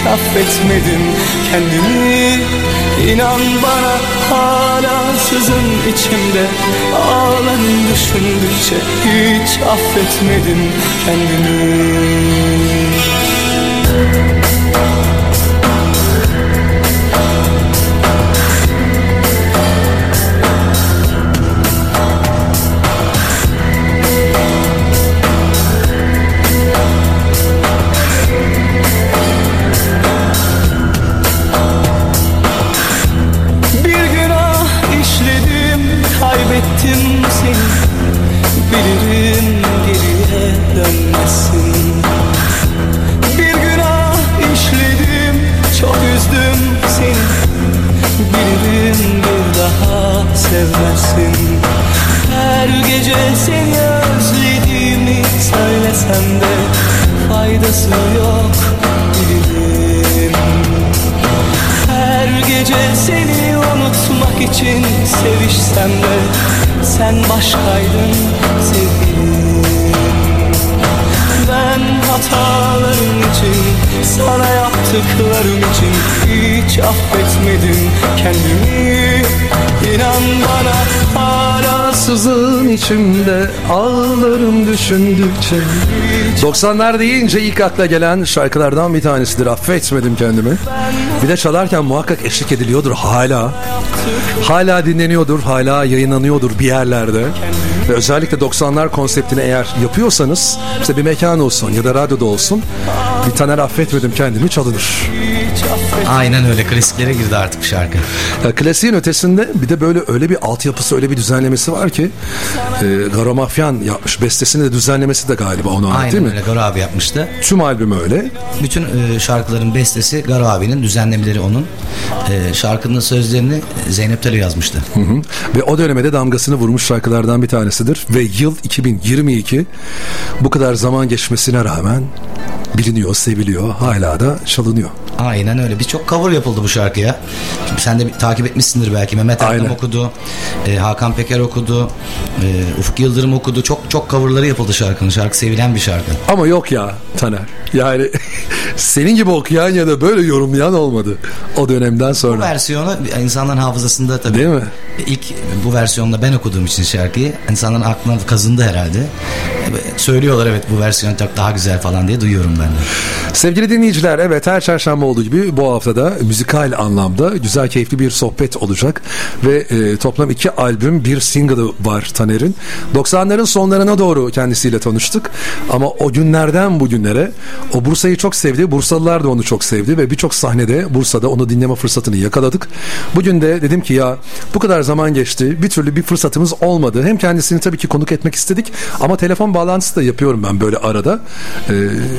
Hiç affetmedim kendimi. İnan bana hala sızın içimde. Ağlarım düşündükçe Hiç affetmedim kendimi içimde Ağlarım düşündükçe. 90'lar deyince ilk akla gelen şarkılardan bir tanesidir. Affetmedim kendimi. Bir de çalarken muhakkak eşlik ediliyordur hala. Hala dinleniyordur Hala yayınlanıyordur bir yerlerde. Ve özellikle 90'lar konseptini eğer yapıyorsanız işte bir mekan olsun ya da radyoda olsun bir Taner Affetmedim kendimi çalınır. Aynen öyle klasiklere girdi artık şarkı. Ya, klasiğin ötesinde bir de böyle öyle bir altyapısı öyle bir düzenlemesi var ki e, Garo Mafyan yapmış. Bestesini de düzenlemesi de galiba ona ait Aynen değil mi? öyle Garo abi yapmıştı. Tüm albüm öyle. Bütün e, şarkıların bestesi Garo abinin, düzenlemeleri onun. E, şarkının sözlerini Zeynep Teli yazmıştı. Hı hı. Ve o dönemde damgasını vurmuş şarkılardan bir tanesidir. Ve yıl 2022 bu kadar zaman geçmesine rağmen biliniyor, seviliyor, hala da çalınıyor. Aynen öyle. Bir çok cover yapıldı bu şarkıya. Sen de bir, takip etmişsindir belki. Mehmet Erdem okudu. e, Hakan Peker okudu. e, Ufuk Yıldırım okudu. Çok çok coverları yapıldı şarkının. Şarkı sevilen bir şarkı. Ama yok ya Taner. Yani senin gibi okuyan ya da böyle yorumlayan olmadı o dönemden Bu sonra. versiyonu insanların hafızasında tabii. Değil mi? İlk bu versiyonda ben okuduğum için şarkıyı insanların aklına kazındı herhalde. Söylüyorlar evet bu versiyon çok daha güzel falan diye duyuyorum ben de. Sevgili dinleyiciler evet her çarşamba olduğu gibi bu haftada müzikal anlamda güzel keyifli bir sohbet olacak ve e, toplam iki albüm bir single'ı var Taner'in 90'ların sonlarına doğru kendisiyle tanıştık ama o günlerden bugünlere o Bursa'yı çok sevdi Bursalılar da onu çok sevdi ve birçok sahnede Bursa'da onu dinleme fırsatını yakaladık bugün de dedim ki ya bu kadar zaman geçti bir türlü bir fırsatımız olmadı hem kendisini tabii ki konuk etmek istedik ama telefon bağlantısı da yapıyorum ben böyle arada Ee,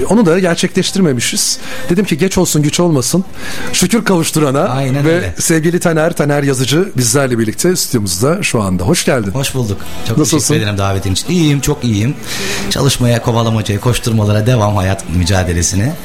onu da gerçekleştirmemişiz dedim ki geç olsun güç olmasın şükür kavuşturana Aynen ve öyle. sevgili Taner Taner Yazıcı bizlerle birlikte stüdyomuzda şu anda hoş geldin Hoş bulduk. Çok Nasılsın? teşekkür ederim davetin için. İyiyim, çok iyiyim. Çalışmaya, kovalamacaya, koşturmalara devam hayat mücadelesine.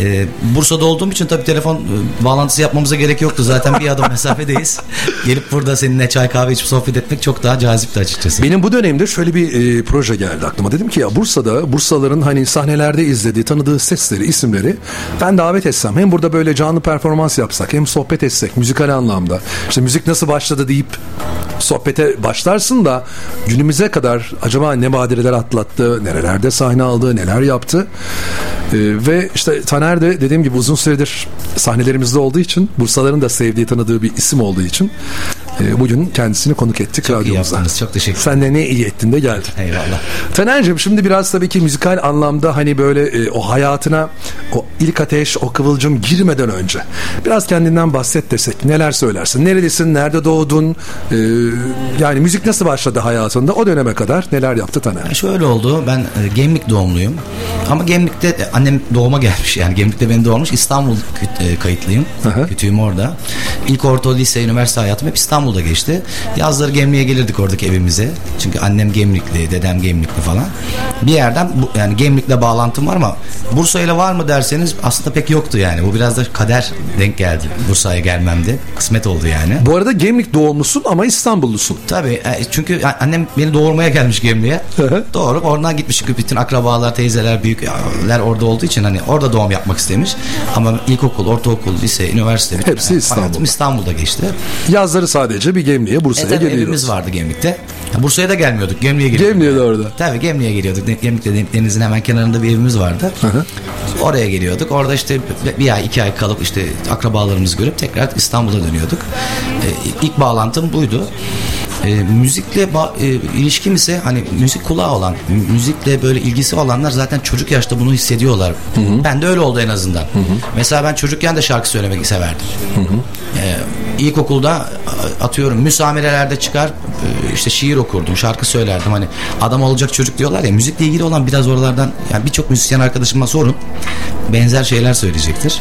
Ee, Bursa'da olduğum için tabii telefon e, bağlantısı yapmamıza gerek yoktu. Zaten bir adım mesafedeyiz. Gelip burada seninle çay kahve içip sohbet etmek çok daha cazipti açıkçası. Benim bu dönemde şöyle bir e, proje geldi aklıma. Dedim ki ya Bursa'da Bursalıların hani sahnelerde izlediği, tanıdığı sesleri, isimleri ben davet etsem. Hem burada böyle canlı performans yapsak, hem sohbet etsek müzikal anlamda. İşte müzik nasıl başladı deyip sohbete başlarsın da günümüze kadar acaba ne badireler atlattı, nerelerde sahne aldı, neler yaptı. E, ve işte Taner de dediğim gibi uzun süredir sahnelerimizde olduğu için, Bursalıların da sevdiği, tanıdığı bir isim olduğu için e, bugün kendisini konuk ettik Çok radyomuza. yaptınız. Çok teşekkür Sen de ne iyi ettin de geldin. Eyvallah. Taner'cim şimdi biraz tabii ki müzikal anlamda hani böyle e, o hayatına o ilk ateş, o kıvılcım girmeden önce biraz kendinden bahset desek neler söylersin? Nerelisin, nerede doğdun? Ee, yani müzik nasıl başladı hayatında? O döneme kadar neler yaptı Taner? Yani şöyle oldu. Ben e, Gemlik doğumluyum. Ama Gemlik'te e, annem doğuma gelmiş. Yani Gemlik'te beni doğurmuş. İstanbul küt- e, kayıtlıyım. Aha. Kütüğüm orada. İlk orta, lise, üniversite hayatım hep İstanbul'da geçti. Yazları Gemlik'e gelirdik oradaki evimize. Çünkü annem Gemlikli, dedem Gemlikli falan. Bir yerden bu, yani Gemlik'le bağlantım var ama Bursa ile var mı derseniz aslında pek yoktu yani. Bu biraz da kader denk geldi Bursa'ya gelmemde. Kısmet oldu yani. Bu arada Gemlik doğumlusun ama İstanbullusun. Tabii e, çünkü annem beni doğurmaya gelmiş Gemliğe. hı. Doğurup oradan gitmiş çünkü bütün akrabalar, teyzeler, büyükler orada olduğu için hani orada doğum yapmak istemiş. Ama ilkokul, ortaokul, lise, üniversite Hepsi İstanbul. hayatım İstanbul'da geçti. Yazları sadece bir Gemliğe, Bursa'ya E geliyoruz. evimiz vardı Gemlik'te. Ya Bursa'ya da gelmiyorduk. Gemliğe geliyorduk. Gemliğe de orada. Tabii Gemliğe geliyorduk. Gemlik'te de- denizin hemen kenarında bir evimiz vardı. Oraya geliyorduk. Orada işte bir ay iki ay kalıp işte akrabalarımızı görüp tekrar İstanbul'a dönüyorduk. Ee, ilk bağlantım buydu. Ee, müzikle ba- e, ilişkim ise hani müzik kulağı olan, mü- müzikle böyle ilgisi olanlar zaten çocuk yaşta bunu hissediyorlar. Ben de öyle oldu en azından. Mesela ben çocukken de şarkı söylemek severdim. Ee, ilkokulda a- atıyorum müsamerelerde çıkar e, işte şiir okurdum, şarkı söylerdim. Hani adam olacak çocuk diyorlar ya müzikle ilgili olan biraz oralardan yani birçok müzisyen arkadaşıma sorun. Benzer şeyler söyleyecektir.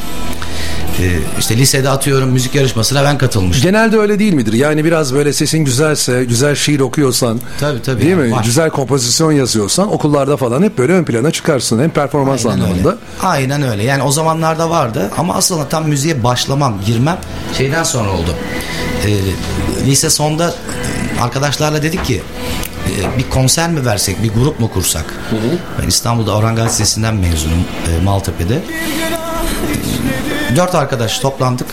Ee, işte lisede atıyorum müzik yarışmasına ben katılmıştım. Genelde öyle değil midir? Yani biraz böyle sesin güzelse, güzel şiir okuyorsan, Tabii, tabii. değil mi? Var. Güzel kompozisyon yazıyorsan okullarda falan hep böyle ön plana çıkarsın. Hem performans Aynen anlamında. Öyle. Aynen öyle. Yani o zamanlarda vardı ama aslında tam müziğe başlamam, girmem şeyden sonra oldu. Ee, lise sonda e, arkadaşlarla dedik ki e, bir konser mi versek, bir grup mu kursak? Ben İstanbul'da Orhan Gazi Lisesi'nden mezunum e, Maltepe'de. Dört arkadaş toplandık.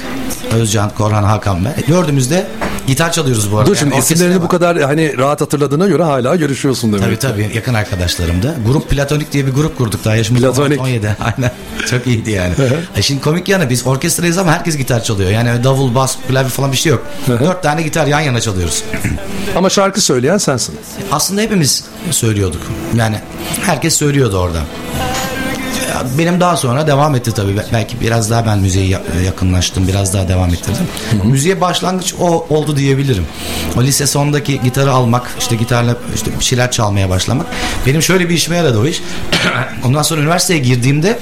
Özcan, Korhan, Hakan ben. Dördümüz de gitar çalıyoruz bu arada. Dur şimdi Yani isimlerini bu kadar hani rahat hatırladığına göre hala görüşüyorsun demek. Tabii tabii yakın arkadaşlarım da. Grup Platonik diye bir grup kurduk daha yaşımız Platonik. 17. Aynen. Çok iyiydi yani. e şimdi komik yanı biz orkestrayız ama herkes gitar çalıyor. Yani davul, bas, klavye falan bir şey yok. Dört tane gitar yan yana çalıyoruz. Ama şarkı söyleyen sensin. Aslında hepimiz söylüyorduk. Yani herkes söylüyordu orada. Benim daha sonra devam etti tabii. Belki biraz daha ben müziğe ya- yakınlaştım. Biraz daha devam ettirdim. Müziğe başlangıç o oldu diyebilirim. O lise sondaki gitarı almak, işte gitarla işte bir şeyler çalmaya başlamak. Benim şöyle bir işime yaradı o iş. Ondan sonra üniversiteye girdiğimde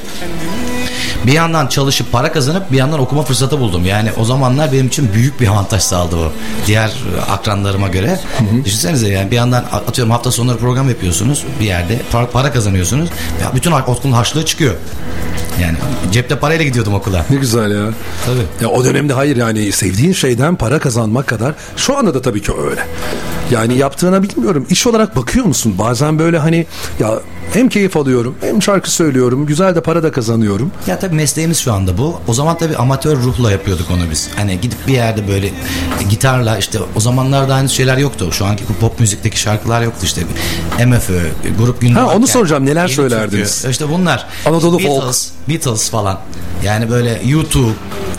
bir yandan çalışıp para kazanıp bir yandan okuma fırsatı buldum. Yani o zamanlar benim için büyük bir avantaj sağladı o. Diğer e, akranlarıma göre. Düşünsenize yani bir yandan atıyorum hafta sonları program yapıyorsunuz bir yerde para, para kazanıyorsunuz. Ya bütün okulun harçlığı çıkıyor. Yani cepte parayla gidiyordum okula. Ne güzel ya. Tabii. Ya o dönemde hayır yani sevdiğin şeyden para kazanmak kadar şu anda da tabii ki öyle. Yani yaptığına bilmiyorum. İş olarak bakıyor musun? Bazen böyle hani ya hem keyif alıyorum hem şarkı söylüyorum. Güzel de para da kazanıyorum. Ya tabii mesleğimiz şu anda bu. O zaman tabii amatör ruhla yapıyorduk onu biz. Hani gidip bir yerde böyle gitarla işte o zamanlarda aynı şeyler yoktu. Şu anki bu pop müzikteki şarkılar yoktu işte. MFÖ, grup günlük. Ha, onu soracağım. Neler söylerdiniz? İşte bunlar. Anadolu folk. Beatles, Beatles falan. Yani böyle YouTube.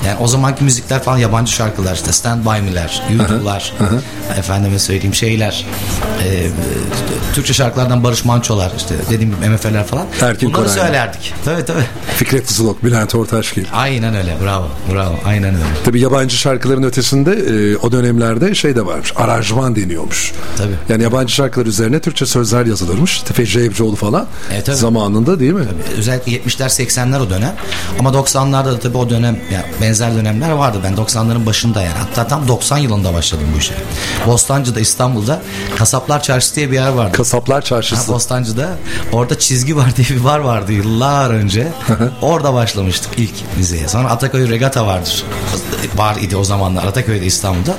Yani o zamanki müzikler falan yabancı şarkılar işte Stand By Me'ler, YouTube'lar. Efendime söyleyeyim şeyler. E, Türkçe şarkılardan Barış Manço'lar işte dediğim gibi MF'ler falan. Erkin Bunları Koraylar. söylerdik. Tabii tabii. Fikret Tuzulok, Bülent Ortaçgil. Aynen öyle. Bravo. Bravo. Aynen öyle. Tabii yabancı şarkıların ötesinde e, o dönemlerde şey de varmış. Aranjman deniyormuş. Tabii. Yani yabancı şarkılar üzerine Türkçe sözler yazılırmış. Tefeci Evcioğlu falan. E, tabii. Zamanında değil mi? Özellikle 70'ler 80'ler o dönem. Ama 90'larda da tabii o dönem yani benzer dönemler vardı. Ben 90'ların başında yani. Hatta tam 90 yılında başladım bu işe. Bostancı'da İstanbul'da Kasaplar Çarşısı diye bir yer vardı. Kasaplar Ha, Çarşısı. Bostancı'da orada çizgi var diye bir bar vardı yıllar önce. Orada başlamıştık ilk müziğe. Sonra Ataköy Regata vardır. Bar idi o zamanlar Ataköy'de İstanbul'da.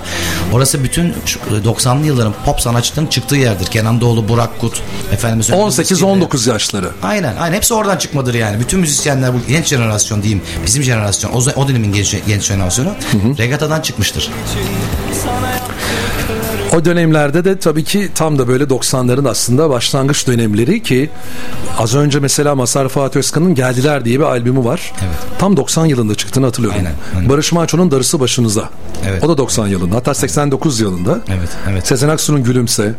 Orası bütün şu 90'lı yılların pop sanatçılarının çıktığı yerdir. Kenan Doğulu, Burak Kut, efendim 18-19 yaşları. Aynen, aynen. Hepsi oradan çıkmadır yani. Bütün müzisyenler bu genç jenerasyon diyeyim. Bizim jenerasyon, o, o dönemin genç, genç jenerasyonu regatadan çıkmıştır. O dönemlerde de tabii ki tam da böyle 90'ların aslında başlangıç dönemleri ki az önce mesela Masar Fuat Özkan'ın Geldiler diye bir albümü var. Evet. Tam 90 yılında çıktığını hatırlıyorum. Aynen, aynen. Barış Manço'nun Darısı Başınıza. Evet. O da 90 yılında. Hatta 89 yılında. Evet, evet. Sezen Aksu'nun Gülümse,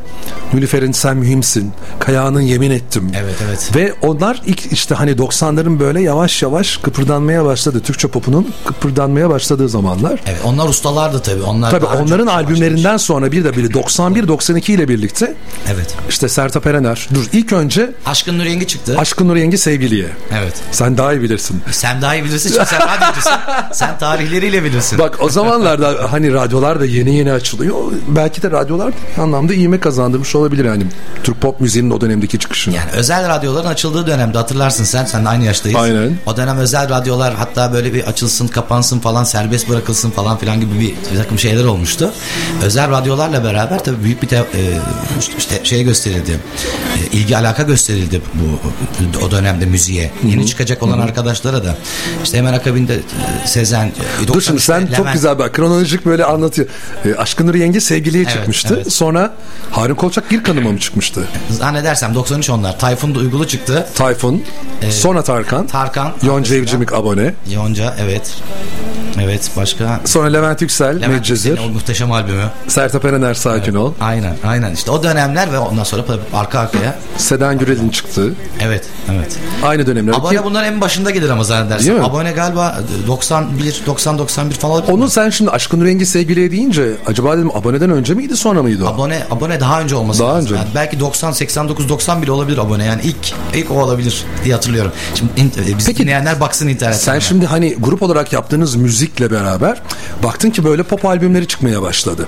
Nülüfer'in Sen Mühimsin, Kaya'nın Yemin Ettim. Evet, evet. Ve onlar ilk işte hani 90'ların böyle yavaş yavaş kıpırdanmaya başladı. Türkçe popunun kıpırdanmaya başladığı zamanlar. Evet onlar ustalardı tabii. Onlar Tabii onların albümlerinden sonra bir de biri 91-92 ile birlikte Evet. işte Sertab Erener. Dur ilk önce Aşkın Nur Yengi çıktı. Aşkın Nur Yengi Sevgiliye. Evet. Sen daha iyi bilirsin. Sen daha iyi bilirsin çünkü sen radyocusun. sen tarihleriyle bilirsin. Bak o zamanlarda hani radyolar da yeni yeni açılıyor. Belki de radyolar bir anlamda iğme kazandırmış olabilir yani. Türk pop müziğinin o dönemdeki çıkışını. Yani özel radyoların açıldığı dönemde hatırlarsın sen. Sen de aynı yaştayız. Aynen. O dönem özel radyolar hatta böyle bir açılsın kapansın falan serbest bırakılsın falan filan gibi bir, bir takım şeyler olmuştu. Özel radyolarla beraber tabii büyük bir te, e, işte şey gösterildi. E, ilgi alaka gösterildi bu o dönemde müziğe. Yeni çıkacak olan arkadaşlara da. İşte hemen akabinde e, Sezen. e, Dur şimdi 93'te sen çok Levent- güzel bak kronolojik böyle anlatıyor. Ee, Aşkın Nur Yengi Sevgiliye Evet, çıkmıştı. evet. Sonra Harun Kolçak Bir Kanıma mı çıkmıştı? Zannedersem 93 onlar. Tayfun Duygulu çıktı. Tayfun, sonra Tarkan, Tarkan. Yonca Evcimik abone. Yonca evet. Evet başka Sonra Levent Yüksel, Levent Yüksel'in o muhteşem albümü. Sertab Erener Sakin Ol, Aynen aynen işte o dönemler ve ondan sonra arka arkaya. Seden Gürel'in çıktığı Evet evet. aynı dönemler. Abone Ki bunların en başında gelir ama mi? Abone galiba 91 90 91 falan. Onu sen şimdi Aşkın Nur Yengi Sevgiliye deyince acaba dedim aboneden önce miydi sonra mıydı o? Abone abone daha önce olması Daha lazım. önce. Yani belki 90 89 90 bile olabilir abone. Yani ilk ilk o olabilir diye hatırlıyorum. Şimdi in, e, bizi Peki, dinleyenler baksın internetten. Sen hemen. şimdi hani grup olarak yaptığınız müzikle beraber baktın ki böyle pop albümleri çıkmaya başladı.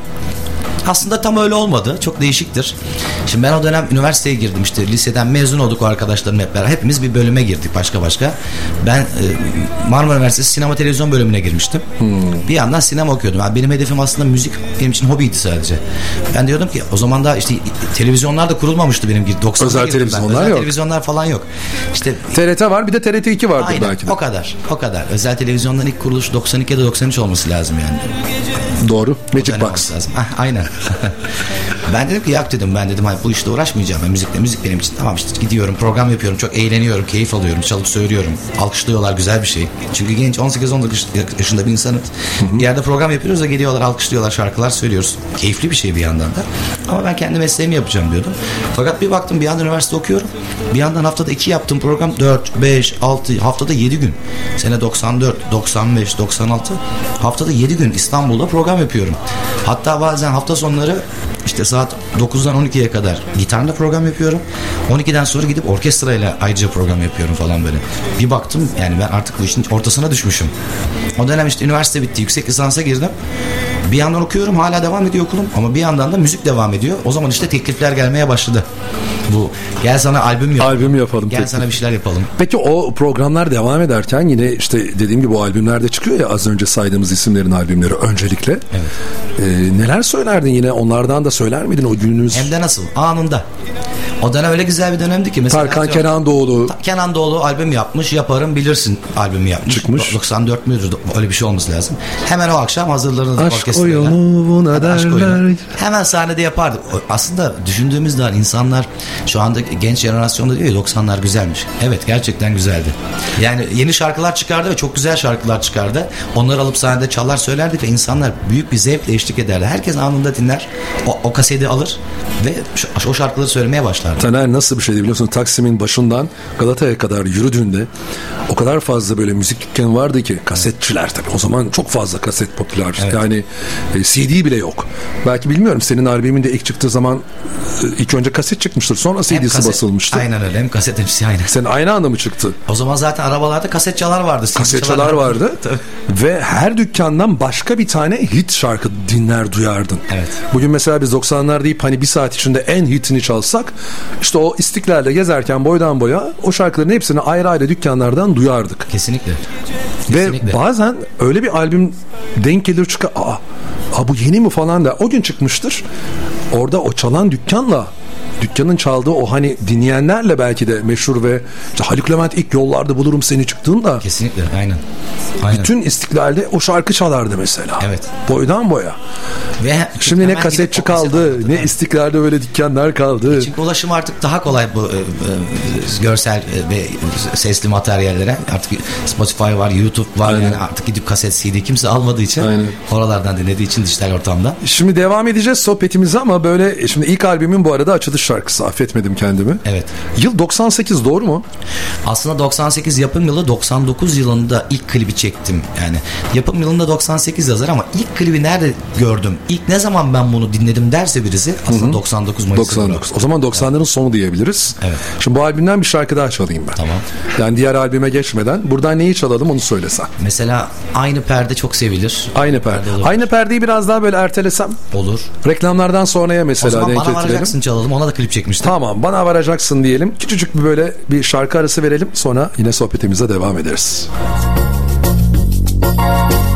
Aslında tam öyle olmadı. Çok değişiktir. Şimdi ben o dönem üniversiteye girdim işte liseden mezun olduk o arkadaşlarım hep beraber. Hepimiz bir bölüme girdik başka başka. Ben e, Marmara Üniversitesi sinema televizyon bölümüne girmiştim. Bir yandan sinema okuyordum. Yani benim hedefim aslında müzik benim için hobiydi sadece. Ben diyordum ki o zaman da işte televizyonlar da kurulmamıştı benim gibi. 90'da Özel girdim ben. televizyonlar Özel yok. televizyonlar falan yok. İşte TRT var bir de TRT 2 vardır Aynen belki de. o kadar o kadar. Özel televizyonların ilk kuruluşu 92 ya da 93 olması lazım yani. Doğru. Magic Box. Lazım. Ah, aynen. ben dedim ki yak dedim ben dedim "Hayır, bu işte uğraşmayacağım. Ben müzikle müzik benim için tamam işte gidiyorum program yapıyorum çok eğleniyorum keyif alıyorum çalıp söylüyorum. Alkışlıyorlar güzel bir şey. Çünkü genç 18-19 yaşında bir insanız. Bir yerde program yapıyoruz da geliyorlar alkışlıyorlar şarkılar söylüyoruz. Keyifli bir şey bir yandan da. Ama ben kendi mesleğimi yapacağım diyordum. Fakat bir baktım bir yandan üniversite okuyorum. Bir yandan haftada iki yaptığım program 4, 5, 6 haftada 7 gün. Sene 94, 95, 96 haftada 7 gün İstanbul'da program yapıyorum. Hatta bazen hafta sonları işte saat 9'dan 12'ye kadar gitarla program yapıyorum. 12'den sonra gidip orkestrayla ayrıca program yapıyorum falan böyle. Bir baktım yani ben artık bu işin ortasına düşmüşüm. O dönem işte üniversite bitti. Yüksek lisansa girdim. Bir yandan okuyorum hala devam ediyor okulum ama bir yandan da müzik devam ediyor. O zaman işte teklifler gelmeye başladı. Bu gel sana albüm yapalım. Albüm yapalım, Gel teklif. sana bir şeyler yapalım. Peki o programlar devam ederken yine işte dediğim gibi o albümlerde çıkıyor ya az önce saydığımız isimlerin albümleri öncelikle. Evet. Ee, neler söylerdin yine onlardan da söyler miydin o gününüz? Hem de nasıl? Anında. O dönem öyle güzel bir dönemdi ki. Mesela Tarkan atıyorum- Kenan Doğulu Kenan Doğulu albüm yapmış. Yaparım bilirsin albümü yapmış. Çıkmış. 94 müdür? Öyle bir şey olması lazım. Hemen o akşam hazırlarınız Aşk oyunu buna oyunu. derler. Hemen sahnede yapardık. Aslında düşündüğümüzde hani insanlar şu anda genç jenerasyonda diyor ya 90'lar güzelmiş. Evet gerçekten güzeldi. Yani yeni şarkılar çıkardı ve çok güzel şarkılar çıkardı. Onları alıp sahnede çalar söylerdik ve insanlar büyük bir zevkle eşlik ederdi. Herkes anında dinler. O, o kaseti alır ve şu- o şarkıları söylemeye başlardı. Taner nasıl bir şeydi biliyorsun Taksim'in başından Galata'ya kadar yürüdüğünde o kadar fazla böyle müzik dükkanı vardı ki kasetçiler tabii o zaman çok fazla kaset popüler Evet. yani e, CD bile yok belki bilmiyorum senin albümün de ilk çıktığı zaman e, ilk önce kaset çıkmıştır sonra Hem CD'si kaset- basılmıştı Aynen öyle. Hem kaset hepsi aynı. senin aynı anda mı çıktı O zaman zaten arabalarda kasetçalar vardı. Kasetçalar çalar- vardı Tabii. ve her dükkandan başka bir tane hit şarkı dinler duyardın. Evet. Bugün mesela biz 90'lar deyip hani bir saat içinde en hitini çalsak işte o istiklalde gezerken boydan boya o şarkıların hepsini ayrı ayrı dükkanlardan duyardık. Kesinlikle. Ve Kesinlikle. bazen öyle bir albüm denk gelir çıkar aa, aa bu yeni mi falan da o gün çıkmıştır. Orada o çalan dükkanla dükkanın çaldığı o hani dinleyenlerle belki de meşhur ve işte Haluk Levent ilk yollarda bulurum seni çıktığında Kesinlikle. Aynen. Aynen. bütün istiklalde o şarkı çalardı mesela. Evet. Boydan boya. Ve Şimdi ne kasetçi kaldı, alırdık. ne Evet. istiklalde böyle dükkanlar kaldı. Çünkü ulaşım artık daha kolay bu e, e, görsel e, ve sesli materyallere. Artık Spotify var, YouTube var. Aynen. Yani artık gidip kaset CD kimse almadığı için Aynen. oralardan dinlediği için dijital ortamda. Şimdi devam edeceğiz sohbetimize ama böyle şimdi ilk albümün bu arada açılış şarkısı affetmedim kendimi. Evet. Yıl 98 doğru mu? Aslında 98 yapım yılı 99 yılında ilk klibi çektim. Yani yapım yılında 98 yazar ama ilk klibi nerede gördüm? İlk ne zaman ben bunu dinledim derse birisi aslında 99 Mayıs. 99. O zaman 90'ların sonu diyebiliriz. Evet. Şimdi bu albümden bir şarkı daha çalayım ben. Tamam. Yani diğer albüme geçmeden buradan neyi çalalım onu söylesen. Mesela aynı perde çok sevilir. Aynı perde. olur. Aynı perdeyi biraz daha böyle ertelesem. Olur. Reklamlardan sonraya O mesela zaman denk bana getirelim. varacaksın çalalım. Ona da klip çekmiştim. Tamam bana varacaksın diyelim. Küçücük bir böyle bir şarkı arası verelim. Sonra yine sohbetimize devam ederiz. Bir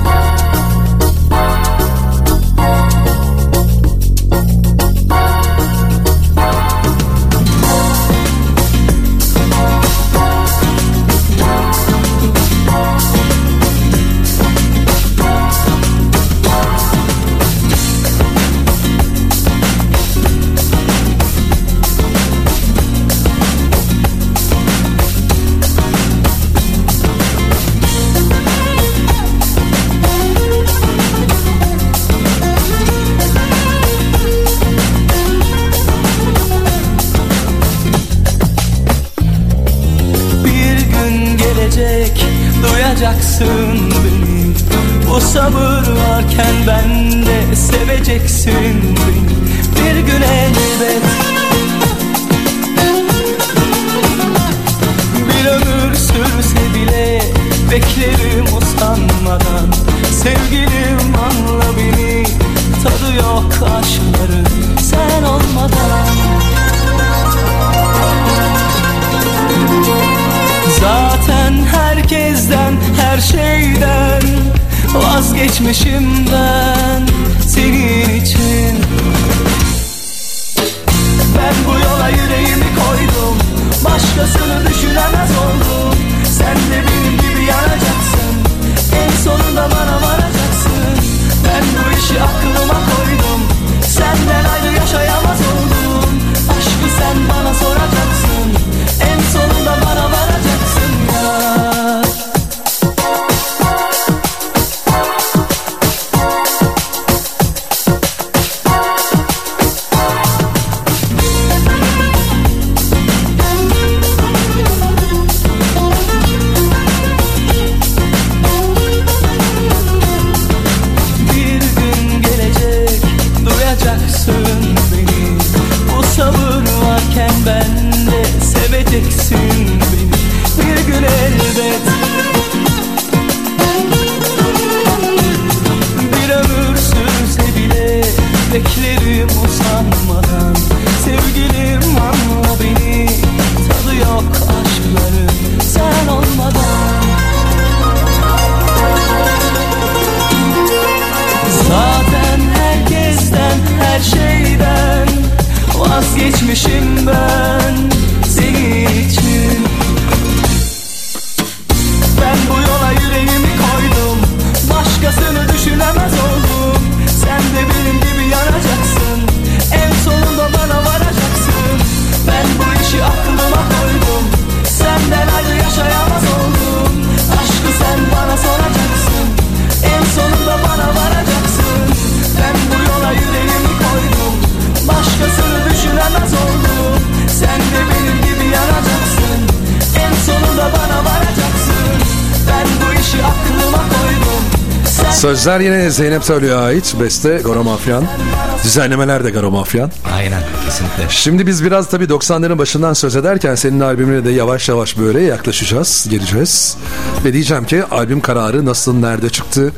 Sözler yine Zeynep Söylüyor'a ait. Beste Goro Mafyan. Düzenlemeler de Goro Mafyan. Aynen kesinlikle. Şimdi biz biraz tabii 90'ların başından söz ederken senin albümüne de yavaş yavaş böyle yaklaşacağız, geleceğiz. Ve diyeceğim ki albüm kararı nasıl, nerede çıktı?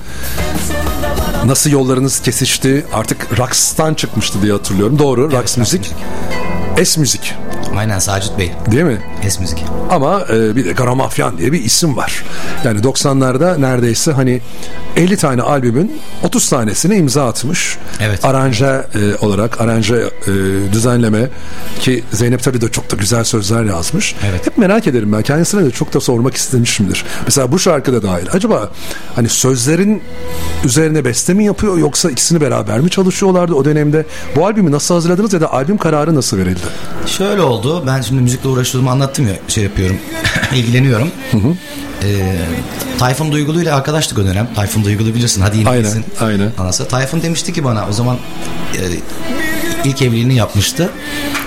Nasıl yollarınız kesişti? Artık Rocks'tan çıkmıştı diye hatırlıyorum. Doğru, Rox Rox Müzik. S Müzik. Aynen Sacit Bey. Değil mi? Es müzik. Ama e, bir de Garamafyan diye bir isim var. Yani 90'larda neredeyse hani 50 tane albümün 30 tanesine imza atmış. Evet. Aranje e, olarak aranje e, düzenleme ki Zeynep tabii de çok da güzel sözler yazmış. Evet. Hep merak ederim ben kendisine de çok da sormak istemişimdir. Mesela bu şarkıda dahil. Acaba hani sözlerin üzerine beste mi yapıyor yoksa ikisini beraber mi çalışıyorlardı o dönemde? Bu albümü nasıl hazırladınız ya da albüm kararı nasıl verildi? Şöyle oldu. Ben şimdi müzikle uğraştığımı anlattım ya şey yapıyorum. ilgileniyorum. Ee, Tayfun Duygulu ile arkadaştık o dönem. Tayfun Duygulu bilirsin. Hadi yine Aynen, bilirsin. aynen. Anası. Tayfun demişti ki bana o zaman e, ilk evliliğini yapmıştı.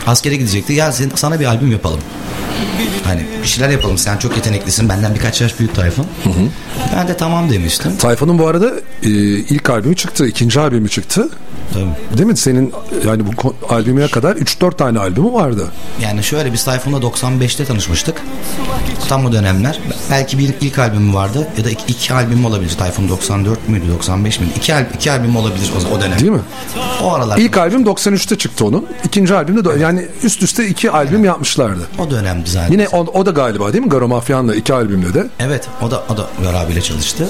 Askere gidecekti. Ya sen, sana bir albüm yapalım. Hani bir şeyler yapalım. Sen çok yeteneklisin. Benden birkaç yaş büyük Tayfun. Ben de tamam demiştim. Tayfun'un bu arada e, ilk albümü çıktı, ikinci albümü çıktı. Tabii. Değil mi? Senin yani bu albümüne kadar 3-4 tane albümü vardı. Yani şöyle biz Tayfun'la 95'te tanışmıştık. Tam o dönemler. Belki bir ilk albümü vardı ya da iki, iki albüm olabilir. Tayfun 94 müydü 95 miydi? İki, al, iki albüm olabilir o, o dönem. Değil mi? O aralar. İlk albüm 93'te çıktı onun. İkinci albümde de yani üst üste iki albüm yapmışlardı. O dönemdi zaten. Yine o, o da galiba değil mi? Garo Mafyan'la iki albümde de. Evet o da o da Gar abiyle çalıştı.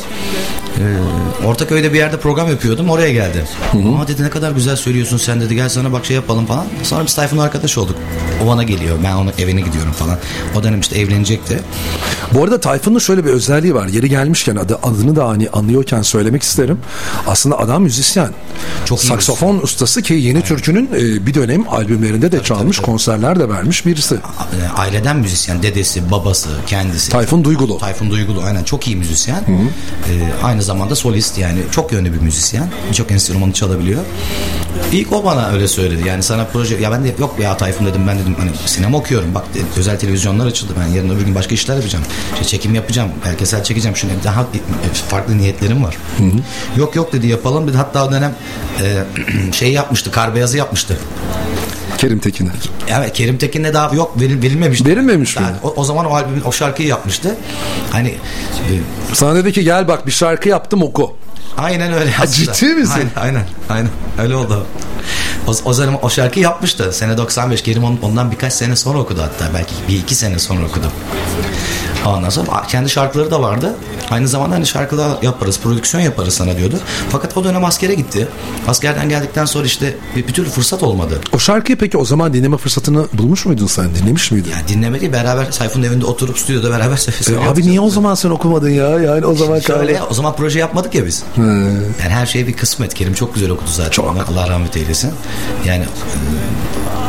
Ee, Ortaköy'de bir yerde program yapıyordum oraya geldi. Aa dedi ne kadar güzel söylüyorsun sen dedi gel sana bak şey yapalım falan. Sonra biz Tayfun'la arkadaş olduk. O bana geliyor ben onun evine gidiyorum falan. O dönem işte evlenecekti. Bu arada Tayfun'un şöyle bir özelliği var. Yeri gelmişken adı, adını da hani anlıyorken söylemek isterim. Aslında adam müzisyen. Çok iyi Saksofon ustası ki Yeni Türkü'nün e, bir dönem albümlerinde de çalmış, konserler de vermiş birisi. A- Aileden müzisyen dedesi babası kendisi. Tayfun Duygulu. Tayfun Duygulu aynen çok iyi müzisyen. Ee, aynı zamanda solist yani çok yönlü bir müzisyen. Birçok enstrümanı çalabiliyor. İlk o bana öyle söyledi. Yani sana proje ya ben de yok ya Tayfun dedim ben dedim hani sinema okuyorum. Bak dedi, özel televizyonlar açıldı. Ben yarın öbür gün başka işler yapacağım. İşte çekim yapacağım. Belgesel çekeceğim. Şunu daha farklı niyetlerim var. Yok yok dedi yapalım dedi. Hatta o dönem e, şey yapmıştı. Kar beyazı yapmıştı. Kerim Tekin'e. Evet Kerim Tekin'le daha yok veril, verilmemişti. Verilmemiş mi? Yani o, o zaman o albümün o şarkıyı yapmıştı. Hani e, Sana dedi ki gel bak bir şarkı yaptım oku. Aynen öyle. Aslında. ciddi misin? Aynen aynen, aynen. öyle oldu. O, o zaman o şarkıyı yapmıştı. Sene 95. Kerim on- ondan birkaç sene sonra okudu hatta. Belki bir iki sene sonra okudu. Sonra kendi şarkıları da vardı. Aynı zamanda hani şarkılar yaparız, prodüksiyon yaparız sana diyordu. Fakat o dönem askere gitti. Askerden geldikten sonra işte bir, bir türlü fırsat olmadı. O şarkıyı peki o zaman dinleme fırsatını bulmuş muydun sen? Dinlemiş miydin? Yani dinlemedi beraber Sayfun'un evinde oturup stüdyoda beraber E, söylüyorduk. abi niye o zaman sen okumadın ya? Yani o zaman Şöyle kaldı. o zaman proje yapmadık ya biz. Yani her şey bir kısmet. Kerim çok güzel okudu zaten. Çok. Allah rahmet eylesin. Yani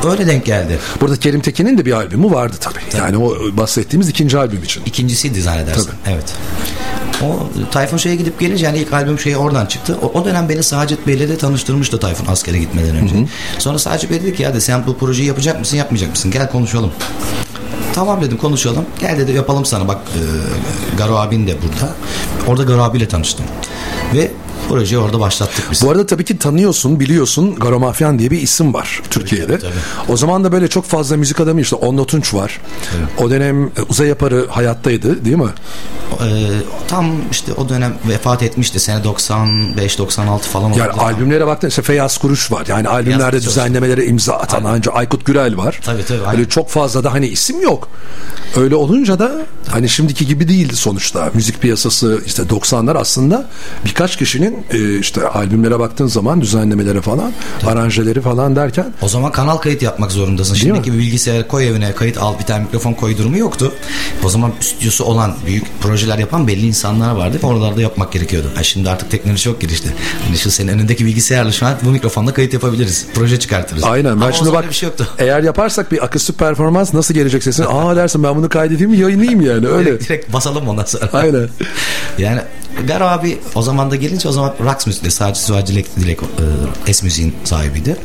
e, öyle denk geldi. Burada Kerim Tekin'in de bir albümü vardı tabii. Yani o bahsettiğimiz ikinci albüm için. İkincisiydi zannedersin. Tabii. Evet. O Tayfun şeye gidip gelince yani ilk albüm şeyi oradan çıktı. O, o dönem beni Sacit Bey'le de tanıştırmıştı Tayfun askere gitmeden önce. Sonra Sacit Bey dedi ki ya de sen bu projeyi yapacak mısın yapmayacak mısın? Gel konuşalım. Tamam dedim konuşalım. Gel dedi yapalım sana bak e, Garo abin de burada. Orada Garo abiyle tanıştım. Ve projeyi orada başlattık biz. Bu arada tabii ki tanıyorsun, biliyorsun Garo Mafyan diye bir isim var Türkiye'de. tabii. O zaman da böyle çok fazla müzik adamı işte Onno Tunç var. O dönem e, Uzay Yaparı hayattaydı değil mi? Ee, tam işte o dönem vefat etmişti. Sene 95-96 falan oldu. Yani albümlere baktın işte Feyyaz Kuruş var. Yani albümlerde Kuruş. düzenlemelere imza atan ancak Aykut Gürel var. Tabii, tabii, Öyle aynen. çok fazla da hani isim yok. Öyle olunca da hani şimdiki gibi değildi sonuçta. Müzik piyasası işte 90'lar aslında birkaç kişinin e, işte albümlere baktığın zaman düzenlemelere falan, aranjeleri falan derken O zaman kanal kayıt yapmak zorundasın. mi? Şimdiki bir bilgisayar koy evine kayıt al bir tane mikrofon koy durumu yoktu. O zaman stüdyosu olan büyük projeler yapan belli insanlar vardı. Oralarda yapmak gerekiyordu. Ha şimdi artık teknoloji çok gelişti. Hani şu senin önündeki bilgisayarla şu an bu mikrofonla kayıt yapabiliriz. Proje çıkartırız. Aynen. Ben Ama o şimdi bak bir şey yoktu. eğer yaparsak bir akustik performans nasıl gelecek sesin? Aa dersin ben bunu kaydedeyim mi yayınlayayım yani öyle. Direkt, direkt basalım ondan sonra. Aynen. Yani Garo abi o zaman da gelince o zaman Rax Müzik'te sadece Suat Dilek, Dilek e, Es Müziğin sahibiydi.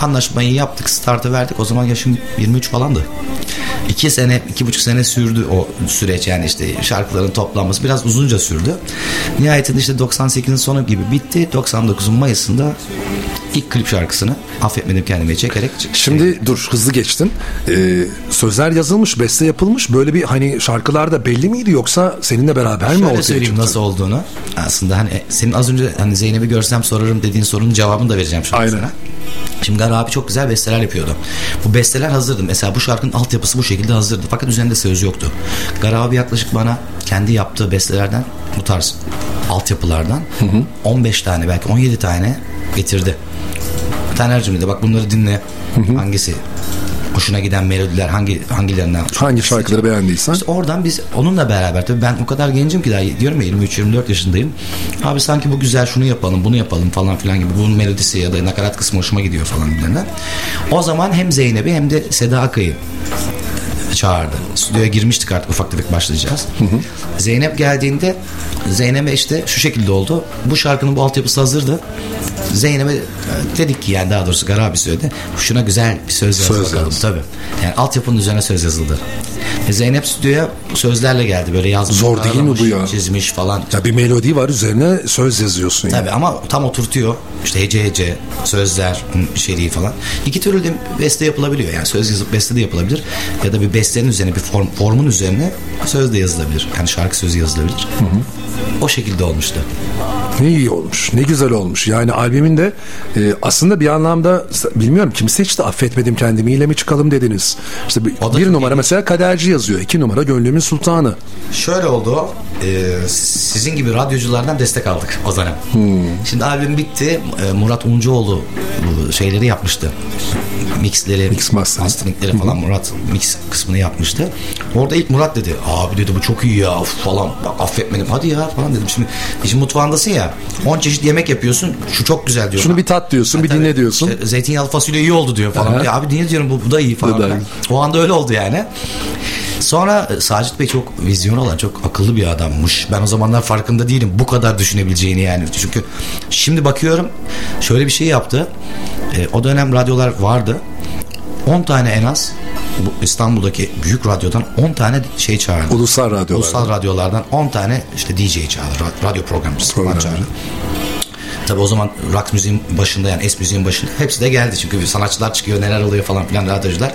Anlaşmayı yaptık, startı verdik. O zaman yaşım 23 falandı. İki sene, iki buçuk sene sürdü o süreç yani işte şarkıların toplanması biraz uzunca sürdü. Nihayetinde işte 98'in sonu gibi bitti. 99'un Mayıs'ında ilk klip şarkısını affetmedim kendime çekerek Şimdi dur hızlı geçtin. Ee, sözler yazılmış, beste yapılmış. Böyle bir hani şarkılarda belli miydi yoksa seninle beraber mi Şöyle ortaya söyleyeyim çıktı? nasıl olduğunu. Aslında hani senin az önce hani Zeynep'i görsem sorarım dediğin sorunun cevabını da vereceğim şu an Aynen. sana. Şimdi Gar abi çok güzel besteler yapıyordu. Bu besteler hazırdı. Mesela bu şarkının altyapısı bu şekilde hazırdı. Fakat üzerinde söz yoktu. Gar abi yaklaşık bana kendi yaptığı bestelerden bu tarz altyapılardan 15 tane belki 17 tane getirdi. Taner'cim dedi bak bunları dinle. Hangisi hoşuna giden melodiler hangi hangilerinden Hangi şarkıları beğendiysen. işte oradan biz onunla beraber tabii ben o kadar gencim ki daha diyorum ya 23-24 yaşındayım. Abi sanki bu güzel şunu yapalım bunu yapalım falan filan gibi bunun melodisi ya da nakarat kısmı hoşuma gidiyor falan bilmem O zaman hem Zeynep'i hem de Seda Akay'ı çağırdı. Stüdyoya girmiştik artık ufak tefek başlayacağız. Zeynep geldiğinde Zeynep'e işte şu şekilde oldu. Bu şarkının bu altyapısı hazırdı. Zeynep'e e, dedik ki yani daha doğrusu Garabi söyledi. Şuna güzel bir söz yaz Söz bakalım. yaz. Tabii. Yani altyapının üzerine söz yazıldı. E, Zeynep stüdyoya sözlerle geldi. Böyle yazmış. Zor değil mi bu ya? Çizmiş falan. Ya bir melodi var üzerine söz yazıyorsun. yani. Tabii ama tam oturtuyor. İşte hece hece, sözler, içeriği falan. İki türlü de beste yapılabiliyor. Yani söz yazıp beste de yapılabilir. Ya da bir bestenin üzerine, bir form, formun üzerine söz de yazılabilir. Yani şarkı sözü yazılabilir. O şekilde olmuştu. Ne iyi olmuş. Ne güzel olmuş. Yani albümün de e, aslında bir anlamda bilmiyorum kim seçti affetmedim kendimi ile mi çıkalım dediniz. İşte bir, bir numara mesela kaderci yazıyor. iki numara gönlümün sultanı. Şöyle oldu. e, sizin gibi radyoculardan destek aldık o dönem. Şimdi albüm bitti. E, Murat Uncuoğlu şeyleri yapmıştı. Mixleri, Mix mastering. masteringleri falan Murat mix kısmını yapmıştı. Orada ilk Murat dedi. Abi dedi bu çok iyi ya falan. Bak affetmedim. Hadi ya falan dedim. Şimdi işin mutfağındasın ya. 10 çeşit yemek yapıyorsun. Şu çok güzel diyor. Şunu bir tat diyorsun, bir tabii. dinle diyorsun. İşte zeytinyağlı fasulye iyi oldu diyor falan. Aha. Ya abi niye diyorum bu, bu da iyi falan. Da. O anda öyle oldu yani. Sonra e, Sacit Bey çok vizyon olan, çok akıllı bir adammış. Ben o zamanlar farkında değilim bu kadar düşünebileceğini yani. Çünkü şimdi bakıyorum şöyle bir şey yaptı. E, o dönem radyolar vardı. 10 tane en az bu İstanbul'daki büyük radyodan 10 tane şey çağırdı. Ulusal radyolar. Ulusal radyolardan 10 tane işte DJ çağırdı. ra- Radyo programcısı Program. çağırdı. Tabi o zaman rock müziğin başında yani es müziğin başında hepsi de geldi. Çünkü sanatçılar çıkıyor neler oluyor falan filan radyocular.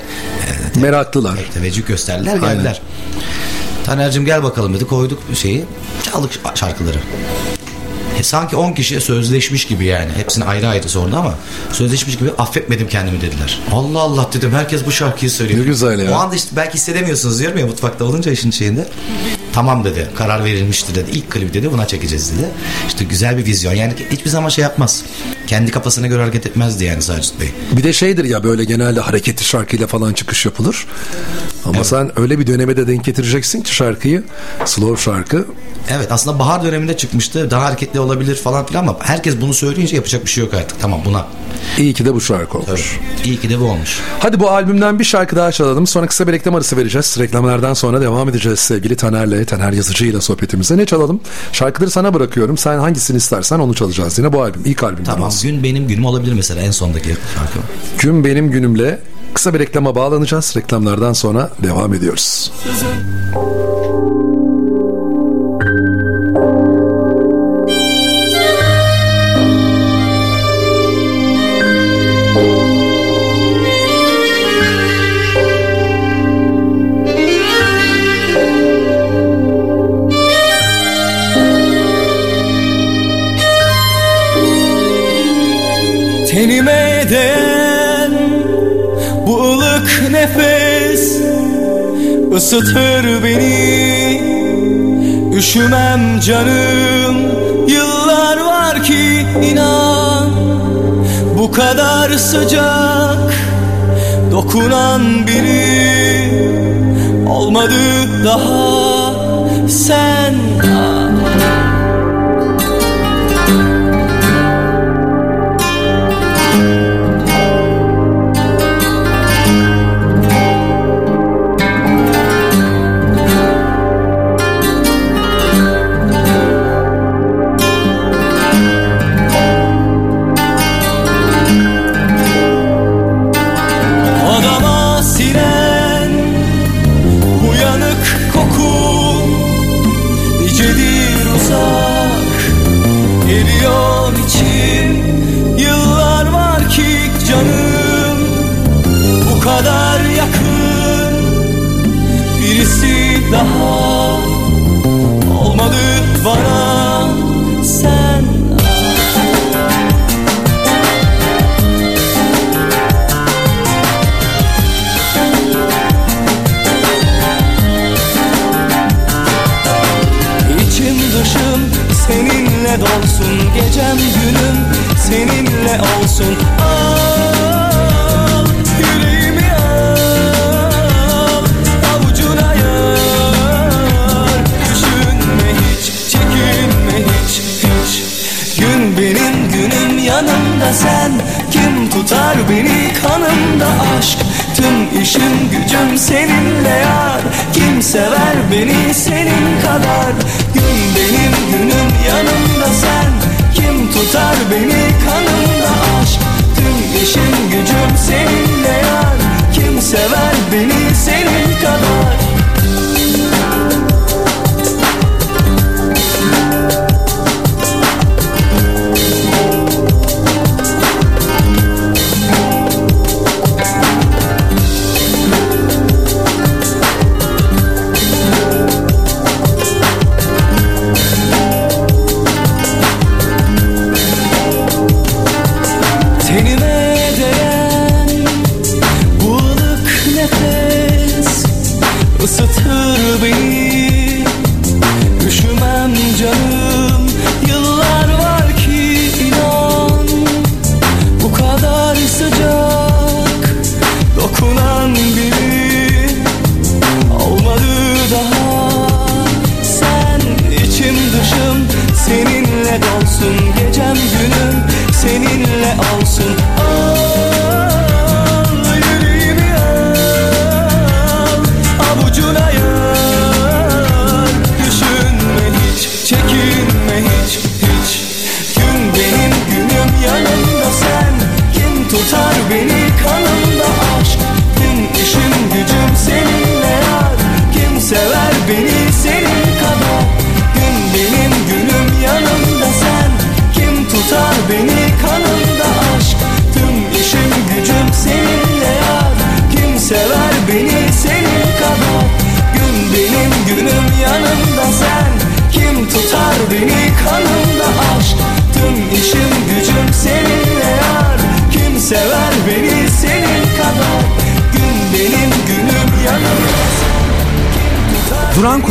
E, Meraklılar. teveccüh gösterdiler geldiler. Taner'cim gel bakalım dedi koyduk şeyi çaldık şarkıları. E, sanki 10 kişiye sözleşmiş gibi yani. Hepsini ayrı ayrı sordu ama sözleşmiş gibi affetmedim kendimi dediler. Allah Allah dedim herkes bu şarkıyı söylüyor. Ne güzel ya. O anda işte belki hissedemiyorsunuz diyorum ya mutfakta olunca işin şeyinde. Tamam dedi karar verilmişti dedi. İlk klibi dedi buna çekeceğiz dedi. İşte güzel bir vizyon yani hiçbir zaman şey yapmaz. Kendi kafasına göre hareket etmezdi yani Sacit Bey. Bir de şeydir ya böyle genelde hareketli şarkıyla falan çıkış yapılır. Ama sen öyle bir döneme de denk getireceksin ki şarkıyı slow şarkı. Evet aslında bahar döneminde çıkmıştı. Daha hareketli olabilir falan filan ama herkes bunu söyleyince yapacak bir şey yok artık. Tamam buna. İyi ki de bu şarkı olmuş. Tabii. İyi ki de bu olmuş. Hadi bu albümden bir şarkı daha çalalım. Sonra kısa bir reklam arası vereceğiz. Reklamlardan sonra devam edeceğiz sevgili Taner'le, Taner Yazıcı ile sohbetimize. Ne çalalım? Şarkıları sana bırakıyorum. Sen hangisini istersen onu çalacağız. Yine bu albüm. ilk albümden Tamam olsun. gün benim günüm olabilir mesela en sondaki şarkı. Gün benim günümle kısa bir reklama bağlanacağız. Reklamlardan sonra devam ediyoruz. Tenime ısıtır beni. Üşümem canım. Yıllar var ki inan. Bu kadar sıcak dokunan biri Olmadı daha sen. ah. Olsun Al yüreğimi al Avucuna yar. Düşünme hiç çekinme hiç hiç. Gün benim günüm yanımda sen. Kim tutar beni kanımda aşk? Tüm işim gücüm seninle yar. Kim sever beni senin kadar? Gün benim günüm yanımda sen tutar beni kanımda aşk. Tüm işim gücüm seninle yar. Kim sever beni senin kadar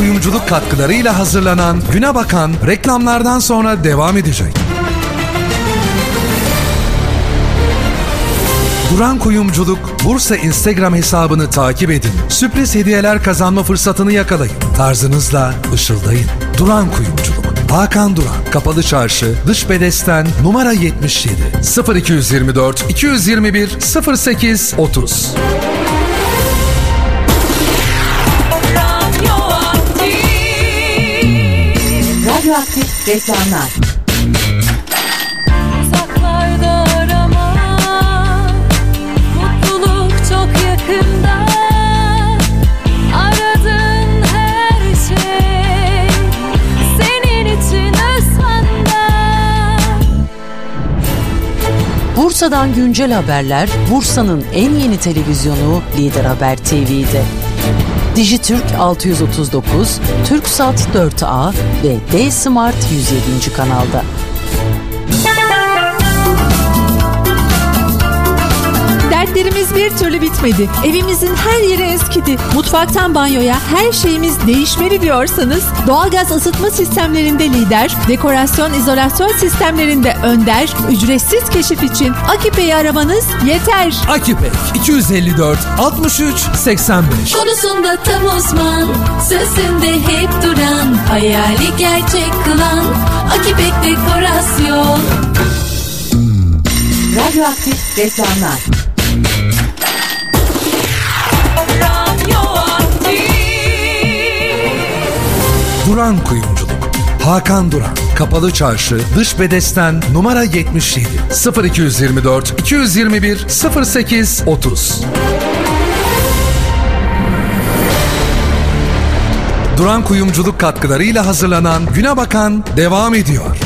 Kuyumculuk katkılarıyla hazırlanan Güne Bakan reklamlardan sonra devam edecek. Duran Kuyumculuk Bursa Instagram hesabını takip edin. Sürpriz hediyeler kazanma fırsatını yakalayın. Tarzınızla ışıldayın. Duran Kuyumculuk. Hakan Duran. Kapalı Çarşı, Dış Bedesten, numara 77. 0224 221 08 30. Radyoaktif reklamlar. Uzaklarda arama Mutluluk çok yakında Aradığın her şey Senin için özsanda Bursa'dan güncel haberler Bursa'nın en yeni televizyonu Lider Haber TV'de. Dijitürk 639, Türksat 4A ve D-Smart 107. kanalda. Dertlerimiz bir türlü bitmedi. Evimizin her yeri eskidi. Mutfaktan banyoya her şeyimiz değişmeli diyorsanız doğalgaz ısıtma sistemlerinde lider, dekorasyon izolasyon sistemlerinde önder, ücretsiz keşif için Akipe'yi aramanız yeter. Akipek 254 63 85 Konusunda tam uzman Sözünde hep duran Hayali gerçek kılan Akipek Dekorasyon Radyoaktif reklamlar. Duran Kuyumculuk. Hakan Duran. Kapalı Çarşı, Dış Bedesten, numara 77. 0224 221 08 30. Duran Kuyumculuk katkılarıyla hazırlanan Güne Bakan devam ediyor.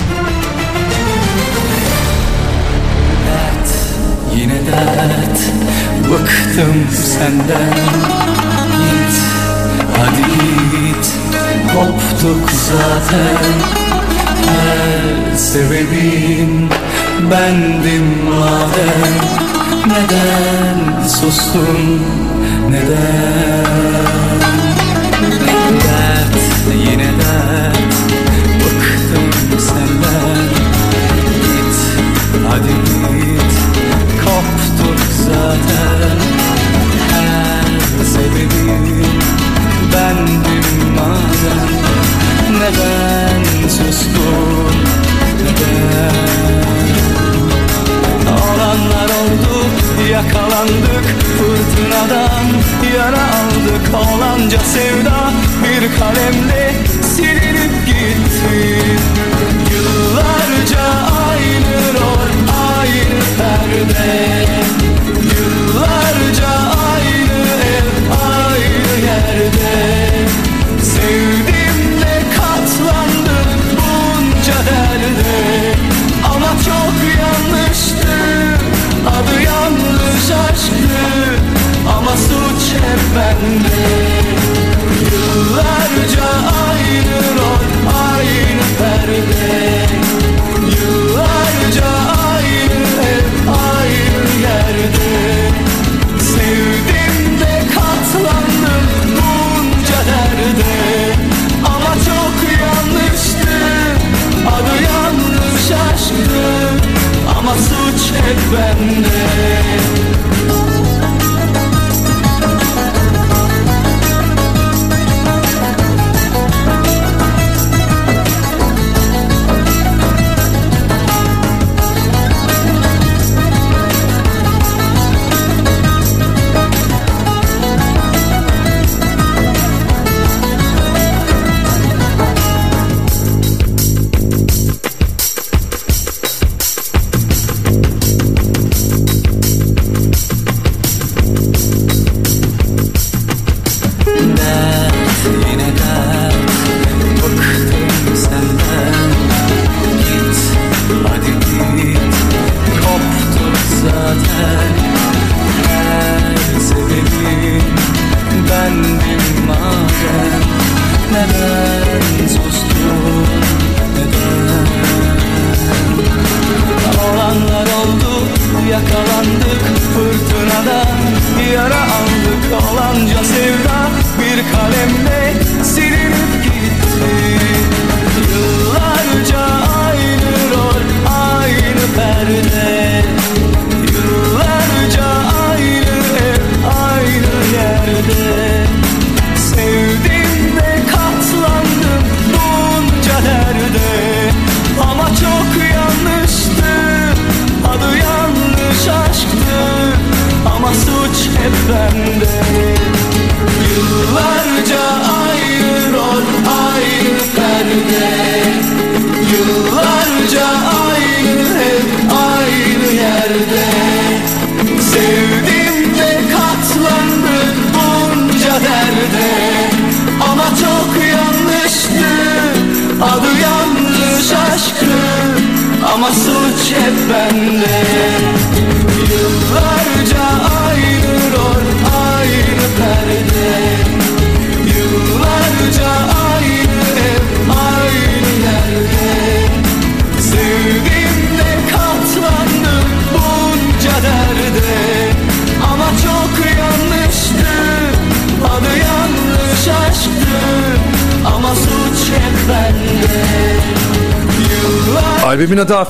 Yine dert Bıktım senden Git Hadi git koptuk zaten Her sebebin. Bendim madem. Neden sustun? Neden? Dert yine dert. Bıktım senden. Git hadi git. Koptuk zaten Her sebebin. Bendim Sustun neden? Olanlar oldu yakalandık. Fırtınadan yara aldık. Olanca sevda bir kalemle silinip gitti. Yıllarca aynı rol aynı perde suç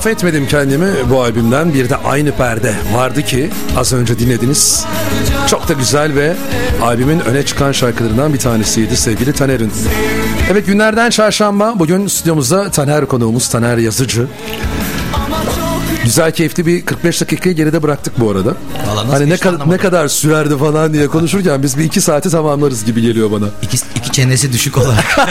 Affetmedim Kendimi bu albümden bir de Aynı Perde vardı ki az önce dinlediniz. Çok da güzel ve albümün öne çıkan şarkılarından bir tanesiydi sevgili Taner'in. Evet günlerden çarşamba bugün stüdyomuzda Taner konuğumuz Taner Yazıcı. Güzel keyifli bir 45 dakikayı geride bıraktık bu arada. Valla nasıl hani ne, anlamadım. ne kadar sürerdi falan diye konuşurken biz bir iki saati tamamlarız gibi geliyor bana. İki, iki çenesi düşük olarak.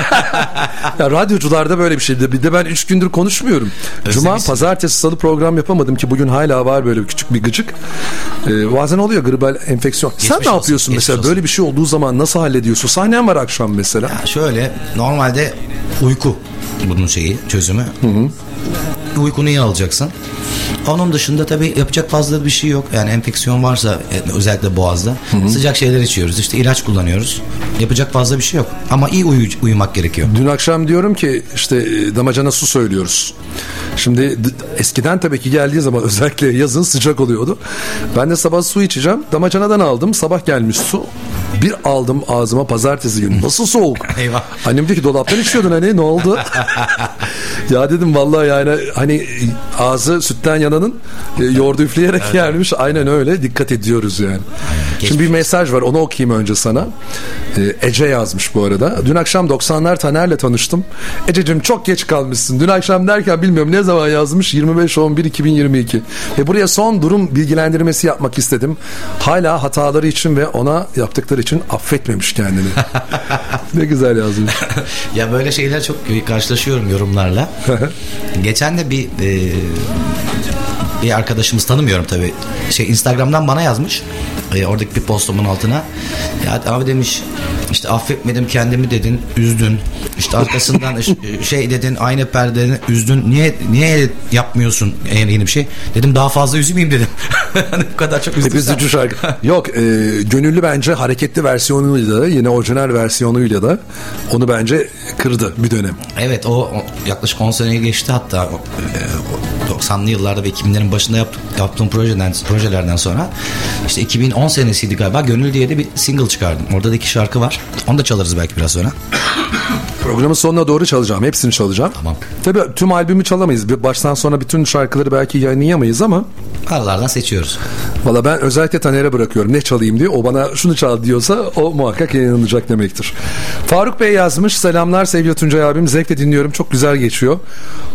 Ya radyocularda böyle bir şeydi. Bir de ben 3 gündür konuşmuyorum. Cuma, Özlemişsin. pazartesi, salı program yapamadım ki bugün hala var böyle küçük bir gıcık. Ee, bazen oluyor gribal enfeksiyon. Sen Geçmiş ne olsun, yapıyorsun mesela? olsun. Böyle bir şey olduğu zaman nasıl hallediyorsun? Sahnen var akşam mesela. Ya şöyle normalde uyku bunun şeyi çözümü. Uykunu iyi alacaksın. Onun dışında tabii yapacak fazla bir şey yok. Yani enfeksiyon varsa e, özellikle boğazda sıcak şeyler içiyoruz. İşte ilaç kullanıyoruz. Yapacak fazla bir şey yok. Ama iyi uyu- uyumak gerekiyor. Dün akşam diyorum ki işte e, damacana su söylüyoruz. Şimdi eskiden tabii ki geldiği zaman özellikle yazın sıcak oluyordu. Ben de sabah su içeceğim. Damacanadan aldım. Sabah gelmiş su. Bir aldım ağzıma pazartesi günü. Nasıl soğuk? Eyvah. Annem diyor ki dolaptan içiyordun hani ne oldu? ya dedim vallahi yani hani ağzı sütten yananın e, yoğurdu üfleyerek yermiş. Aynen öyle dikkat ediyoruz yani. Şimdi bir mesaj var onu okuyayım önce sana. E, Ece yazmış bu arada. Dün akşam 90'lar Taner'le tanıştım. Ececiğim çok geç kalmışsın. Dün akşam derken bilmiyorum ne zaman yazmış 25-11-2022. Ve buraya son durum bilgilendirmesi yapmak istedim. Hala hataları için ve ona yaptıkları için affetmemiş kendini. ne güzel yazmış. ya böyle şeyler çok karşılaşıyorum yorumlarla. Geçen de bir e, bir arkadaşımız tanımıyorum tabi. Şey Instagram'dan bana yazmış. E, oradaki bir postumun altına. Ya abi demiş işte affetmedim kendimi dedin, üzdün. İşte arkasından şey dedin, aynı perdeni üzdün. Niye niye yapmıyorsun en yeni bir şey? Dedim daha fazla üzmeyeyim dedim. Hani bu kadar çok üzdüysem. üzücü şarkı. Yok e, gönüllü bence hareketli versiyonuyla da yine orijinal versiyonuyla da onu bence kırdı bir dönem. Evet o, o yaklaşık 10 seneyi geçti hatta e, 90'lı yıllarda ve 2000'lerin başında yap, yaptığım projeden, projelerden sonra işte 2010 senesiydi galiba Gönül diye de bir single çıkardım. Orada da iki şarkı var. Onu da çalarız belki biraz sonra. Programın sonuna doğru çalacağım. Hepsini çalacağım. Tamam. Tabii tüm albümü çalamayız. Baştan sona bütün şarkıları belki yayınlayamayız ama Aralardan seçiyoruz. valla ben özellikle Taner'e bırakıyorum. Ne çalayım diye. O bana şunu çal diyorsa o muhakkak yayınlanacak demektir. Faruk Bey yazmış. Selamlar sevgili Tuncay abim. Zevkle dinliyorum. Çok güzel geçiyor.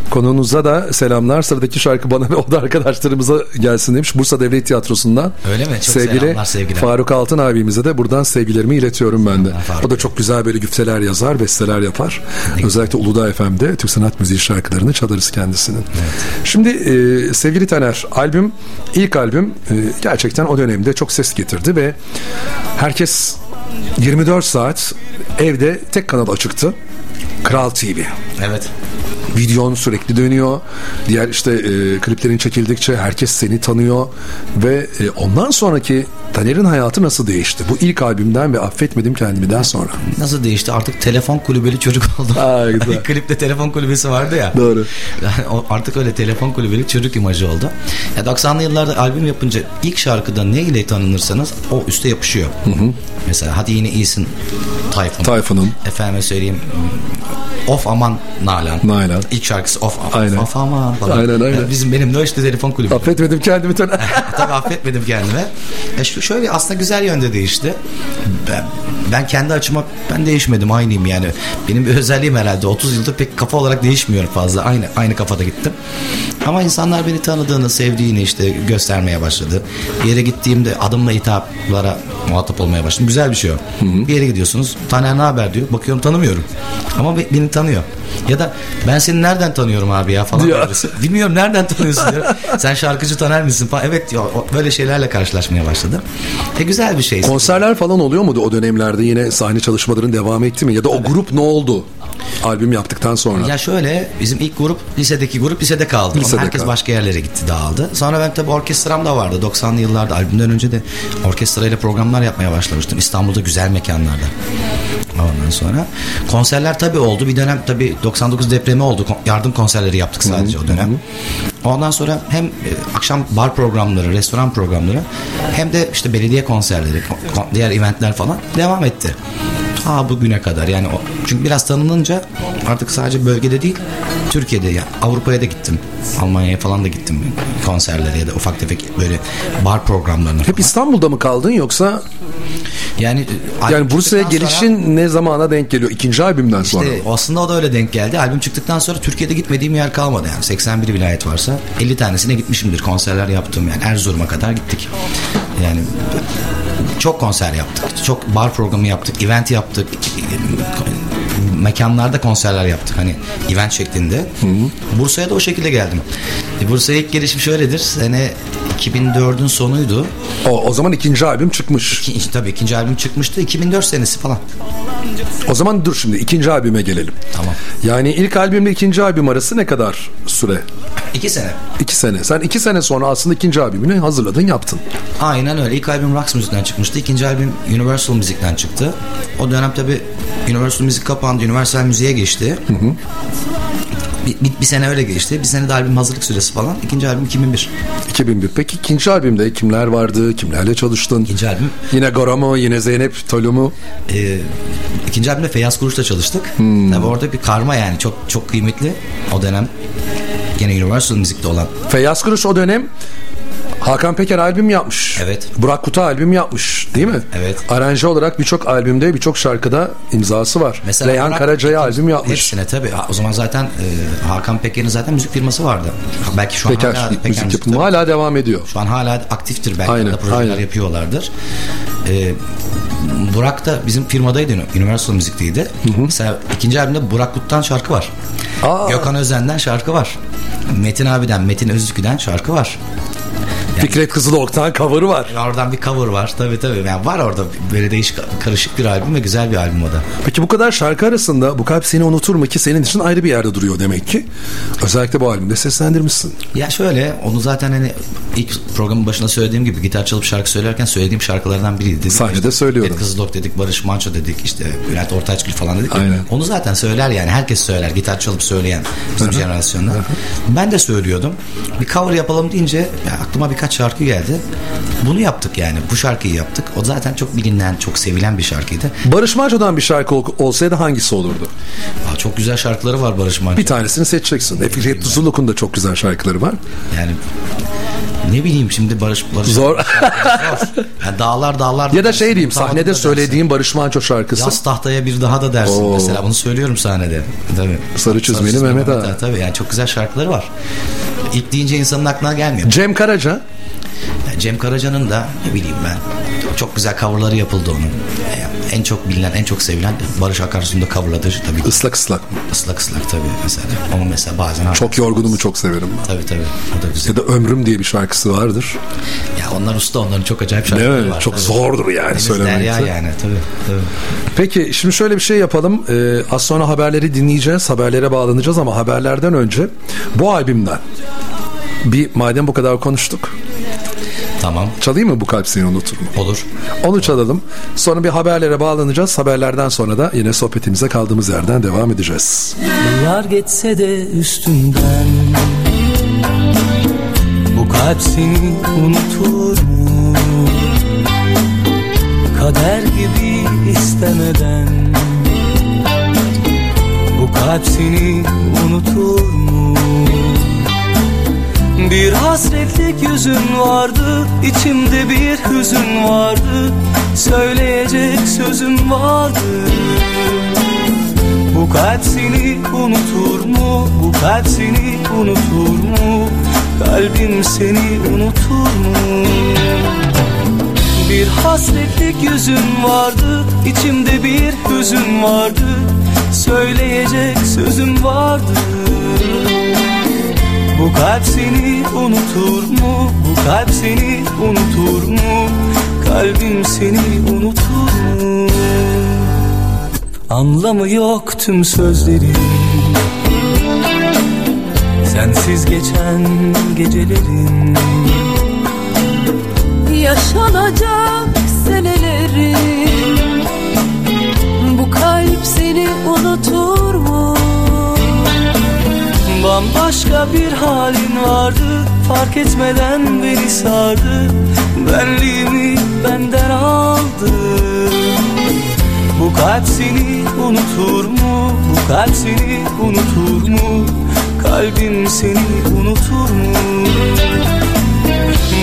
Konuğunuza da selamlar. Sıradaki şarkı bana ve o da arkadaşlarımıza gelsin demiş. Bursa Devlet Tiyatrosu'ndan. Öyle mi? Çok sevgili selamlar, sevgiler. Faruk Altın abimize de buradan sevgilerimi iletiyorum ben de. O da çok güzel böyle güfteler yazar, besteler yapar. Özellikle Uludağ FM'de Türk Sanat Müziği şarkılarını çalarız kendisinin. Şimdi e, sevgili Taner, albüm, ilk albüm e, gerçekten o dönemde çok ses getirdi ve herkes 24 saat evde tek kanal açıktı. Kral TV. Evet. Videon sürekli dönüyor. Diğer işte e, kliplerin çekildikçe herkes seni tanıyor ve e, ondan sonraki Taner'in hayatı nasıl değişti? Bu ilk albümden ve Affetmedim Kendimi'den sonra. Nasıl değişti? Artık telefon kulübeli çocuk oldum. Aa, güzel. Klipte telefon kulübesi vardı ya. Doğru. Yani artık öyle telefon kulübeli çocuk imajı oldu. Ya 90'lı yıllarda albüm yapınca ilk şarkıda ne ile tanınırsanız o üste yapışıyor. Mesela hadi yine iyisin Tayfun. Tayfun'un. Efendime söyleyeyim Of aman Nalan. Nalan. İlk şarkısı Of, Aynen. of aman falan. Aynen, aynen. Yani bizim benim de işte telefon kulübü. Affetmedim kendimi. Tabii affetmedim kendime. E şöyle aslında güzel yönde değişti. Ben, ben kendi açıma ben değişmedim aynıyım yani. Benim bir özelliğim herhalde 30 yıldır pek kafa olarak değişmiyorum fazla. Aynı aynı kafada gittim. Ama insanlar beni tanıdığını, sevdiğini işte göstermeye başladı. Bir yere gittiğimde adımla hitaplara muhatap olmaya başladım. Güzel bir şey o. Bir yere gidiyorsunuz. Taner ne haber diyor. Bakıyorum tanımıyorum. Ama be- beni tanıyor. Ya da ben seni nereden tanıyorum abi ya falan. Diyor. Bilmiyorum nereden tanıyorsun diyor. Sen şarkıcı Taner misin falan. Evet diyor. Böyle şeylerle karşılaşmaya başladım. E güzel bir şey. Konserler falan oluyor muydu o dönemlerde yine sahne çalışmaların devam etti mi? Ya da o grup ne oldu? Albüm yaptıktan sonra. Ya şöyle bizim ilk grup lisedeki grup lisede kaldı. Ama Lisede herkes kaldı. başka yerlere gitti dağıldı. Sonra ben tabii orkestram da vardı. 90'lı yıllarda albümden önce de orkestrayla programlar yapmaya başlamıştım. İstanbul'da güzel mekanlarda. Ondan sonra konserler tabii oldu. Bir dönem tabii 99 depremi oldu. Yardım konserleri yaptık sadece o dönem. Ondan sonra hem e, akşam bar programları, restoran programları hem de işte belediye konserleri, kon- kon- diğer eventler falan devam etti. Ta bugüne kadar yani o, çünkü biraz tanınınca artık sadece bölgede değil Türkiye'de ya Avrupa'ya da gittim. Almanya'ya falan da gittim konserlere ya da ufak tefek böyle bar programlarına. Hep İstanbul'da mı kaldın yoksa Yani yani Bursa'ya çıktıktan sonra- gelişin ne zamana denk geliyor? İkinci albümden sonra. İşte aslında o da öyle denk geldi. Albüm çıktıktan sonra Türkiye'de gitmediğim yer kalmadı yani. 81 vilayet varsa 50 tanesine gitmişimdir. Konserler yaptım yani Erzurum'a kadar gittik. Yani çok konser yaptık. Çok bar programı yaptık. Event yaptık. Mekanlarda konserler yaptık. Hani event şeklinde. Bursa'ya da o şekilde geldim. E, Bursa'ya ilk gelişim şöyledir. Sene 2004'ün sonuydu. O, o zaman ikinci albüm çıkmış. İki, tabii ikinci albüm çıkmıştı. 2004 senesi falan. O zaman dur şimdi ikinci albüme gelelim. Tamam. Yani ilk albümle ikinci albüm arası ne kadar süre? İki sene. İki sene. Sen iki sene sonra aslında ikinci albümünü hazırladın yaptın. Aynen öyle. İlk albüm Rax Müzik'ten çıkmıştı. İkinci albüm Universal Müzik'ten çıktı. O dönem tabi Universal Müzik kapandı. Universal Müziğe geçti. Bir, bir, bir sene öyle geçti. Bir sene de albüm hazırlık süresi falan. İkinci albüm 2001. 2001. Peki ikinci albümde kimler vardı? Kimlerle çalıştın? İkinci albüm. Yine Gora mu? Yine Zeynep Tolu mu? Ee, ikinci albümde Feyyaz Kuruş'la çalıştık. Tabi orada bir karma yani. Çok çok kıymetli. O dönem gene Universal Müzik'te olan. Feyyaz Kılıç o dönem Hakan Peker albüm yapmış. Evet. Burak Kutu albüm yapmış değil mi? Evet. Aranje olarak birçok albümde birçok şarkıda imzası var. Reyhan Burak- Karaca'ya albüm yapmış. Hepsine tabii. O zaman zaten e, Hakan Peker'in zaten müzik firması vardı. Belki şu an Peker, hala Peker müzik Müzik yapımı hala devam ediyor. Şu an hala aktiftir belki Aynen, projeler aynen. yapıyorlardır. Ee, Burak da bizim firmadaydı Universal Müzik'teydi. Mesela ikinci albümde Burak Kut'tan şarkı var. Aa. Gökhan Özen'den şarkı var. Metin abiden, Metin Özükü'den şarkı var. Fikret Kızılok'tan cover'ı var. Oradan bir cover var. Tabii tabii. Yani var orada böyle değişik karışık bir albüm ve güzel bir albüm o da. Peki bu kadar şarkı arasında bu kalp seni unutur mu ki senin için ayrı bir yerde duruyor demek ki. Özellikle bu albümde seslendirmişsin. Ya şöyle onu zaten hani ilk programın başında söylediğim gibi gitar çalıp şarkı söylerken söylediğim şarkılardan biriydi. Dedik Sahnede işte, söylüyordun. Ed Kızılok dedik, Barış Manço dedik, işte Bülent Ortaçgil falan dedik. Aynen. Onu zaten söyler yani herkes söyler gitar çalıp söyleyen bizim jenerasyonda. Ben de söylüyordum. Bir cover yapalım deyince ya aklıma birkaç şarkı geldi. Bunu yaptık yani bu şarkıyı yaptık. O zaten çok bilinen, çok sevilen bir şarkıydı. Barış Manço'dan bir şarkı ol- olsaydı hangisi olurdu? Aa, çok güzel şarkıları var Barış Manço. Bir tanesini seçeceksin. Fikret Kızılok'un da çok güzel şarkıları var. Yani ne bileyim şimdi Barış Barış Zor. Zor. Yani dağlar dağlar. ya da şey diyeyim sahnede dersin. söylediğin Barış Manço şarkısı. Yaz tahtaya bir daha da dersin Oo. mesela bunu söylüyorum sahnede. Tabii. Sarı çizmeli Mehmet Ağa. Tabii yani çok güzel şarkıları var. İlk deyince insanın aklına gelmiyor. Cem Karaca. Yani Cem Karaca'nın da ne bileyim ben çok güzel coverları yapıldı onun. Yani en çok bilinen, en çok sevilen Barış Akarsu'nun da coverladığı tabii. Islak ıslak mı? Islak ıslak tabii mesela. Onu mesela bazen Çok yorgunumu çok severim ben. Tabii tabii. O da güzel. Ya da Ömrüm diye bir şarkısı vardır. Ya onlar usta onların çok acayip Değil şarkıları mi? var. Çok tabii. zordur yani Deniz söylemekte. derya yani tabii tabii. Peki şimdi şöyle bir şey yapalım. Ee, az sonra haberleri dinleyeceğiz. Haberlere bağlanacağız ama haberlerden önce bu albümden bir madem bu kadar konuştuk. Tamam Çalayım mı bu kalp seni unutur mu? olur. Onu çalalım. Sonra bir haberlere bağlanacağız. Haberlerden sonra da yine sohbetimize kaldığımız yerden devam edeceğiz. Yıllar geçse de üstünden Bu kalp seni unutur mu? Kader gibi istemeden Bu kalp seni unutur mu? Bir hasretlik yüzün vardı içimde bir hüzün vardı Söyleyecek sözüm vardı bu kalp seni unutur mu? Bu kalp seni unutur mu? Kalbim seni unutur mu? Bir hasretlik yüzün vardı içimde bir hüzün vardı Söyleyecek sözüm vardı Bu kalp seni unutur mu? Bu kalp seni unutur mu? Kalbim seni unutur mu? Anlamı yok tüm sözlerin Sensiz geçen gecelerin Yaşanacak senelerin Bu kalp seni unutur? Bambaşka bir halin vardı Fark etmeden beni sardı Benliğimi benden aldı Bu kalp seni unutur mu? Bu kalp seni unutur mu? Kalbim seni unutur mu?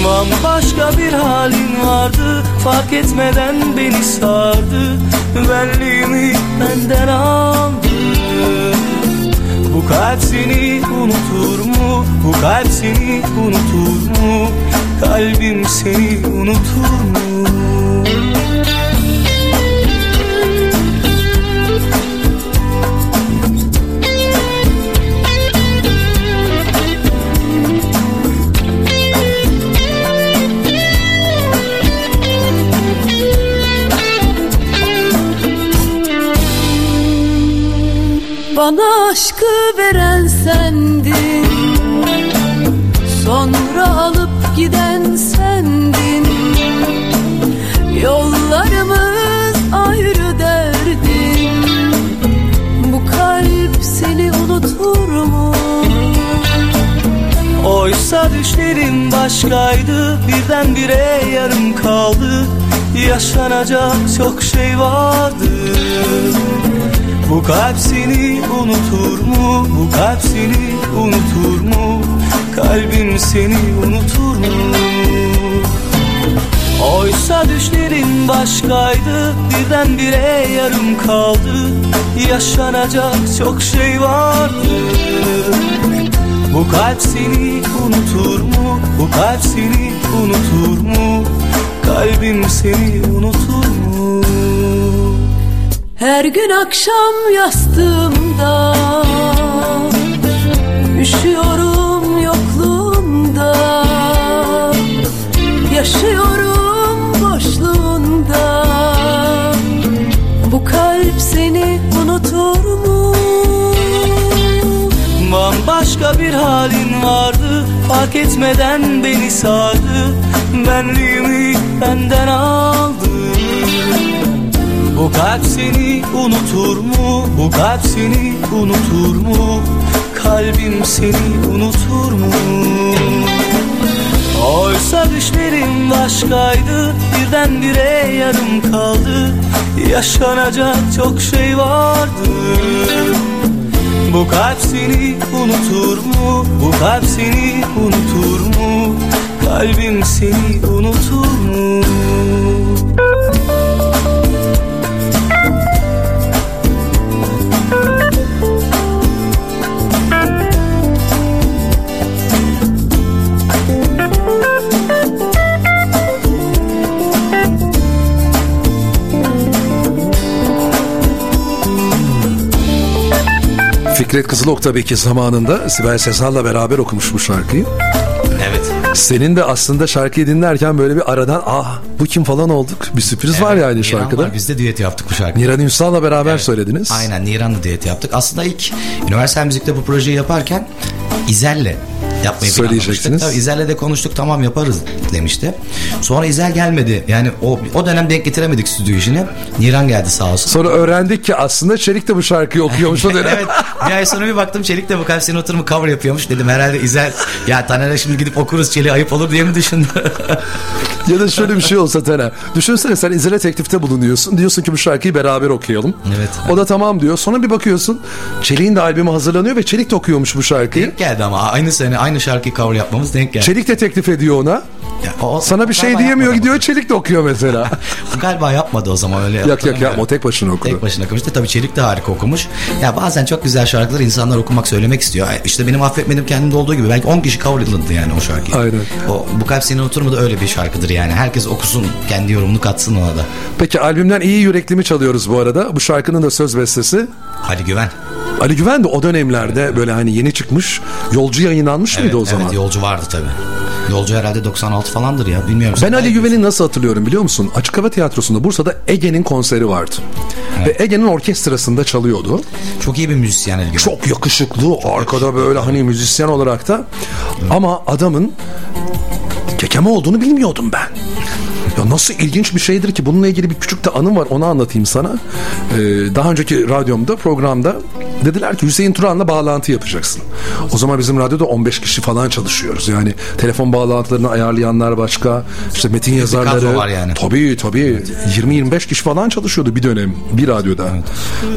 Bambaşka bir halin vardı Fark etmeden beni sardı Benliğimi benden aldı bu kalp seni unutur mu? Bu kalp seni unutur mu? Kalbim seni unutur mu? Bana aşk aşkı veren sendin. Sonra alıp giden sendin. Yollarımız ayrı derdin. Bu kalp seni unutur mu? Oysa düşlerim başkaydı Birdenbire yarım kaldı. Yaşanacak çok şey vardı Bu kalp seni unutur mu? Bu kalp seni unutur mu? Kalbim seni unutur mu? Oysa düşlerim başkaydı Birdenbire yarım kaldı Yaşanacak çok şey vardı bu kalp seni unutur mu? Bu kalp seni unutur mu? Kalbim seni unutur? Her gün akşam yastığımda Üşüyorum yokluğunda Yaşıyorum boşluğunda Bu kalp seni unutur mu? Bambaşka bir halin vardı Fark etmeden beni sardı Benliğimi benden aldı Bu kalp seni unutur mu? Bu kalp seni unutur mu? Kalbim seni unutur mu? Oysa düşlerim başkaydı Birdenbire yarım kaldı Yaşanacak çok şey vardı bu kalp seni unutur mu? Bu kalp seni unutur mu? Kalbim seni unutur mu? Fikret Kızılok tabii ki zamanında Sibel Sezal'la beraber okumuş bu şarkıyı. Evet. Senin de aslında şarkıyı dinlerken böyle bir aradan ah bu kim falan olduk. Bir sürpriz var yani Niran şarkıda. var, Biz de düet yaptık bu şarkıyı. Niran Ünsal'la beraber Evet. söylediniz. Aynen Niran'la düet yaptık. Aslında ilk üniversite müzikte bu projeyi yaparken İzel'le yapmayı Söyleyeceksiniz. Tabii İzel'le de konuştuk tamam yaparız demişti. Sonra İzel gelmedi. Yani o o dönem denk getiremedik stüdyo işini. Niran geldi sağ olsun. Sonra öğrendik ki aslında Çelik de bu şarkıyı okuyormuş o dönem. evet. Bir ay sonra bir baktım Çelik de bu kalp seni oturumu cover yapıyormuş. Dedim herhalde İzel ya Taner'e şimdi gidip okuruz Çelik'e ayıp olur diye mi düşündü? ya da şöyle bir şey olsa Taner. Düşünsene sen İzel'e teklifte bulunuyorsun. Diyorsun ki bu şarkıyı beraber okuyalım. Evet. O da tamam diyor. Sonra bir bakıyorsun Çelik'in de albümü hazırlanıyor ve Çelik de okuyormuş bu şarkıyı. denk geldi ama aynı sene aynı şarkıyı cover yapmamız denk geldi. Çelik de teklif ediyor ona. Ya, o- Sana bir şey diyemiyor gidiyor Çelik de okuyor mesela. Galiba yapmadı o zaman öyle. yak hatırlamıyorum. yapma tek başına okudu. Tek başına okumuş. Tabii Çelik de harika okumuş. Ya bazen çok güzel şarkılar insanlar okumak söylemek istiyor. İşte benim affetmedim kendimde olduğu gibi belki 10 kişi coverladı yani o şarkıyı. Aynen. O bu kalp senin oturma da öyle bir şarkıdır yani. Herkes okusun kendi yorumunu katsın ona da. Peki albümden iyi yürekli mi çalıyoruz bu arada? Bu şarkının da söz bestesi. Hadi güven. Ali Güven de o dönemlerde böyle hani yeni çıkmış. Yolcu yayınlanmış mıydı o zaman? Evet yolcu vardı tabii. Yolcu herhalde 96 falandır ya bilmiyorum. Ben Ali Güven'i nasıl hatırlıyorum biliyor musun? Açık Hava Tiyatrosu'nda Bursa'da Ege'nin konseri vardı. Ve Ege'nin orkestrasında çalıyordu. Çok iyi bir müzisyen Ali Güven. Çok yakışıklı, arkada böyle hani müzisyen olarak da. Ama adamın kekeme olduğunu bilmiyordum ben. Ya nasıl ilginç bir şeydir ki bununla ilgili bir küçük de anım var onu anlatayım sana. Ee, daha önceki radyomda programda dediler ki Hüseyin Turan'la bağlantı yapacaksın. O zaman bizim radyoda 15 kişi falan çalışıyoruz. Yani telefon bağlantılarını ayarlayanlar başka, işte metin yazarları. var yani. Tabii tabii 20-25 kişi falan çalışıyordu bir dönem bir radyoda.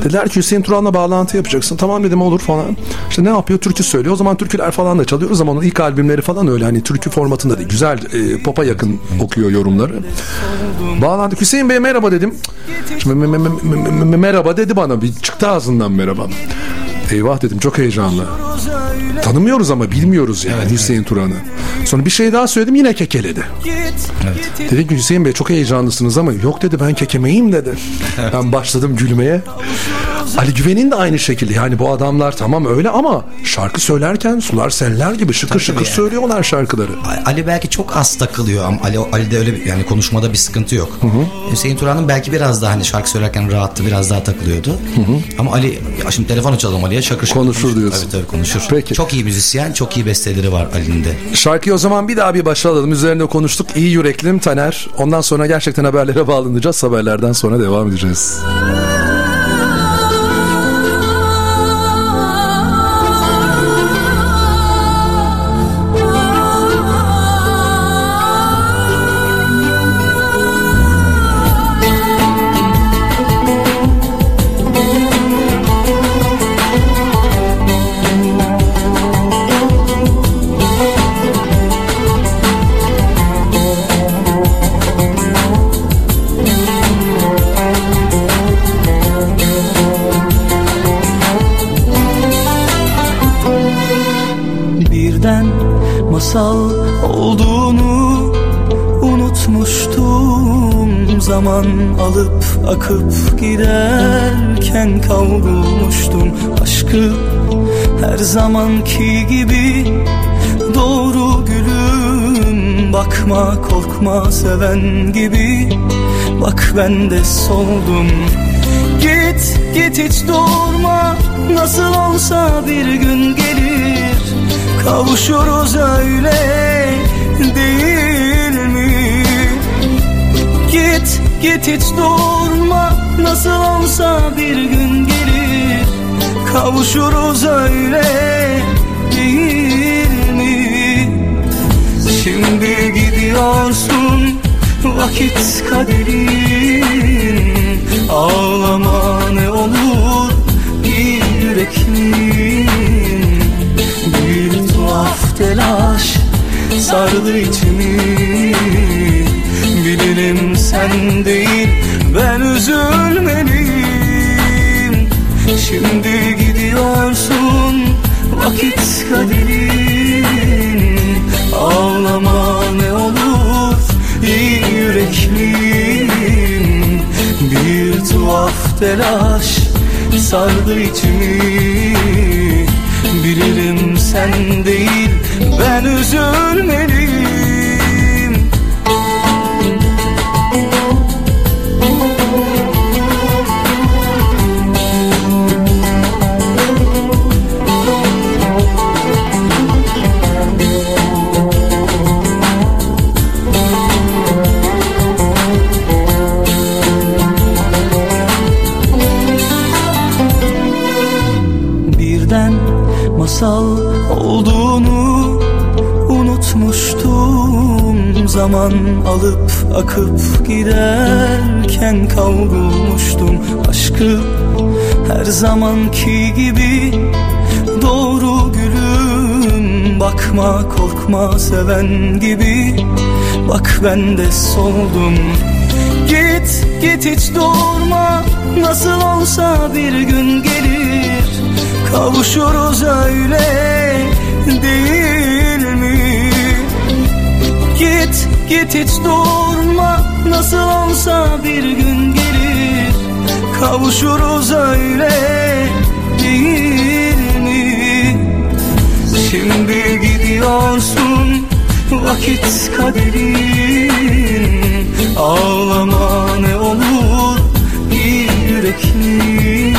Dediler ki Hüseyin Turan'la bağlantı yapacaksın. Tamam dedim olur falan. İşte ne yapıyor? Türkü söylüyor. O zaman türküler falan da çalıyoruz ama onun ilk albümleri falan öyle hani türkü formatında değil. Güzel e, pop'a yakın okuyor yorumları. Bağlandık. Hüseyin Bey merhaba dedim. Şimdi me- me- me- me- me- merhaba dedi bana. Bir çıktı ağzından merhaba. Eyvah dedim çok heyecanlı. Tanımıyoruz ama bilmiyoruz yani Hüseyin Turan'ı. Sonra bir şey daha söyledim yine kekeledi. Git Dedim ki Hüseyin Bey çok heyecanlısınız ama yok dedi ben kekemeyim dedi. Ben başladım gülmeye. Ali Güven'in de aynı şekilde yani bu adamlar tamam öyle ama şarkı söylerken sular seller gibi şıkır şıkır yani. söylüyorlar şarkıları. Ali belki çok az takılıyor ama Ali Ali'de öyle bir- yani konuşmada bir sıkıntı yok. Hüseyin Turan'ın belki biraz daha hani şarkı söylerken rahattı biraz daha takılıyordu. Ama Ali ya şimdi telefon açalım Ali'ye şakır şakır Konuşur diyorsun. Evet tabii konuşur. Peki. Çok iyi müzisyen, çok iyi besteleri var Ali'nin de. Şarkıyı o zaman bir daha bir başa alalım. Üzerine konuştuk. İyi yüreklim Taner. Ondan sonra gerçekten haberlere bağlanacağız. Haberlerden sonra devam edeceğiz. Birden zamanki gibi doğru gülüm Bakma korkma seven gibi. Bak ben de soldum. Git git hiç durma Nasıl olsa bir gün gelir. Kavuşuruz öyle değil mi? Git git hiç durma Nasıl olsa bir gün gelir Kavuşuruz öyle değil mi? Şimdi gidiyorsun vakit kaderin. Ağlama ne olur iyi yüreklin Bir tuhaf telaş sardı içimi. Bilirim sen değil ben üzülmeliyim Şimdi gidiyorsun vakit kaderin. Ağlama ne olur iyi yürekliyim Bir tuhaf telaş sardı içimi. Bilirim sen değil ben üzülmeliyim Zaman alıp akıp giderken kavrulmuştum Aşkı. Her zamanki gibi doğru gülüm Bakma korkma seven gibi. Bak ben de soldum Git git hiç durma Nasıl olsa bir gün gelir. Kavuşuruz öyle değil Git hiç durma. Nasıl olsa bir gün gelir Kavuşuruz öyle değil mi? Şimdi gidiyorsun vakit kaderin. Ağlama ne olur iyi yüreklin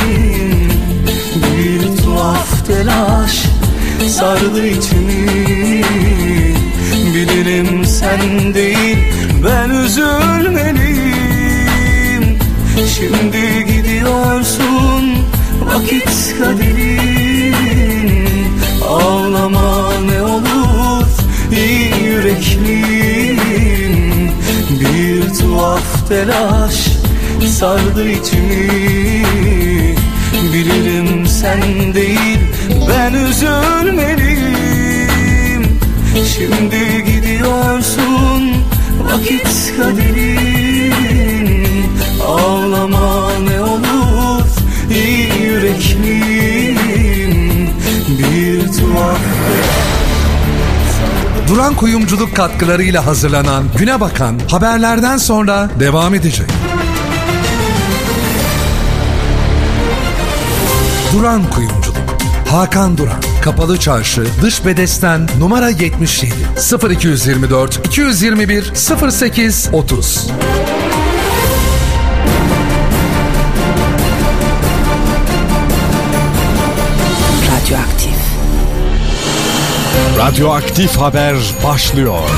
Bir tuhaf telaş sardı içimi Bilirim sen değil ben üzülmeliyim. Şimdi gidiyorsun vakit kaderin. Ağlama ne olur iyi yüreklin Bir tuhaf telaş sardı içimi. Bilirim sen değil ben üzülmeliyim Şimdi gidiyorsun vakit kaderin. Ağlama ne olur iyi yürekliyim Bir tuhaf Duran Kuyumculuk katkılarıyla hazırlanan Güne Bakan haberlerden sonra devam edecek. Duran Kuyumculuk Hakan Duran. Kapalı Çarşı Dış Bedesten numara 77 0224 221 08 30 Radyoaktif. Radyoaktif haber başlıyor.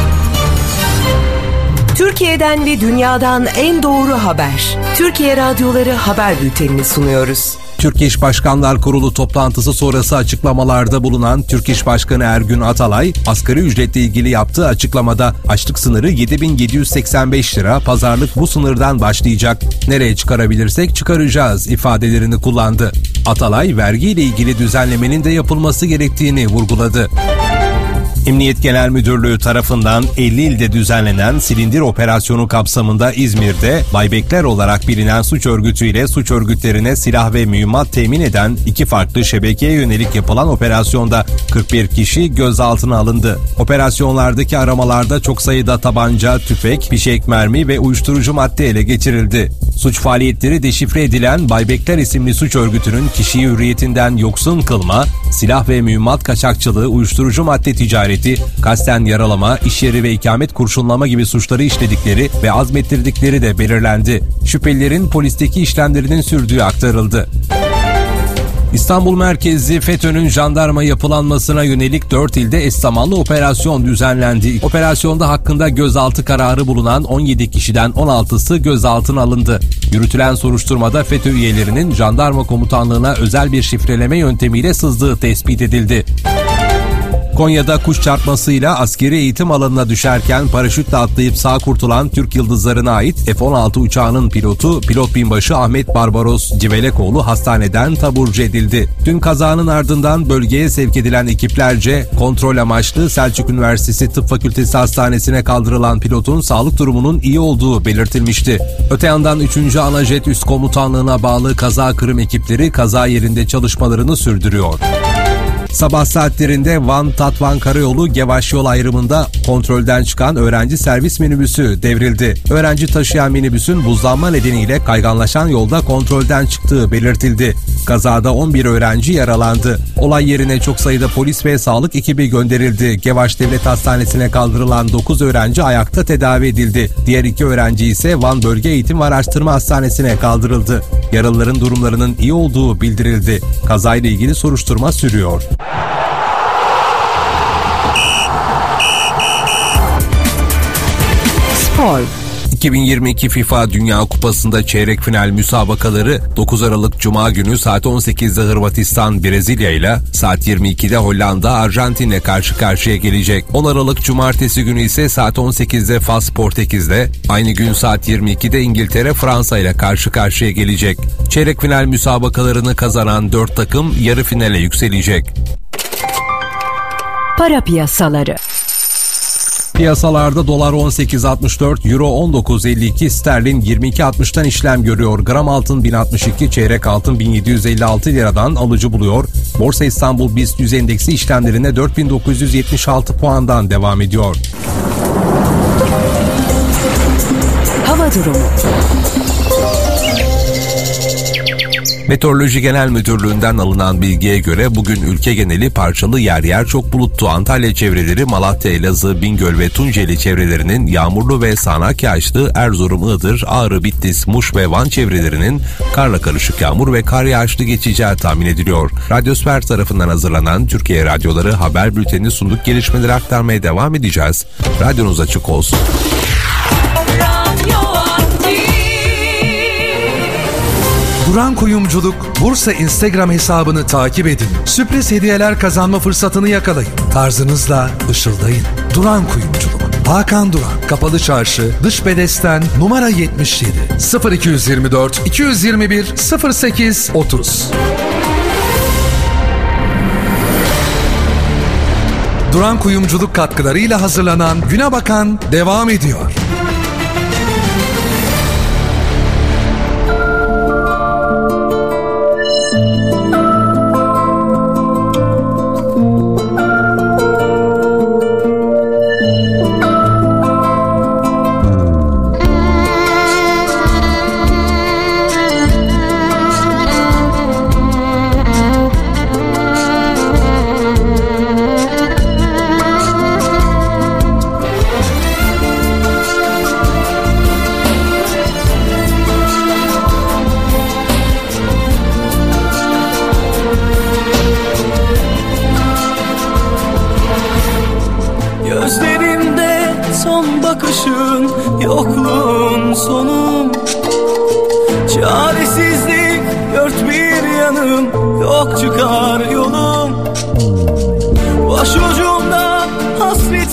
Türkiye'den ve dünyadan en doğru haber. Türkiye Radyoları Haber Bülteni'ni sunuyoruz. Türk İş Başkanlar Kurulu toplantısı sonrası açıklamalarda bulunan Türk İş Başkanı Ergün Atalay, asgari ücretle ilgili yaptığı açıklamada açlık sınırı 7785 lira, pazarlık bu sınırdan başlayacak. Nereye çıkarabilirsek çıkaracağız ifadelerini kullandı. Atalay, vergiyle ilgili düzenlemenin de yapılması gerektiğini vurguladı. Emniyet Genel Müdürlüğü tarafından 50 ilde düzenlenen silindir operasyonu kapsamında İzmir'de Baybekler olarak bilinen suç örgütüyle suç örgütlerine silah ve mühimmat temin eden iki farklı şebekeye yönelik yapılan operasyonda 41 kişi gözaltına alındı. Operasyonlardaki aramalarda çok sayıda tabanca, tüfek, fişek mermi ve uyuşturucu madde ele geçirildi. Suç faaliyetleri deşifre edilen Baybekler isimli suç örgütünün kişiyi hürriyetinden yoksun kılma, silah ve mühimmat kaçakçılığı, uyuşturucu madde ticareti, kasten yaralama, iş yeri ve ikamet kurşunlama gibi suçları işledikleri ve azmettirdikleri de belirlendi. Şüphelilerin polisteki işlemlerinin sürdüğü aktarıldı. İstanbul merkezli FETÖ'nün jandarma yapılanmasına yönelik 4 ilde eş operasyon düzenlendi. Operasyonda hakkında gözaltı kararı bulunan 17 kişiden 16'sı gözaltına alındı. Yürütülen soruşturmada FETÖ üyelerinin jandarma komutanlığına özel bir şifreleme yöntemiyle sızdığı tespit edildi. Konya'da kuş çarpmasıyla askeri eğitim alanına düşerken paraşütle atlayıp sağ kurtulan Türk Yıldızlarına ait F-16 uçağının pilotu pilot binbaşı Ahmet Barbaros Civelekoğlu hastaneden taburcu edildi. Dün kazanın ardından bölgeye sevk edilen ekiplerce kontrol amaçlı Selçuk Üniversitesi Tıp Fakültesi Hastanesi'ne kaldırılan pilotun sağlık durumunun iyi olduğu belirtilmişti. Öte yandan 3. Anajet Üst Komutanlığı'na bağlı kaza kırım ekipleri kaza yerinde çalışmalarını sürdürüyor. Sabah saatlerinde Van Tatvan Karayolu Gevaş yol ayrımında kontrolden çıkan öğrenci servis minibüsü devrildi. Öğrenci taşıyan minibüsün buzlanma nedeniyle kayganlaşan yolda kontrolden çıktığı belirtildi. Kazada 11 öğrenci yaralandı. Olay yerine çok sayıda polis ve sağlık ekibi gönderildi. Gevaş Devlet Hastanesi'ne kaldırılan 9 öğrenci ayakta tedavi edildi. Diğer iki öğrenci ise Van Bölge Eğitim ve Araştırma Hastanesi'ne kaldırıldı. Yaralıların durumlarının iyi olduğu bildirildi. Kazayla ilgili soruşturma sürüyor. Sport. 2022 FIFA Dünya Kupası'nda çeyrek final müsabakaları 9 Aralık Cuma günü saat 18'de Hırvatistan Brezilya ile saat 22'de Hollanda Arjantin'le karşı karşıya gelecek. 10 Aralık Cumartesi günü ise saat 18'de Fas Portekiz'de, aynı gün saat 22'de İngiltere Fransa ile karşı karşıya gelecek. Çeyrek final müsabakalarını kazanan 4 takım yarı finale yükselecek. Para piyasaları. Piyasalarda dolar 18.64, euro 19.52, sterlin 22.60'tan işlem görüyor. Gram altın 1062, çeyrek altın 1756 liradan alıcı buluyor. Borsa İstanbul BIST 100 endeksi işlemlerine 4976 puandan devam ediyor. Hava durumu. Meteoroloji Genel Müdürlüğü'nden alınan bilgiye göre bugün ülke geneli parçalı yer yer çok bulutlu Antalya çevreleri, Malatya, Elazığ, Bingöl ve Tunceli çevrelerinin yağmurlu ve sağanak yağışlı Erzurum, Iğdır, Ağrı, Bitlis, Muş ve Van çevrelerinin karla karışık yağmur ve kar yağışlı geçeceği tahmin ediliyor. Radyosfer tarafından hazırlanan Türkiye Radyoları haber bülteni sunduk gelişmeleri aktarmaya devam edeceğiz. Radyonuz açık olsun. Duran Kuyumculuk Bursa Instagram hesabını takip edin. Sürpriz hediyeler kazanma fırsatını yakalayın. Tarzınızla ışıldayın. Duran Kuyumculuk. Hakan Duran, Kapalı Çarşı, Dış Bedesten, numara 77, 0224 221 08 30. Duran Kuyumculuk katkılarıyla hazırlanan Güne Bakan devam ediyor.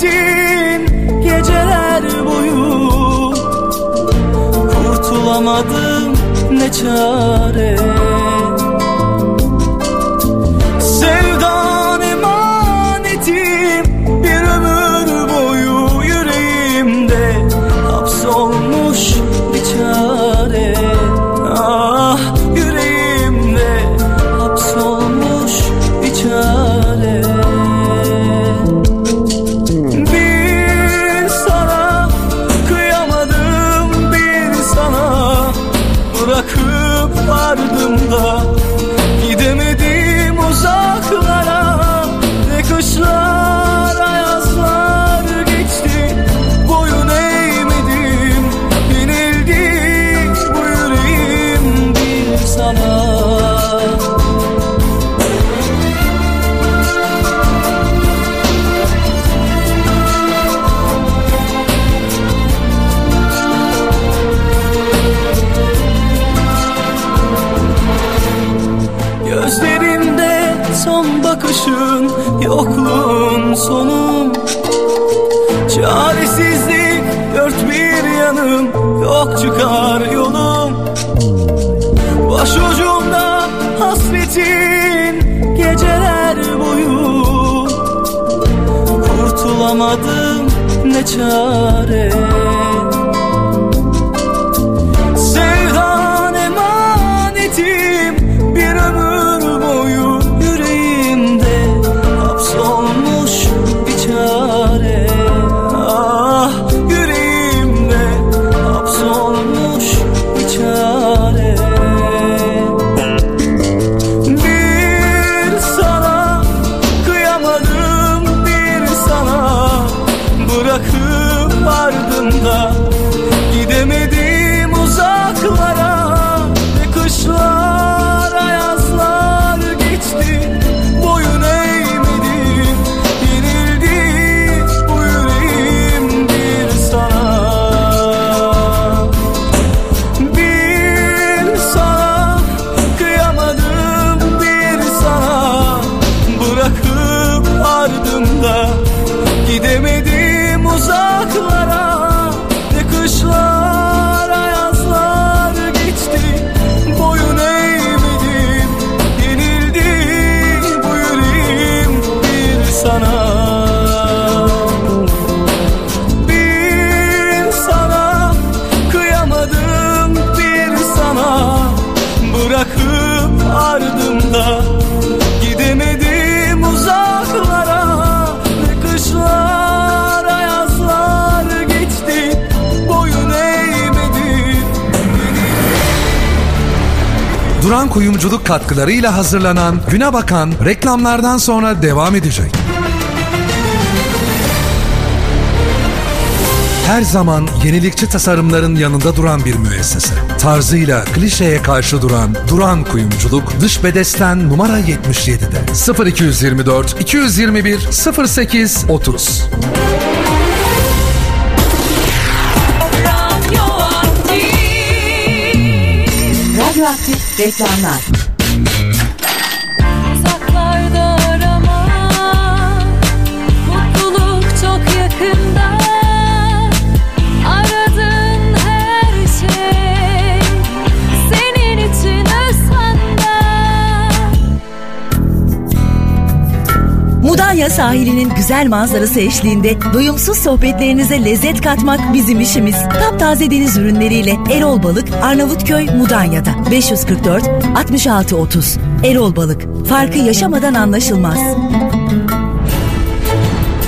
Hasretin geceler boyu. Kurtulamadım ne çare çare Duran Kuyumculuk katkılarıyla hazırlanan Güne Bakan reklamlardan sonra devam edecek. Her zaman yenilikçi tasarımların yanında duran bir müessese. Tarzıyla klişeye karşı duran Duran Kuyumculuk dış bedesten numara 77'de 0224 221 08 30. Radyoaktif reklamlar. Mudanya sahilinin güzel manzarası eşliğinde doyumsuz sohbetlerinize lezzet katmak bizim işimiz. Taptaze deniz ürünleriyle Erol Balık, Arnavutköy, Mudanya'da. 544 66 30. Erol Balık. Farkı yaşamadan anlaşılmaz.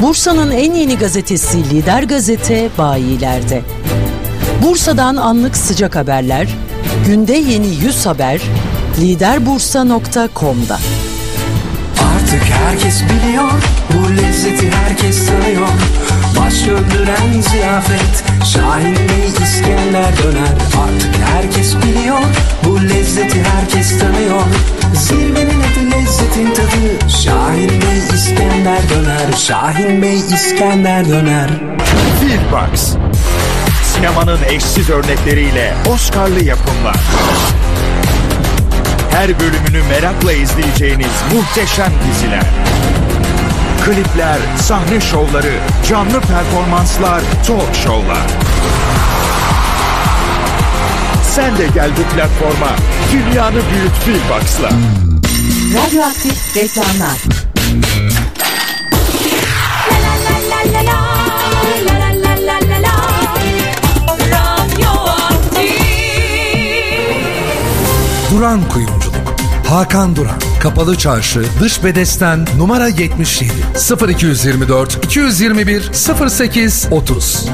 Bursa'nın en yeni gazetesi Lider Gazete bayilerde. Bursa'dan anlık sıcak haberler, günde yeni 100 haber, liderbursa.com'da. Artık herkes biliyor Bu lezzeti herkes tanıyor. Baş döndüren ziyafet Şahin Bey İskender döner. Artık herkes biliyor Bu lezzeti herkes tanıyor. Zirvenin adı lezzetin tadı Şahin Bey İskender döner. Şahin Bey İskender döner. Filmbox. Sinemanın eşsiz örnekleriyle Oscar'lı yapımlar. Her bölümünü merakla izleyeceğiniz muhteşem diziler. Klipler, sahne şovları, canlı performanslar, talk şovlar. Sen de gel bu platforma. Dünyanı büyüt Filmbox'la. Radyoaktif reklamlar. Duran Kuyumculuk. Hakan Duran. Kapalı Çarşı, Dış Bedesten, numara 77. 0224 221 08 30.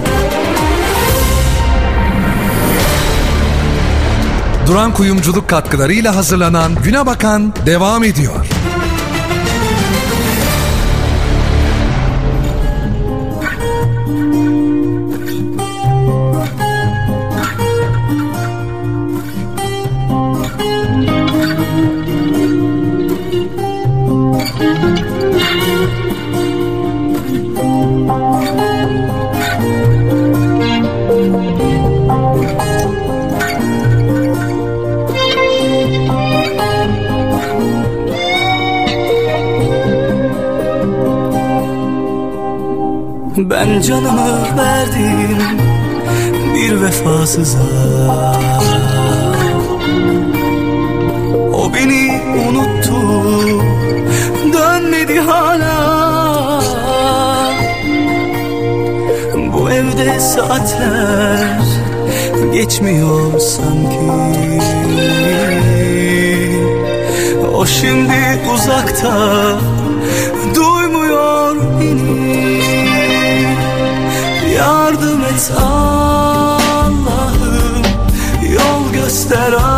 Duran Kuyumculuk katkılarıyla hazırlanan Güne Bakan devam ediyor. Canımı verdim bir vefasıza. O beni unuttu dönmedi hala. Bu evde saatler geçmiyor sanki. O şimdi uzakta Allah'ım Yol göster Allah'ım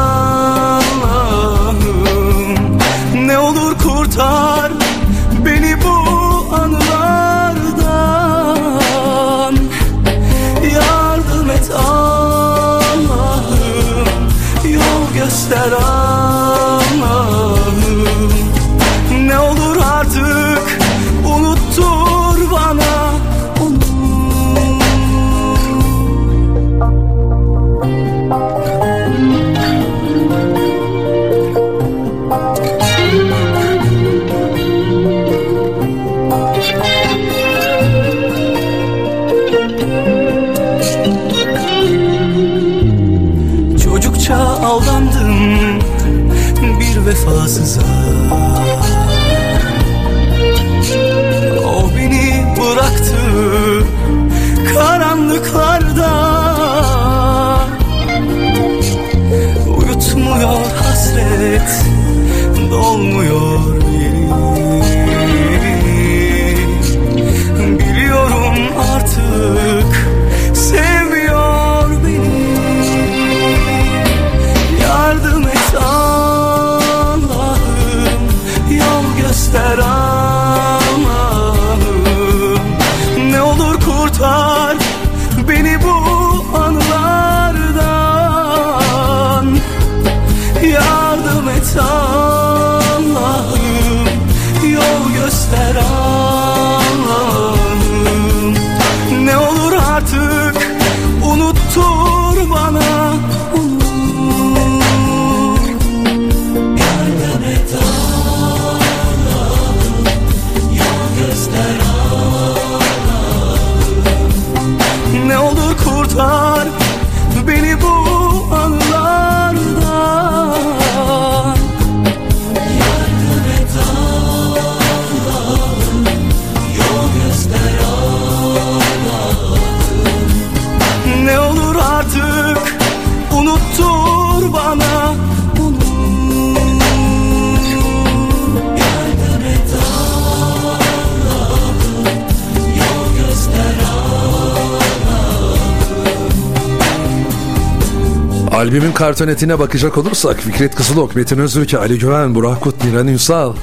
kartonetine bakacak olursak Fikret Kızılok, Metin Öztürk, Ali Güven, Burak Kut, Miran Ünsal,